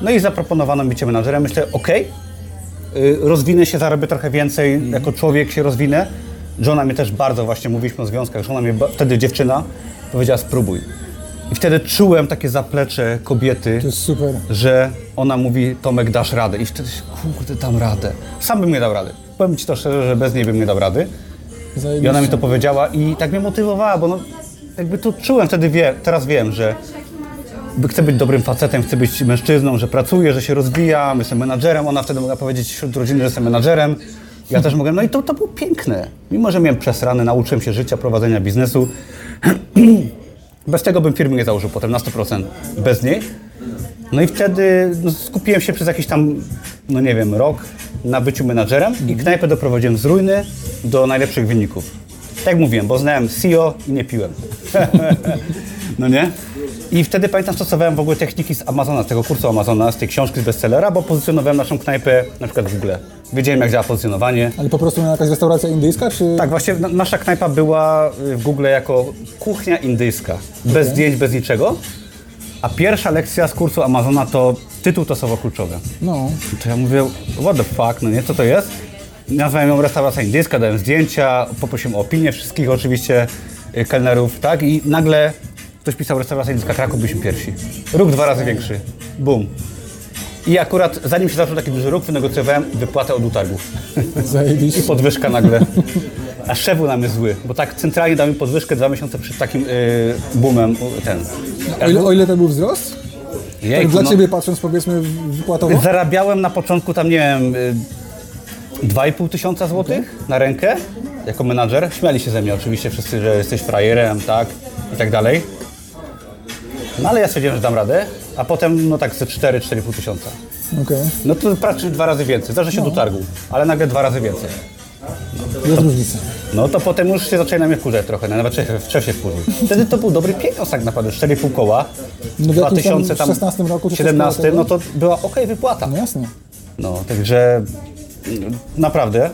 [SPEAKER 2] No i zaproponowano mi bycie menadżerem. Myślę, okej, y, rozwinę się, zarobię trochę więcej, jako człowiek się rozwinę. Żona mnie też bardzo, właśnie mówiliśmy o związkach, żona mnie, wtedy dziewczyna, powiedziała spróbuj. I wtedy czułem takie zaplecze kobiety,
[SPEAKER 1] To jest super.
[SPEAKER 2] że ona mówi, Tomek, dasz radę. I wtedy się, kurde, dam radę. Sam bym nie dał rady. Powiem Ci to szczerze, że bez niej bym nie dał rady. I
[SPEAKER 1] Zajebiście.
[SPEAKER 2] ona mi to powiedziała i tak mnie motywowała, bo no, jakby to czułem wtedy, wie, teraz wiem, że by- chcę być dobrym facetem, chcę być mężczyzną, że pracuję, że się rozwijam, jestem menadżerem. Ona wtedy mogła powiedzieć wśród rodziny, że jestem menadżerem. Ja też mogłem, no i to, to było piękne. Mimo, że miałem przesrany, nauczyłem się życia, prowadzenia biznesu. Bez tego bym firmy nie założył potem na 100%. Bez niej. No i wtedy no, skupiłem się przez jakiś tam, no nie wiem, rok na byciu menadżerem i knajpę doprowadziłem z ruiny do najlepszych wyników. Tak mówiłem, bo znałem CEO i nie piłem. no nie? I wtedy pamiętam, stosowałem w ogóle techniki z Amazona, z tego kursu Amazona, z tej książki z bestsellera, bo pozycjonowałem naszą knajpę na przykład w Google. Wiedziałem, jak działa pozycjonowanie.
[SPEAKER 1] Ale po prostu jakaś restauracja indyjska, czy...
[SPEAKER 2] Tak, właśnie na, nasza knajpa była w Google jako kuchnia indyjska. Bez zdjęć, bez niczego. A pierwsza lekcja z kursu Amazona to tytuł to słowo kluczowe.
[SPEAKER 1] No.
[SPEAKER 2] To ja mówię, what the fuck, no nie, co to jest? Nazwałem ją restauracja indyjska, dałem zdjęcia, poprosiłem o opinię wszystkich oczywiście kelnerów, tak? I nagle ktoś pisał restauracja indyjska Kraków, byliśmy pierwsi. Róg dwa razy większy. Bum. I akurat zanim się zaczął taki duży róg, wynegocjowałem wypłatę od utargów.
[SPEAKER 1] Zajebiście.
[SPEAKER 2] I podwyżka nagle. A szef był na mnie zły, bo tak centralnie dał mi podwyżkę dwa miesiące przed takim y, boomem ten.
[SPEAKER 1] O ile, o ile to był wzrost? Tak
[SPEAKER 2] Jejku,
[SPEAKER 1] dla
[SPEAKER 2] no.
[SPEAKER 1] Ciebie patrząc powiedzmy wypłatowo?
[SPEAKER 2] Zarabiałem na początku tam, nie wiem, y, 2,5 tysiąca złotych na rękę jako menadżer. Śmiali się ze mnie oczywiście wszyscy, że jesteś frajerem, tak, i tak dalej. No ale ja stwierdziłem, że dam radę, a potem no tak ze 4-4,5 tysiąca.
[SPEAKER 1] Okej.
[SPEAKER 2] No to praktycznie dwa razy więcej, zależy się do targu, ale nagle dwa razy więcej.
[SPEAKER 1] Jest różnica.
[SPEAKER 2] No to potem już się zaczęli na mnie wkurzać trochę, nawet szef, szef się wkurzył. Wtedy to był dobry pieniądz tak naprawdę, 4,5 koła.
[SPEAKER 1] No w jakimś tam
[SPEAKER 2] 2000 tam
[SPEAKER 1] 16 roku czy coś
[SPEAKER 2] 17,
[SPEAKER 1] koło
[SPEAKER 2] no to była ok wypłata.
[SPEAKER 1] No jasne.
[SPEAKER 2] No, także mm, naprawdę.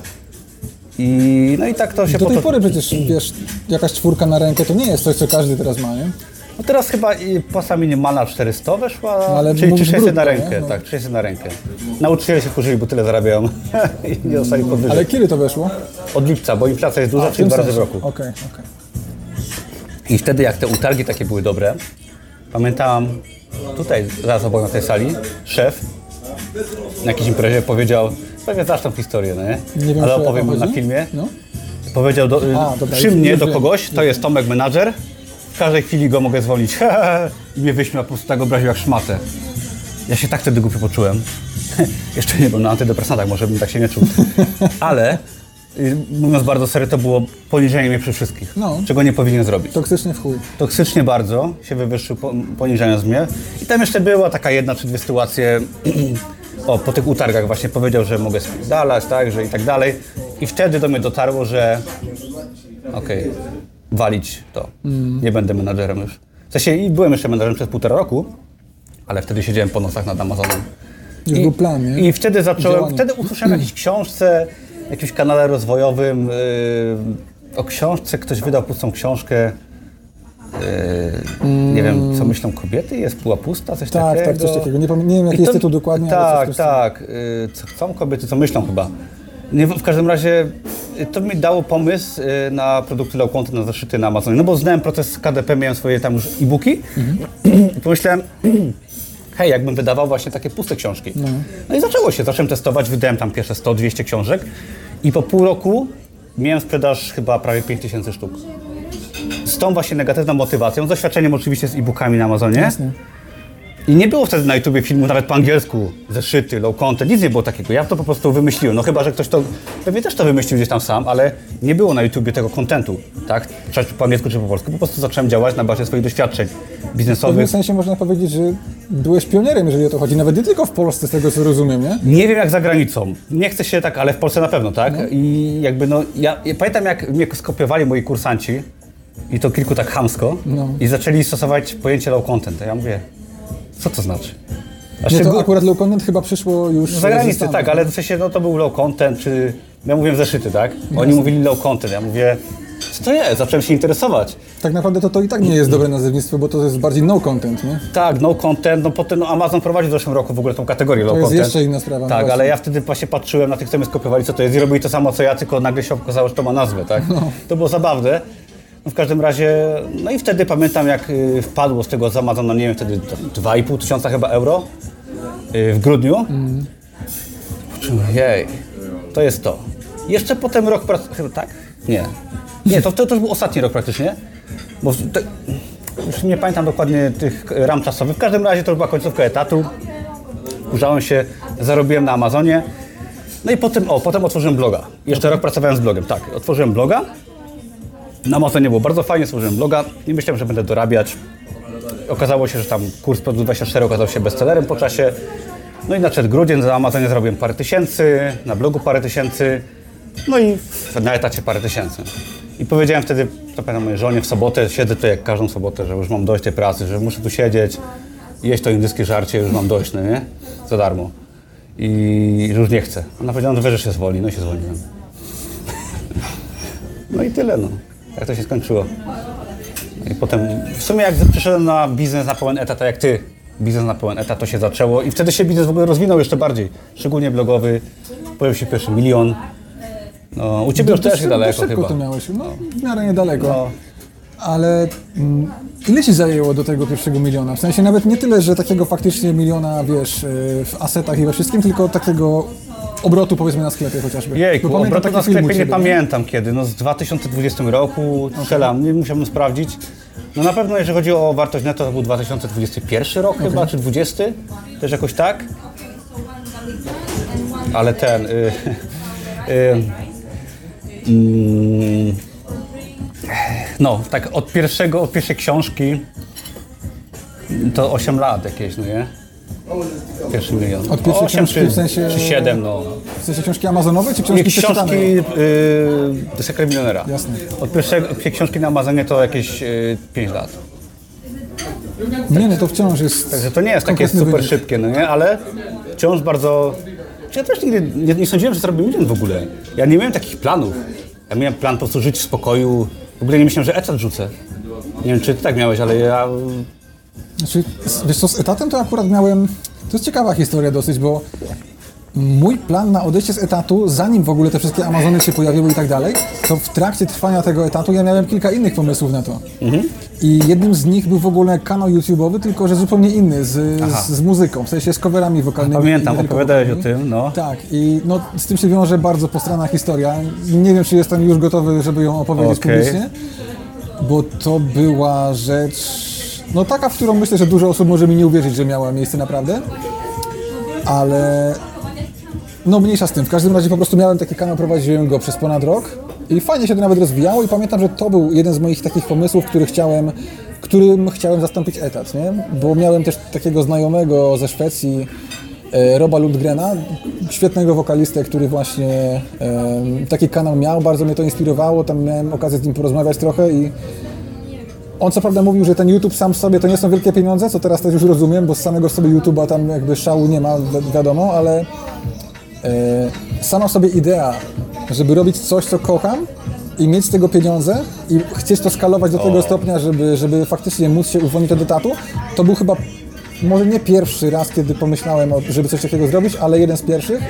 [SPEAKER 2] I no i tak to się
[SPEAKER 1] Do tej
[SPEAKER 2] potoczy-
[SPEAKER 1] pory przecież, wiesz, jakaś czwórka na rękę to nie jest coś, co każdy teraz ma, nie?
[SPEAKER 2] No teraz chyba i pasa minimalna 400 weszła,
[SPEAKER 1] No, ale
[SPEAKER 2] czyli czy
[SPEAKER 1] mówisz
[SPEAKER 2] 600 na rękę,
[SPEAKER 1] nie? No.
[SPEAKER 2] tak, 600 na rękę. Nauczyciele się wkurzyli, bo tyle zarabiają i nie dostali podwyżek.
[SPEAKER 1] Ale kiedy to weszło?
[SPEAKER 2] Od lipca, bo inflacja jest duża,
[SPEAKER 1] w
[SPEAKER 2] czyli dwa razy w roku.
[SPEAKER 1] Okej, okej.
[SPEAKER 2] I wtedy jak te utargi takie były dobre, pamiętam tutaj zaraz obok na tej sali, szef na jakiejś imprezie powiedział, pewnie znasz tą historię, no nie?
[SPEAKER 1] Nie wiem,
[SPEAKER 2] ale opowiem na filmie.
[SPEAKER 1] No.
[SPEAKER 2] Powiedział do,
[SPEAKER 1] A, dobra,
[SPEAKER 2] przy mnie do kogoś, to jest Tomek menadżer, w każdej chwili go mogę zwolnić. I mnie wyśmiał, po prostu tak obraził jak szmatę. Ja się tak wtedy głupio poczułem. Jeszcze nie byłem na antydepresantach, może bym tak się nie czuł. Ale y, mówiąc bardzo serio, to było poniżenie mnie przy wszystkich,
[SPEAKER 1] No.
[SPEAKER 2] czego nie powinien zrobić.
[SPEAKER 1] Toksycznie w chuj.
[SPEAKER 2] Toksycznie bardzo się wywyższył, po, poniżając mnie. I tam jeszcze była taka jedna czy dwie sytuacje, o, po tych utargach właśnie powiedział, że mogę spierdalać, tak, że i tak dalej. I wtedy do mnie dotarło, że okej, walić to. Nie będę menadżerem już. W sensie i byłem jeszcze menadżerem przez półtora roku, ale wtedy siedziałem po nocach nad Amazonem.
[SPEAKER 1] Już był plan, nie?
[SPEAKER 2] I wtedy zacząłem,
[SPEAKER 1] Działanie.
[SPEAKER 2] wtedy usłyszałem w jakiejś książce, jakimś kanale rozwojowym, yy, o książce, ktoś wydał pustą książkę, yy, nie wiem, co myślą kobiety, jest była pusta, coś
[SPEAKER 1] Tak,
[SPEAKER 2] takiego.
[SPEAKER 1] tak, coś takiego. Nie, nie wiem, jaki
[SPEAKER 2] I
[SPEAKER 1] jest tytuł dokładnie,
[SPEAKER 2] Tak, tak, yy, co chcą kobiety, co myślą chyba. Nie, w każdym razie yy, to mi dało pomysł yy, na produkty low content, na zaszyty na Amazonie, no bo znałem proces KDP, miałem swoje tam już e-booki i pomyślałem, hej, jakbym wydawał właśnie takie puste książki. No. i zaczęło się, zacząłem testować, wydałem tam pierwsze 100-200 książek i po pół roku miałem sprzedaż chyba prawie 5000 sztuk. Z tą właśnie negatywną motywacją, z doświadczeniem oczywiście z e-bookami na Amazonie.
[SPEAKER 1] Jasne.
[SPEAKER 2] I nie było wtedy na YouTubie filmu nawet po angielsku, zeszyty, low content, nic nie było takiego. Ja to po prostu wymyśliłem. No chyba, że ktoś to, pewnie też to wymyślił gdzieś tam sam, ale nie było na YouTubie tego kontentu, tak? Czy po angielsku, czy po polsku. Po prostu zacząłem działać na bazie swoich doświadczeń
[SPEAKER 1] W pewnym
[SPEAKER 2] biznesowych.
[SPEAKER 1] sensie można powiedzieć, że byłeś pionierem, jeżeli o to chodzi. Nawet nie tylko w Polsce, z tego co rozumiem, nie?
[SPEAKER 2] Nie wiem jak za granicą. Nie chcę się tak, ale w Polsce na pewno, tak? I jakby no, ja, ja pamiętam jak mnie skopiowali moi kursanci i to kilku tak chamsko
[SPEAKER 1] No.
[SPEAKER 2] i zaczęli stosować pojęcie low content. A ja mówię, co to znaczy? A
[SPEAKER 1] Nie, to
[SPEAKER 2] szczegół-
[SPEAKER 1] akurat low content chyba przyszło już
[SPEAKER 2] za granicę, tak, ale w sensie no, to był low content, czy ja mówiłem zeszyty, tak? Oni mówili low content, ja mówię, co to jest? Zacząłem się interesować.
[SPEAKER 1] Tak naprawdę to, to i tak nie jest dobre nazewnictwo, bo to jest bardziej no content, nie?
[SPEAKER 2] Tak, no content, no potem no Amazon prowadzi w zeszłym roku w ogóle tą kategorię low
[SPEAKER 1] jest
[SPEAKER 2] content.
[SPEAKER 1] jeszcze inna sprawa, no
[SPEAKER 2] Tak, ale ja wtedy właśnie patrzyłem na tych, co mnie skopiowali, co to jest i robili to samo co ja, tylko nagle się okazało, że to ma nazwę, tak?
[SPEAKER 1] No.
[SPEAKER 2] To było zabawne. No w każdym razie, no i wtedy pamiętam jak y, wpadło z tego z Amazona, nie wiem, wtedy to 2,5 tysiąca chyba euro y, w grudniu. Poczułem, jej, to jest to. Jeszcze potem rok, chyba tak? Nie. Nie, to, to, to już był ostatni rok praktycznie, bo te, już nie pamiętam dokładnie tych ram czasowych. W każdym razie to była końcówka etatu. Użałem się, zarobiłem na Amazonie. No i potem, o, potem otworzyłem bloga. Jeszcze rok pracowałem z blogiem, tak. Otworzyłem bloga. Na Amazonie było bardzo fajnie, stworzyłem bloga i myślałem, że będę dorabiać. Okazało się, że tam kurs Produkt 24 okazał się bestsellerem po czasie. No i nadszedł grudzień, na Amazonie zrobiłem parę tysięcy, na blogu parę tysięcy, no i na etacie parę tysięcy. I powiedziałem wtedy, to pamiętam mojej żonie, w sobotę, siedzę tu jak każdą sobotę, że już mam dość tej pracy, że muszę tu siedzieć, jeść to indyjskie żarcie, już mam dość, no nie? Za darmo. I już nie chcę. Ona powiedziała, no wiesz, że się zwolni, no i się zwolniłem. No i tyle, no. Jak to się skończyło. No I potem, w sumie jak przeszedłem na biznes na pełen etat, tak jak ty, biznes na pełen etat, to się zaczęło i wtedy się biznes w ogóle rozwinął jeszcze bardziej, szczególnie blogowy, pojawił się pierwszy milion. No, u ciebie już też
[SPEAKER 1] szybko- szybko
[SPEAKER 2] chyba.
[SPEAKER 1] to miałeś, no w miarę niedaleko.
[SPEAKER 2] No.
[SPEAKER 1] Ale mm, ile ci zajęło do tego pierwszego miliona? W sensie nawet nie tyle, że takiego faktycznie miliona, wiesz, y, w asetach i we wszystkim, tylko takiego obrotu powiedzmy na sklepie chociażby.
[SPEAKER 2] Jejku,
[SPEAKER 1] Bo pamiętam
[SPEAKER 2] obrotu na sklepie nie
[SPEAKER 1] ciebie,
[SPEAKER 2] pamiętam kiedy, no z 2020 roku, strzelam, nie musiałbym sprawdzić. No na pewno jeżeli chodzi o wartość netto to był 2021 rok chyba, czy 20, też jakoś tak. Ale ten, y, y, mm, no tak od pierwszego, od pierwszej książki to 8 lat jakieś, no nie? Pierwszy milion.
[SPEAKER 1] Od pierwszej
[SPEAKER 2] 8
[SPEAKER 1] książki
[SPEAKER 2] czy,
[SPEAKER 1] w sensie-
[SPEAKER 2] czy 7, no.
[SPEAKER 1] W sensie książki amazonowe czy
[SPEAKER 2] Nie,
[SPEAKER 1] książki
[SPEAKER 2] książki
[SPEAKER 1] przeczytane?
[SPEAKER 2] yy, Sekret Milionera.
[SPEAKER 1] Jasne.
[SPEAKER 2] Od pierwszego pierwszej książki na Amazonie to jakieś yy, 5 lat.
[SPEAKER 1] Nie, no to wciąż jest
[SPEAKER 2] Także to nie jest takie
[SPEAKER 1] konkretny
[SPEAKER 2] super
[SPEAKER 1] wynik.
[SPEAKER 2] szybkie, no nie? Ale wciąż bardzo... Ja też nigdy nie, nie sądziłem, że zrobię milion w ogóle. Ja nie miałem takich planów. Ja miałem plan po prostu żyć w spokoju. W ogóle nie myślałem, że etat rzucę. Nie wiem, czy ty tak miałeś, ale ja...
[SPEAKER 1] Znaczy, z- wiesz co, z etatem to akurat miałem... To jest ciekawa historia dosyć, bo mój plan na odejście z etatu, zanim w ogóle te wszystkie Amazony się pojawiły i tak dalej, to w trakcie trwania tego etatu ja miałem kilka innych pomysłów na to. I jednym z nich był w ogóle kanał YouTube'owy, tylko że zupełnie inny, z, z, z muzyką, w sensie z coverami wokalnymi.
[SPEAKER 2] Pamiętam, opowiadałeś o tym, no.
[SPEAKER 1] Tak, i no, z tym się wiąże bardzo postranna historia. Nie wiem, czy jestem już gotowy, żeby ją opowiedzieć
[SPEAKER 2] Okej.
[SPEAKER 1] publicznie, bo to była rzecz, no taka, w którą myślę, że dużo osób może mi nie uwierzyć, że miała miejsce naprawdę, ale no mniejsza z tym. W każdym razie po prostu miałem taki kanał, prowadziłem go przez ponad rok i fajnie się to nawet rozwijało i pamiętam, że to był jeden z moich takich pomysłów, który chciałem, którym chciałem zastąpić etat, nie? Bo miałem też takiego znajomego ze Szwecji, e, Roba Lundgrena, świetnego wokalistę, który właśnie taki kanał miał, bardzo mnie to inspirowało, tam miałem okazję z nim porozmawiać trochę i on co prawda mówił, że ten YouTube sam sobie to nie są wielkie pieniądze, co teraz też już rozumiem, bo z samego sobie YouTube'a tam jakby szału nie ma, wi- wiadomo, ale e, sama sobie idea, żeby robić coś, co kocham i mieć z tego pieniądze i chcieć to skalować do tego stopnia, żeby, żeby faktycznie móc się uwolnić od etatu, to był chyba może nie pierwszy raz, kiedy pomyślałem, żeby coś takiego zrobić, ale jeden z pierwszych.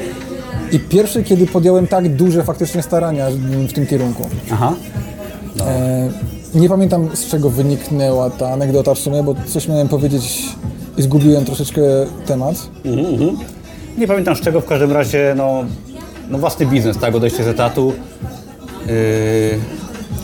[SPEAKER 1] I pierwszy, kiedy podjąłem tak duże faktycznie starania w tym kierunku.
[SPEAKER 2] Aha.
[SPEAKER 1] E, nie pamiętam z czego wyniknęła ta anegdota w sumie, bo coś miałem powiedzieć i zgubiłem troszeczkę temat.
[SPEAKER 2] Nie pamiętam z czego, w każdym razie, no, no własny biznes, tak, odejście z etatu. Yy,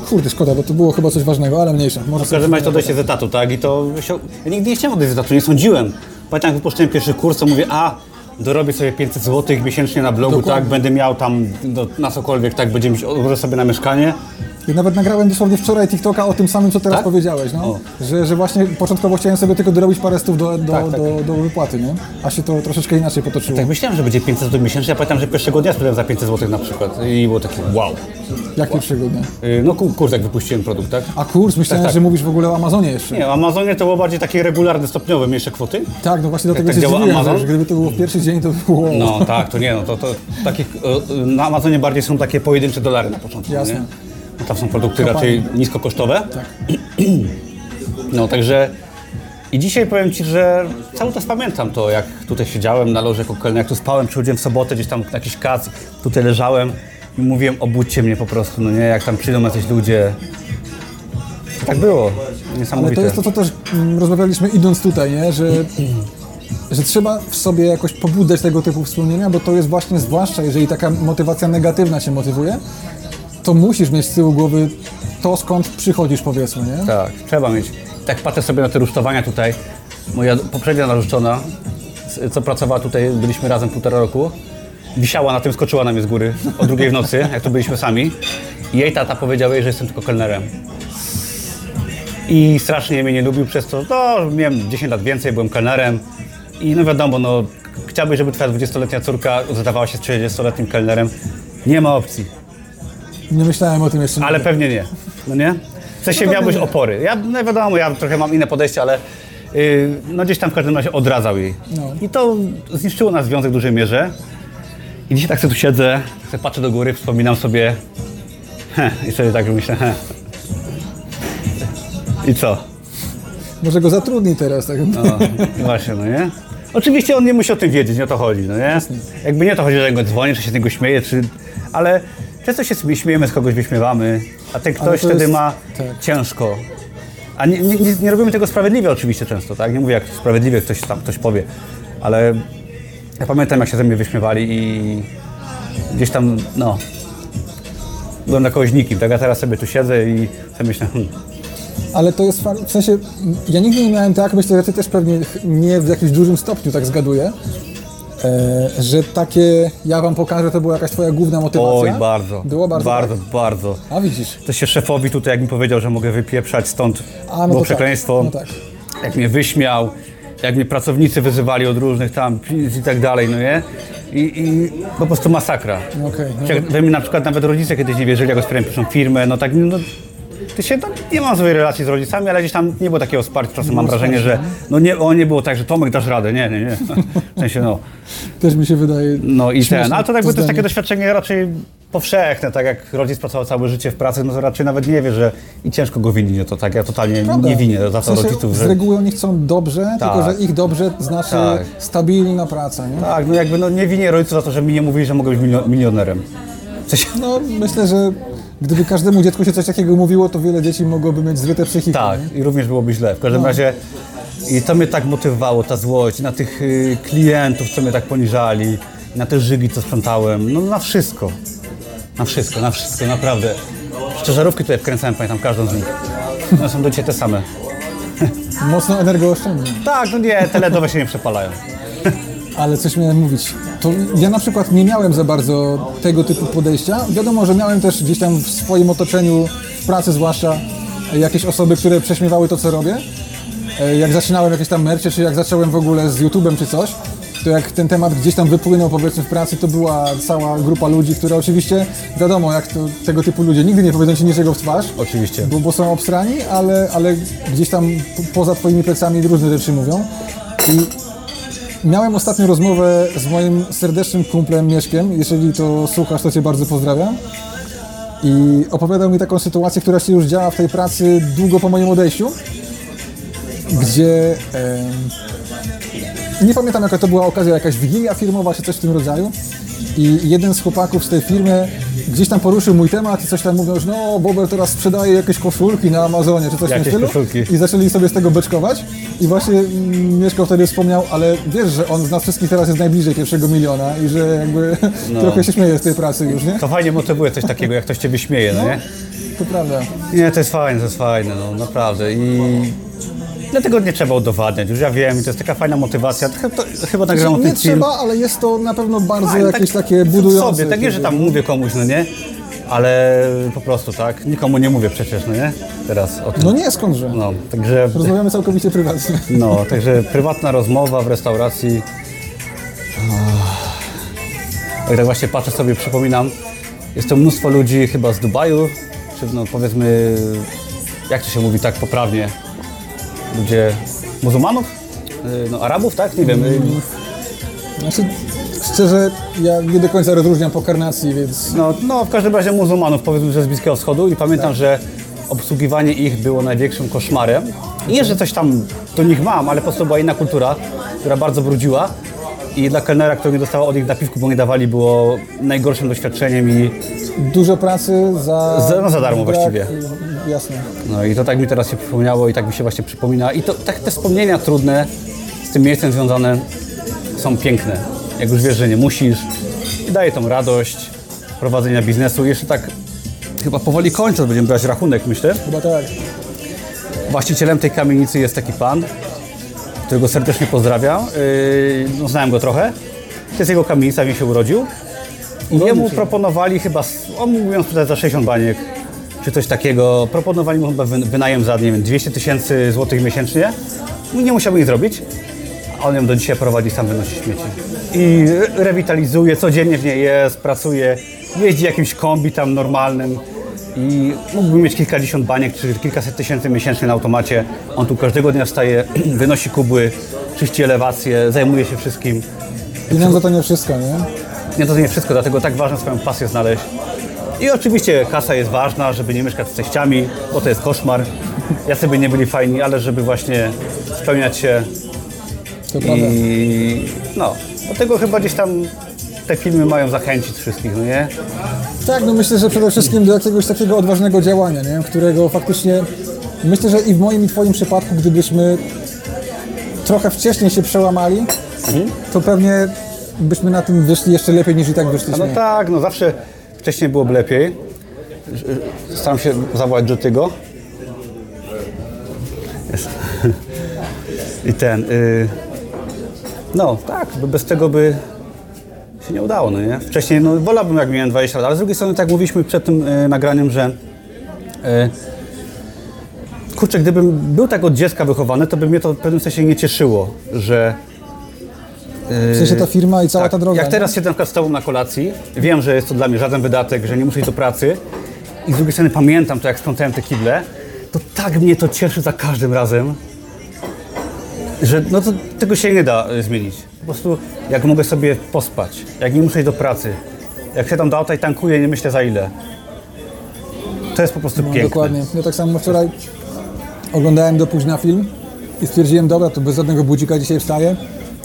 [SPEAKER 1] Kurde, szkoda, bo to było chyba coś ważnego, ale mniejsza. Może
[SPEAKER 2] W każdym razie to odejście z etatu, tak? I to się, ja nigdy nie chciałem odejść z etatu, nie sądziłem. Pamiętam, jak wypuszczyłem pierwszy kurs, to mówię, a dorobię sobie 500 zł miesięcznie na blogu,
[SPEAKER 1] Dokładnie.
[SPEAKER 2] tak, będę miał tam no, na cokolwiek, tak, będzie mieć, odłożę sobie na mieszkanie.
[SPEAKER 1] I nawet nagrałem dosłownie wczoraj TikToka o tym samym, co teraz
[SPEAKER 2] Tak?
[SPEAKER 1] powiedziałeś, no.
[SPEAKER 2] O.
[SPEAKER 1] Że, że właśnie początkowo chciałem sobie tylko dorobić parę stów do, do,
[SPEAKER 2] Tak, tak.
[SPEAKER 1] do, do wypłaty, nie? A się to troszeczkę inaczej potoczyło.
[SPEAKER 2] Tak myślałem, że będzie 500 zł miesięcznie, ja pamiętam, że pierwszego dnia sprzedałem za 500 zł na przykład i było takie wow.
[SPEAKER 1] Jak pierwszego dnia.
[SPEAKER 2] Yy, No ku- kurs, jak wypuściłem produkt, tak?
[SPEAKER 1] A kurs, myślałem,
[SPEAKER 2] Tak, tak.
[SPEAKER 1] że mówisz w ogóle o Amazonie jeszcze.
[SPEAKER 2] Nie, w Amazonie to było bardziej takie regularne, stopniowe, mniejsze kwoty.
[SPEAKER 1] Tak, no właśnie do tego
[SPEAKER 2] tak
[SPEAKER 1] się
[SPEAKER 2] działa
[SPEAKER 1] zdziwiłem,
[SPEAKER 2] Amazon?
[SPEAKER 1] że gdyby to było w pierwszy dzień, to było...
[SPEAKER 2] No tak, to nie, no to, to takich, na Amazonie bardziej są takie pojedyncze dolary na początku,
[SPEAKER 1] Jasne.
[SPEAKER 2] nie? Tam są produkty
[SPEAKER 1] Kopalnie.
[SPEAKER 2] raczej niskokosztowe.
[SPEAKER 1] Tak.
[SPEAKER 2] No także i dzisiaj powiem Ci, że cały czas pamiętam to, jak tutaj siedziałem na loży jako kelner, jak tu spałem, przychodziłem w sobotę gdzieś tam na jakiś kac, tutaj leżałem i mówiłem, obudźcie mnie po prostu, no nie, jak tam przyjdą jacyś ludzie. Tak było,
[SPEAKER 1] Ale
[SPEAKER 2] niesamowite.
[SPEAKER 1] to jest to, co też mm, rozmawialiśmy idąc tutaj, nie? Że, że trzeba w sobie jakoś pobudzać tego typu wspomnienia, bo to jest właśnie, zwłaszcza jeżeli taka motywacja negatywna Cię motywuje, to musisz mieć z tyłu głowy to, skąd przychodzisz, powiedzmy, nie?
[SPEAKER 2] Tak, trzeba mieć. Tak patrzę sobie na te rusztowania tutaj. Moja poprzednia naruszczona, z- co pracowała tutaj, byliśmy razem półtora roku, wisiała na tym, skoczyła na mnie z góry o drugiej w nocy, jak tu byliśmy sami. I jej tata powiedział jej, że jestem tylko kelnerem. I strasznie mnie nie lubił przez to, no miałem 10 lat więcej, byłem kelnerem. I no wiadomo, no chciałbyś, żeby twoja 20-letnia córka zadawała się z 30-letnim kelnerem. Nie ma opcji.
[SPEAKER 1] Nie myślałem o tym jeszcze.
[SPEAKER 2] Ale
[SPEAKER 1] nigdy.
[SPEAKER 2] pewnie nie. No nie? W sensie
[SPEAKER 1] No
[SPEAKER 2] miałbyś
[SPEAKER 1] nie.
[SPEAKER 2] opory. Ja, no wiadomo, ja trochę mam inne podejście, ale yy, no gdzieś tam w każdym razie odradzał jej.
[SPEAKER 1] No.
[SPEAKER 2] I to zniszczyło nasz związek w dużej mierze. I dzisiaj tak sobie tu siedzę, sobie patrzę do góry, wspominam sobie heh, i sobie tak myślę, heh. I co?
[SPEAKER 1] Może go zatrudnij teraz, tak?
[SPEAKER 2] No, właśnie, no nie? Oczywiście on nie musi o tym wiedzieć, nie o to chodzi, no nie? Jakby nie o to chodzi, że go dzwonię, czy się z niego śmieje, czy... Ale często się sobie śmiejemy, z kogoś wyśmiewamy, a ten ktoś
[SPEAKER 1] to
[SPEAKER 2] wtedy
[SPEAKER 1] jest-
[SPEAKER 2] ma
[SPEAKER 1] tak.
[SPEAKER 2] ciężko. A nie, nie, nie, robimy tego sprawiedliwie oczywiście często, tak? Nie mówię, jak sprawiedliwie ktoś tam ktoś powie, ale ja pamiętam, jak się ze mnie wyśmiewali i gdzieś tam, no... Byłem na kogoś nikim, tak? A teraz sobie tu siedzę i sobie myślę, hmm,
[SPEAKER 1] Ale to jest w sensie, ja nigdy nie miałem tak, myślę, że ty też pewnie nie w jakimś dużym stopniu tak zgaduję, e, że takie, ja wam pokażę, to była jakaś twoja główna motywacja.
[SPEAKER 2] oj, bardzo,
[SPEAKER 1] Było bardzo.
[SPEAKER 2] bardzo,
[SPEAKER 1] tak?
[SPEAKER 2] bardzo.
[SPEAKER 1] A widzisz.
[SPEAKER 2] To się szefowi tutaj, jak mi powiedział, że mogę wypieprzać stąd,
[SPEAKER 1] A, no
[SPEAKER 2] było
[SPEAKER 1] to
[SPEAKER 2] przekleństwo.
[SPEAKER 1] Tak. No tak.
[SPEAKER 2] Jak mnie wyśmiał, jak mnie pracownicy wyzywali od różnych tam i tak dalej, no nie? I, i po prostu masakra.
[SPEAKER 1] Okej, no.
[SPEAKER 2] We mnie na przykład nawet rodzice kiedyś nie wierzyli, jak otwierałem pierwszą firmę, no tak, no... Ty się, no, nie mam złej relacji z rodzicami, ale gdzieś tam nie było takiego wsparcia. Czasem mam wrażenie, że no nie, o, nie było tak, że Tomek dasz radę. Nie, nie, nie. W sensie no.
[SPEAKER 1] Też mi się wydaje.
[SPEAKER 2] No i ten, ale to jakby to jest takie doświadczenie raczej powszechne, tak jak rodzic pracował całe życie w pracy, no to raczej nawet nie wie, że i ciężko go winić, no to tak, ja totalnie
[SPEAKER 1] Prawda.
[SPEAKER 2] nie winię za
[SPEAKER 1] W
[SPEAKER 2] to
[SPEAKER 1] sensie,
[SPEAKER 2] rodziców,
[SPEAKER 1] Z
[SPEAKER 2] że...
[SPEAKER 1] reguły oni chcą dobrze, tylko
[SPEAKER 2] Tak.
[SPEAKER 1] że ich dobrze znaczy
[SPEAKER 2] Tak.
[SPEAKER 1] stabilna praca, nie?
[SPEAKER 2] Tak, no jakby no nie winię rodziców za to, że mi nie mówili, że mogę być milio- milionerem. W sensie,
[SPEAKER 1] No myślę, że gdyby każdemu dziecku się coś takiego mówiło, to wiele dzieci mogłoby mieć zryte psychiki.
[SPEAKER 2] tak,
[SPEAKER 1] nie?
[SPEAKER 2] i również byłoby źle. W każdym
[SPEAKER 1] No.
[SPEAKER 2] razie i to mnie tak motywowało, ta złość, na tych y, klientów, co mnie tak poniżali, na te żygi, co sprzątałem, no na wszystko. Na wszystko, na wszystko, naprawdę. Szczerzarówki tutaj wkręcałem, pamiętam każdą z nich. One są do dzisiaj te same.
[SPEAKER 1] Mocno energooszczędne.
[SPEAKER 2] Tak, no nie, te LEDowe się nie przepalają.
[SPEAKER 1] Ale coś miałem mówić. To ja na przykład nie miałem za bardzo tego typu podejścia. Wiadomo, że miałem też gdzieś tam w swoim otoczeniu, w pracy zwłaszcza, jakieś osoby, które prześmiewały to, co robię. E, Jak zaczynałem jakieś tam mercie, czy jak zacząłem w ogóle z YouTube'em czy coś, to jak ten temat gdzieś tam wypłynął powiedzmy w pracy, to była cała grupa ludzi, które oczywiście, wiadomo, jak to, tego typu ludzie nigdy nie powiedzą ci niczego w twarz,
[SPEAKER 2] Oczywiście.
[SPEAKER 1] bo, bo są obstrani, ale, ale gdzieś tam po- poza twoimi plecami różne rzeczy mówią. I Miałem ostatnio rozmowę z moim serdecznym kumplem Mieszkiem. Jeżeli to słuchasz, to Cię bardzo pozdrawiam. I opowiadał mi taką sytuację, która się już działa w tej pracy długo po moim odejściu, gdzie nie pamiętam jaka to była okazja, jakaś wigilia firmowa czy coś w tym rodzaju. I jeden z chłopaków z tej firmy gdzieś tam poruszył mój temat i coś tam mówią, że no Bober teraz sprzedaje jakieś koszulki na Amazonie czy coś w tym stylu.
[SPEAKER 2] koszulki.
[SPEAKER 1] I zaczęli sobie z tego beczkować. I właśnie Mieszko wtedy wspomniał, ale wiesz, że on z nas wszystkich teraz jest najbliżej pierwszego miliona i że jakby trochę się śmieje z tej pracy już, nie?
[SPEAKER 2] To fajnie motywuje coś takiego, jak ktoś ciebie śmieje, no nie?
[SPEAKER 1] To prawda.
[SPEAKER 2] Nie, to jest fajne, to jest fajne, no naprawdę. I Dlatego nie trzeba udowadniać, już ja wiem, to jest taka fajna motywacja. To, to, chyba nagrałem
[SPEAKER 1] Znaczy, nie
[SPEAKER 2] film.
[SPEAKER 1] trzeba, ale jest to na pewno bardzo
[SPEAKER 2] Fajne,
[SPEAKER 1] jakieś
[SPEAKER 2] tak
[SPEAKER 1] takie budujące.
[SPEAKER 2] Sobie, tak nie, że tam mówię komuś, no nie? Ale po prostu tak, nikomu nie mówię przecież, no nie? Teraz o tym.
[SPEAKER 1] No nie, skądże.
[SPEAKER 2] No, także,
[SPEAKER 1] Rozmawiamy całkowicie prywatnie.
[SPEAKER 2] no, także prywatna rozmowa w restauracji. O, I tak właśnie patrzę sobie, przypominam, jest to mnóstwo ludzi chyba z Dubaju, czy no powiedzmy, jak to się mówi tak poprawnie, ludzie muzułmanów? Y, No, Arabów, tak? Nie wiem. y,
[SPEAKER 1] Znaczy, szczerze, ja nie do końca rozróżniam po karnacji, więc
[SPEAKER 2] No, no, w każdym razie muzułmanów, powiedzmy, że z Bliskiego Wschodu i pamiętam, że obsługiwanie ich było największym koszmarem. Nie, że coś tam do nich mam, ale po prostu była inna kultura, która bardzo brudziła i dla kelnera, który nie dostała od nich napiwku, bo nie dawali, było najgorszym doświadczeniem i
[SPEAKER 1] dużo pracy za...
[SPEAKER 2] Za- no, za darmo
[SPEAKER 1] brak-
[SPEAKER 2] właściwie.
[SPEAKER 1] Jasne.
[SPEAKER 2] no i to tak mi teraz się przypomniało i tak mi się właśnie przypomina i to tak te wspomnienia trudne z tym miejscem związane są piękne. Jak już wiesz, że nie musisz i daje tą radość prowadzenia biznesu. Jeszcze tak chyba powoli kończąc, będziemy brać rachunek, myślę.
[SPEAKER 1] Chyba tak.
[SPEAKER 2] Właścicielem tej kamienicy jest taki pan, którego serdecznie pozdrawiam. Yy, no, znałem go trochę. To jest jego kamienica, mi się urodził. I jemu proponowali chyba, on mógł ją sprzedać za 60 baniek, czy coś takiego. Proponowali mu chyba wy- wynajem za, nie wiem, 200 tysięcy złotych miesięcznie. Nie musiałby nic zrobić. A on ją do dzisiaj prowadzi, sam wynosi śmieci. I re- rewitalizuje, codziennie w niej jest, pracuje, jeździ jakimś kombi tam normalnym. I mógłby mieć kilkadziesiąt baniek, czy kilkaset tysięcy miesięcznie na automacie. On tu każdego dnia wstaje, wynosi kubły, czyści elewację, zajmuje się wszystkim.
[SPEAKER 1] Pieniądze to nie wszystko, nie?
[SPEAKER 2] Nie, to nie wszystko, dlatego tak ważne swoją pasję znaleźć. I oczywiście kasa jest ważna, żeby nie mieszkać z teściami, bo to jest koszmar. Ja sobie nie byli fajni, ale żeby właśnie spełniać się
[SPEAKER 1] To prawda.
[SPEAKER 2] i no, dlatego chyba gdzieś tam te filmy mają zachęcić wszystkich, no nie?
[SPEAKER 1] Tak, no myślę, że przede wszystkim do jakiegoś takiego odważnego działania, nie? którego faktycznie myślę, że i w moim i twoim przypadku, gdybyśmy trochę wcześniej się przełamali, to pewnie byśmy na tym wyszli jeszcze lepiej niż i tak
[SPEAKER 2] No
[SPEAKER 1] wyszliśmy.
[SPEAKER 2] tak, no zawsze wcześniej byłoby lepiej. Staram się zawołać Jotiego. Jest. I ten. Y... No tak, bez tego by się nie udało, no nie? Wcześniej, no wolałbym jak miałem 20 lat, ale z drugiej strony tak mówiliśmy przed tym y, nagraniem, że y, kurczę, gdybym był tak od dziecka wychowany, to by mnie to w pewnym sensie nie cieszyło, że
[SPEAKER 1] W sensie ta firma i cała ta droga.
[SPEAKER 2] jak
[SPEAKER 1] nie?
[SPEAKER 2] teraz siedzę na przykład z tobą na kolacji, wiem, że jest to dla mnie żaden wydatek, że nie muszę iść do pracy i z drugiej strony pamiętam to, jak sprzątałem te kible, to tak mnie to cieszy za każdym razem, że no to tego się nie da y, zmienić. Po prostu jak mogę sobie pospać, jak nie muszę iść do pracy, jak siadam do auta i tankuję, nie myślę za ile. To jest po prostu piękne.
[SPEAKER 1] No, Dokładnie. Ja tak samo wczoraj oglądałem do późna film i stwierdziłem, dobra, to bez żadnego budzika dzisiaj wstaję.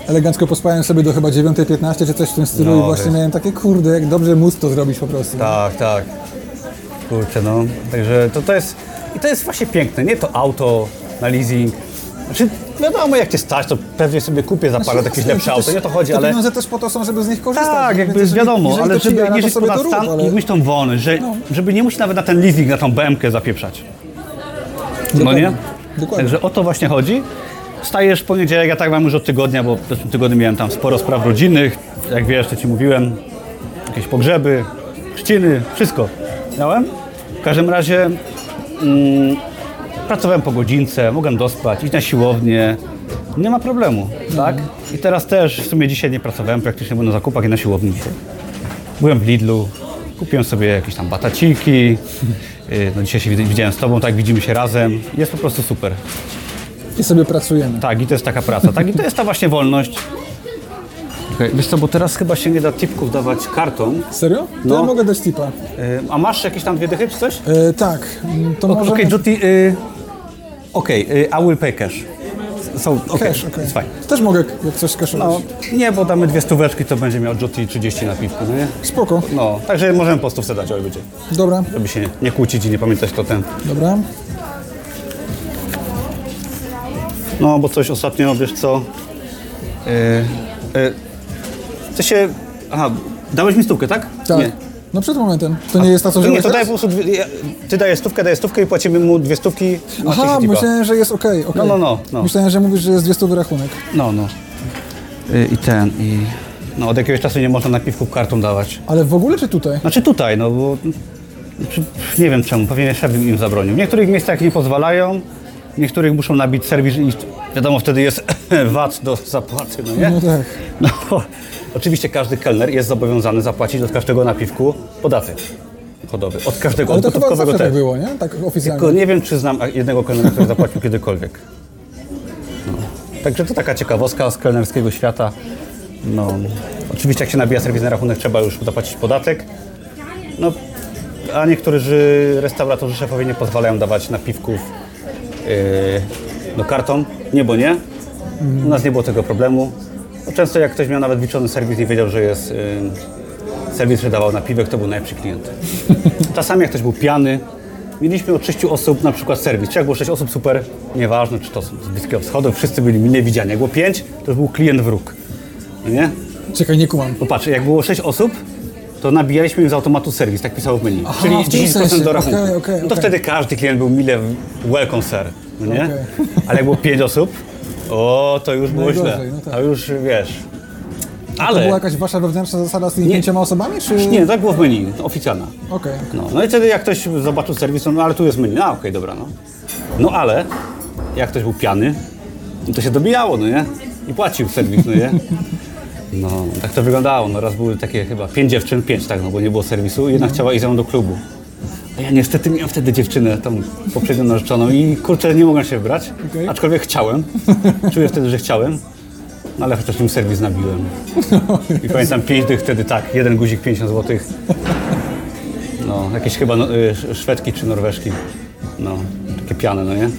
[SPEAKER 1] Elegancko pospałem sobie do chyba 9.15 czy coś w tym stylu
[SPEAKER 2] No,
[SPEAKER 1] i właśnie
[SPEAKER 2] wiesz.
[SPEAKER 1] miałem takie, kurde, jak dobrze móc to zrobić po prostu.
[SPEAKER 2] Tak, tak. Kurczę, no. Także to, to jest... I to jest właśnie piękne, nie to auto na leasing. Znaczy, wiadomo, jak cię stać, to pewnie sobie kupię za parę jakieś lepsze auto, nie o to chodzi, ale...
[SPEAKER 1] pieniądze też po to są, żeby z nich korzystać.
[SPEAKER 2] Tak,
[SPEAKER 1] więc
[SPEAKER 2] jakby
[SPEAKER 1] jeżeli-
[SPEAKER 2] wiadomo,
[SPEAKER 1] jeżeli
[SPEAKER 2] ale
[SPEAKER 1] to ci
[SPEAKER 2] żeby
[SPEAKER 1] jara,
[SPEAKER 2] nie
[SPEAKER 1] to
[SPEAKER 2] żyć
[SPEAKER 1] sobie
[SPEAKER 2] ponad
[SPEAKER 1] to rób,
[SPEAKER 2] stan
[SPEAKER 1] ale- No.
[SPEAKER 2] i mieć tą wolność, że, żeby nie musieć nawet na ten leasing, na tą BMK zapieprzać. No
[SPEAKER 1] Dokładnie.
[SPEAKER 2] nie?
[SPEAKER 1] Dokładnie.
[SPEAKER 2] Także o to właśnie chodzi. Stajesz w poniedziałek, ja tak mam już od tygodnia, bo w zeszłym tygodniu miałem tam sporo spraw rodzinnych, jak wiesz, to ci mówiłem, jakieś pogrzeby, chrzciny, wszystko miałem. W każdym razie mm, pracowałem po godzince, mogłem dospać, iść na siłownię, nie ma problemu, tak? I teraz też w sumie dzisiaj nie pracowałem, praktycznie byłem na zakupach i na siłowni dzisiaj. Byłem w Lidlu, kupiłem sobie jakieś tam bataciki, yy, no dzisiaj się wid- widziałem z Tobą, tak widzimy się razem, jest po prostu super.
[SPEAKER 1] I sobie pracujemy.
[SPEAKER 2] Tak, i to jest taka praca, tak, i to jest ta właśnie wolność. Okay. Wiesz co, bo teraz chyba się nie da tipków dawać kartą,
[SPEAKER 1] Serio? To
[SPEAKER 2] No.
[SPEAKER 1] ja mogę dać tipa.
[SPEAKER 2] yy, a masz jakieś tam dwie dychy czy coś?
[SPEAKER 1] E, tak, mm, to
[SPEAKER 2] Okej,
[SPEAKER 1] może...
[SPEAKER 2] okay, Juti, yy, okej, yy, I will pay cash. So, okay,
[SPEAKER 1] Cash, okej.
[SPEAKER 2] fine.
[SPEAKER 1] Też mogę jak coś kaszować.
[SPEAKER 2] No, nie, bo damy dwie stóweczki, to będzie miał Juti 30 na piwku, no nie?
[SPEAKER 1] Spoko.
[SPEAKER 2] No, także możemy po stówce dać, oj będzie.
[SPEAKER 1] Dobra,
[SPEAKER 2] Żeby się nie, nie kłócić i nie pamiętać to ten.
[SPEAKER 1] dobra.
[SPEAKER 2] No, bo coś ostatnio, wiesz co? Yy, yy, to się. Aha, dałeś mi stówkę, tak?
[SPEAKER 1] Tak.
[SPEAKER 2] Nie.
[SPEAKER 1] No przed momentem. To nie jest ta, co
[SPEAKER 2] To nie, to daje po prostu, dwie, ty dajesz stówkę, dajesz stówkę i płacimy mu dwie stówki. na
[SPEAKER 1] Aha,
[SPEAKER 2] 30 tipa.
[SPEAKER 1] myślałem, że jest okej, okej.
[SPEAKER 2] No, no, no, no.
[SPEAKER 1] Myślałem, że mówisz, że jest 200 rachunek.
[SPEAKER 2] No, no. Y, I ten, i... No, od jakiegoś czasu nie można napiwków kartą dawać.
[SPEAKER 1] Ale w ogóle czy tutaj?
[SPEAKER 2] Znaczy tutaj, no bo... Nie wiem czemu, pewnie szef im zabronił. W niektórych miejscach nie pozwalają, niektórych muszą nabić serwis i wiadomo, wtedy jest VAT do zapłaty, no nie?
[SPEAKER 1] No tak.
[SPEAKER 2] No, oczywiście każdy kelner jest zobowiązany zapłacić od każdego napiwku podatek dochodowy. Od każdego,
[SPEAKER 1] Ale
[SPEAKER 2] od
[SPEAKER 1] to chyba tak
[SPEAKER 2] też.
[SPEAKER 1] było, nie? Tak oficjalnie.
[SPEAKER 2] Tylko nie wiem, czy znam jednego kelnera, który zapłacił kiedykolwiek. No. Także to taka ciekawostka z kelnerskiego świata. No, oczywiście jak się nabija serwis na rachunek, trzeba już zapłacić podatek. No, a niektórzy restauratorzy, szefowie nie pozwalają dawać napiwków no, kartą. Nie, bo nie. U nas nie było tego problemu. No, często jak ktoś miał nawet liczony serwis i wiedział, że jest yy, serwis, że dawał napiwek, to był najlepszy klient. Czasami jak ktoś był pijany, mieliśmy od sześciu osób na przykład serwis. Czy jak było sześć osób, super, nieważne, czy to są z Bliskiego Wschodu, wszyscy byli mile widziani. Jak było pięć, to już był klient wróg. No nie?
[SPEAKER 1] Czekaj, nie kumam.
[SPEAKER 2] Popatrz, jak było sześć osób, to nabijaliśmy im z automatu serwis, tak pisało w menu.
[SPEAKER 1] Aha,
[SPEAKER 2] Czyli
[SPEAKER 1] w tym
[SPEAKER 2] 10%
[SPEAKER 1] sensie.
[SPEAKER 2] do rachunku.
[SPEAKER 1] Okej, okej,
[SPEAKER 2] no to wtedy każdy klient był mile welcome sir, no nie? Ale jak było pięć osób, o, to już było źle.
[SPEAKER 1] No tak.
[SPEAKER 2] To już, wiesz...
[SPEAKER 1] To
[SPEAKER 2] Ale...
[SPEAKER 1] była jakaś wasza wewnętrzna zasada z tymi pięcioma osobami, czy...
[SPEAKER 2] Nie, tak było w menu, oficjalna.
[SPEAKER 1] Okej.
[SPEAKER 2] No, no i wtedy jak ktoś zobaczył serwis, no ale tu jest menu, a okej, dobra, no. No ale jak ktoś był piany, no to się dobijało, no nie? I płacił serwis, no nie? No, tak to wyglądało. No raz były takie chyba pięć dziewczyn, pięć tak, no bo nie było serwisu. Jedna chciała iść ze mną do klubu. A ja niestety miałem wtedy dziewczynę, tą poprzednią narzeczoną i kurczę, nie mogłem się wybrać.
[SPEAKER 1] Okej.
[SPEAKER 2] Aczkolwiek chciałem. Czuję wtedy, że chciałem. No ale chociaż im serwis nabiłem. I pamiętam pięć dych wtedy tak, jeden guzik 50 zł. No, jakieś chyba no, y, Szwedki czy Norweżki. No, takie piane, no nie?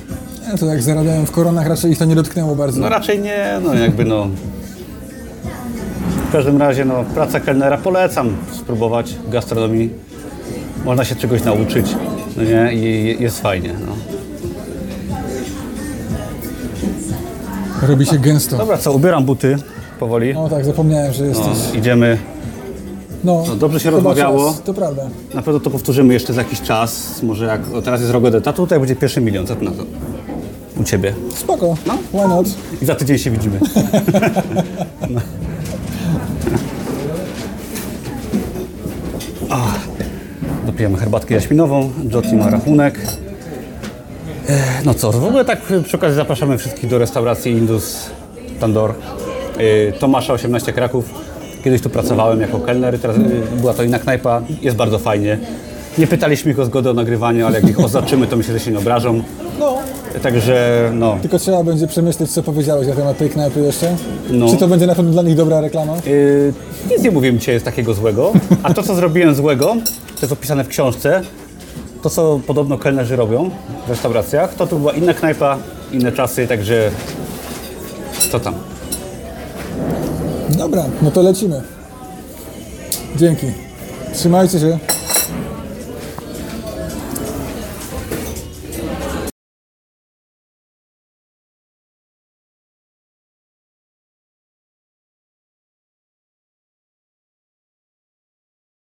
[SPEAKER 1] Nie, to jak zarabiałem w koronach, raczej ich to nie dotknęło bardzo.
[SPEAKER 2] No raczej nie, no jakby no. W każdym razie no, praca kelnera polecam spróbować w gastronomii. Można się czegoś nauczyć, no nie? I jest fajnie, no.
[SPEAKER 1] Robi się gęsto.
[SPEAKER 2] Dobra, co, ubieram buty powoli.
[SPEAKER 1] O tak, zapomniałem, że
[SPEAKER 2] No,
[SPEAKER 1] jesteś...
[SPEAKER 2] idziemy.
[SPEAKER 1] No,
[SPEAKER 2] No, dobrze się rozmawiało.
[SPEAKER 1] Czas, to prawda.
[SPEAKER 2] Na pewno to powtórzymy jeszcze za jakiś czas. Może jak o, teraz jest Rogodeta, to tutaj będzie pierwszy milion. Co na to? U ciebie.
[SPEAKER 1] Spoko.
[SPEAKER 2] No.
[SPEAKER 1] Why not?
[SPEAKER 2] I za tydzień się widzimy. no. Ach, Dopijemy herbatkę jaśminową, Jotty ma rachunek. Ech, No co, w ogóle tak przy okazji zapraszamy wszystkich do restauracji Indus Tandor. Yy, Tomasza 18 Kraków. Kiedyś tu pracowałem jako kelner, teraz yy, była to inna knajpa, jest bardzo fajnie. Nie pytaliśmy ich o zgodę o nagrywanie, ale jak ich oznaczymy, to myślę, że się nie obrażą.
[SPEAKER 1] No,
[SPEAKER 2] Także no,
[SPEAKER 1] tylko trzeba będzie przemyśleć, co powiedziałeś na temat tej knajpy jeszcze.
[SPEAKER 2] No.
[SPEAKER 1] Czy to będzie na pewno dla nich dobra reklama?
[SPEAKER 2] Yy, nic nie mówiłem dzisiaj jest takiego złego, a to co zrobiłem złego, to jest opisane w książce, to co podobno kelnerzy robią w restauracjach, to tu była inna knajpa, inne czasy, także co tam.
[SPEAKER 1] Dobra, no to lecimy. Dzięki. Trzymajcie się.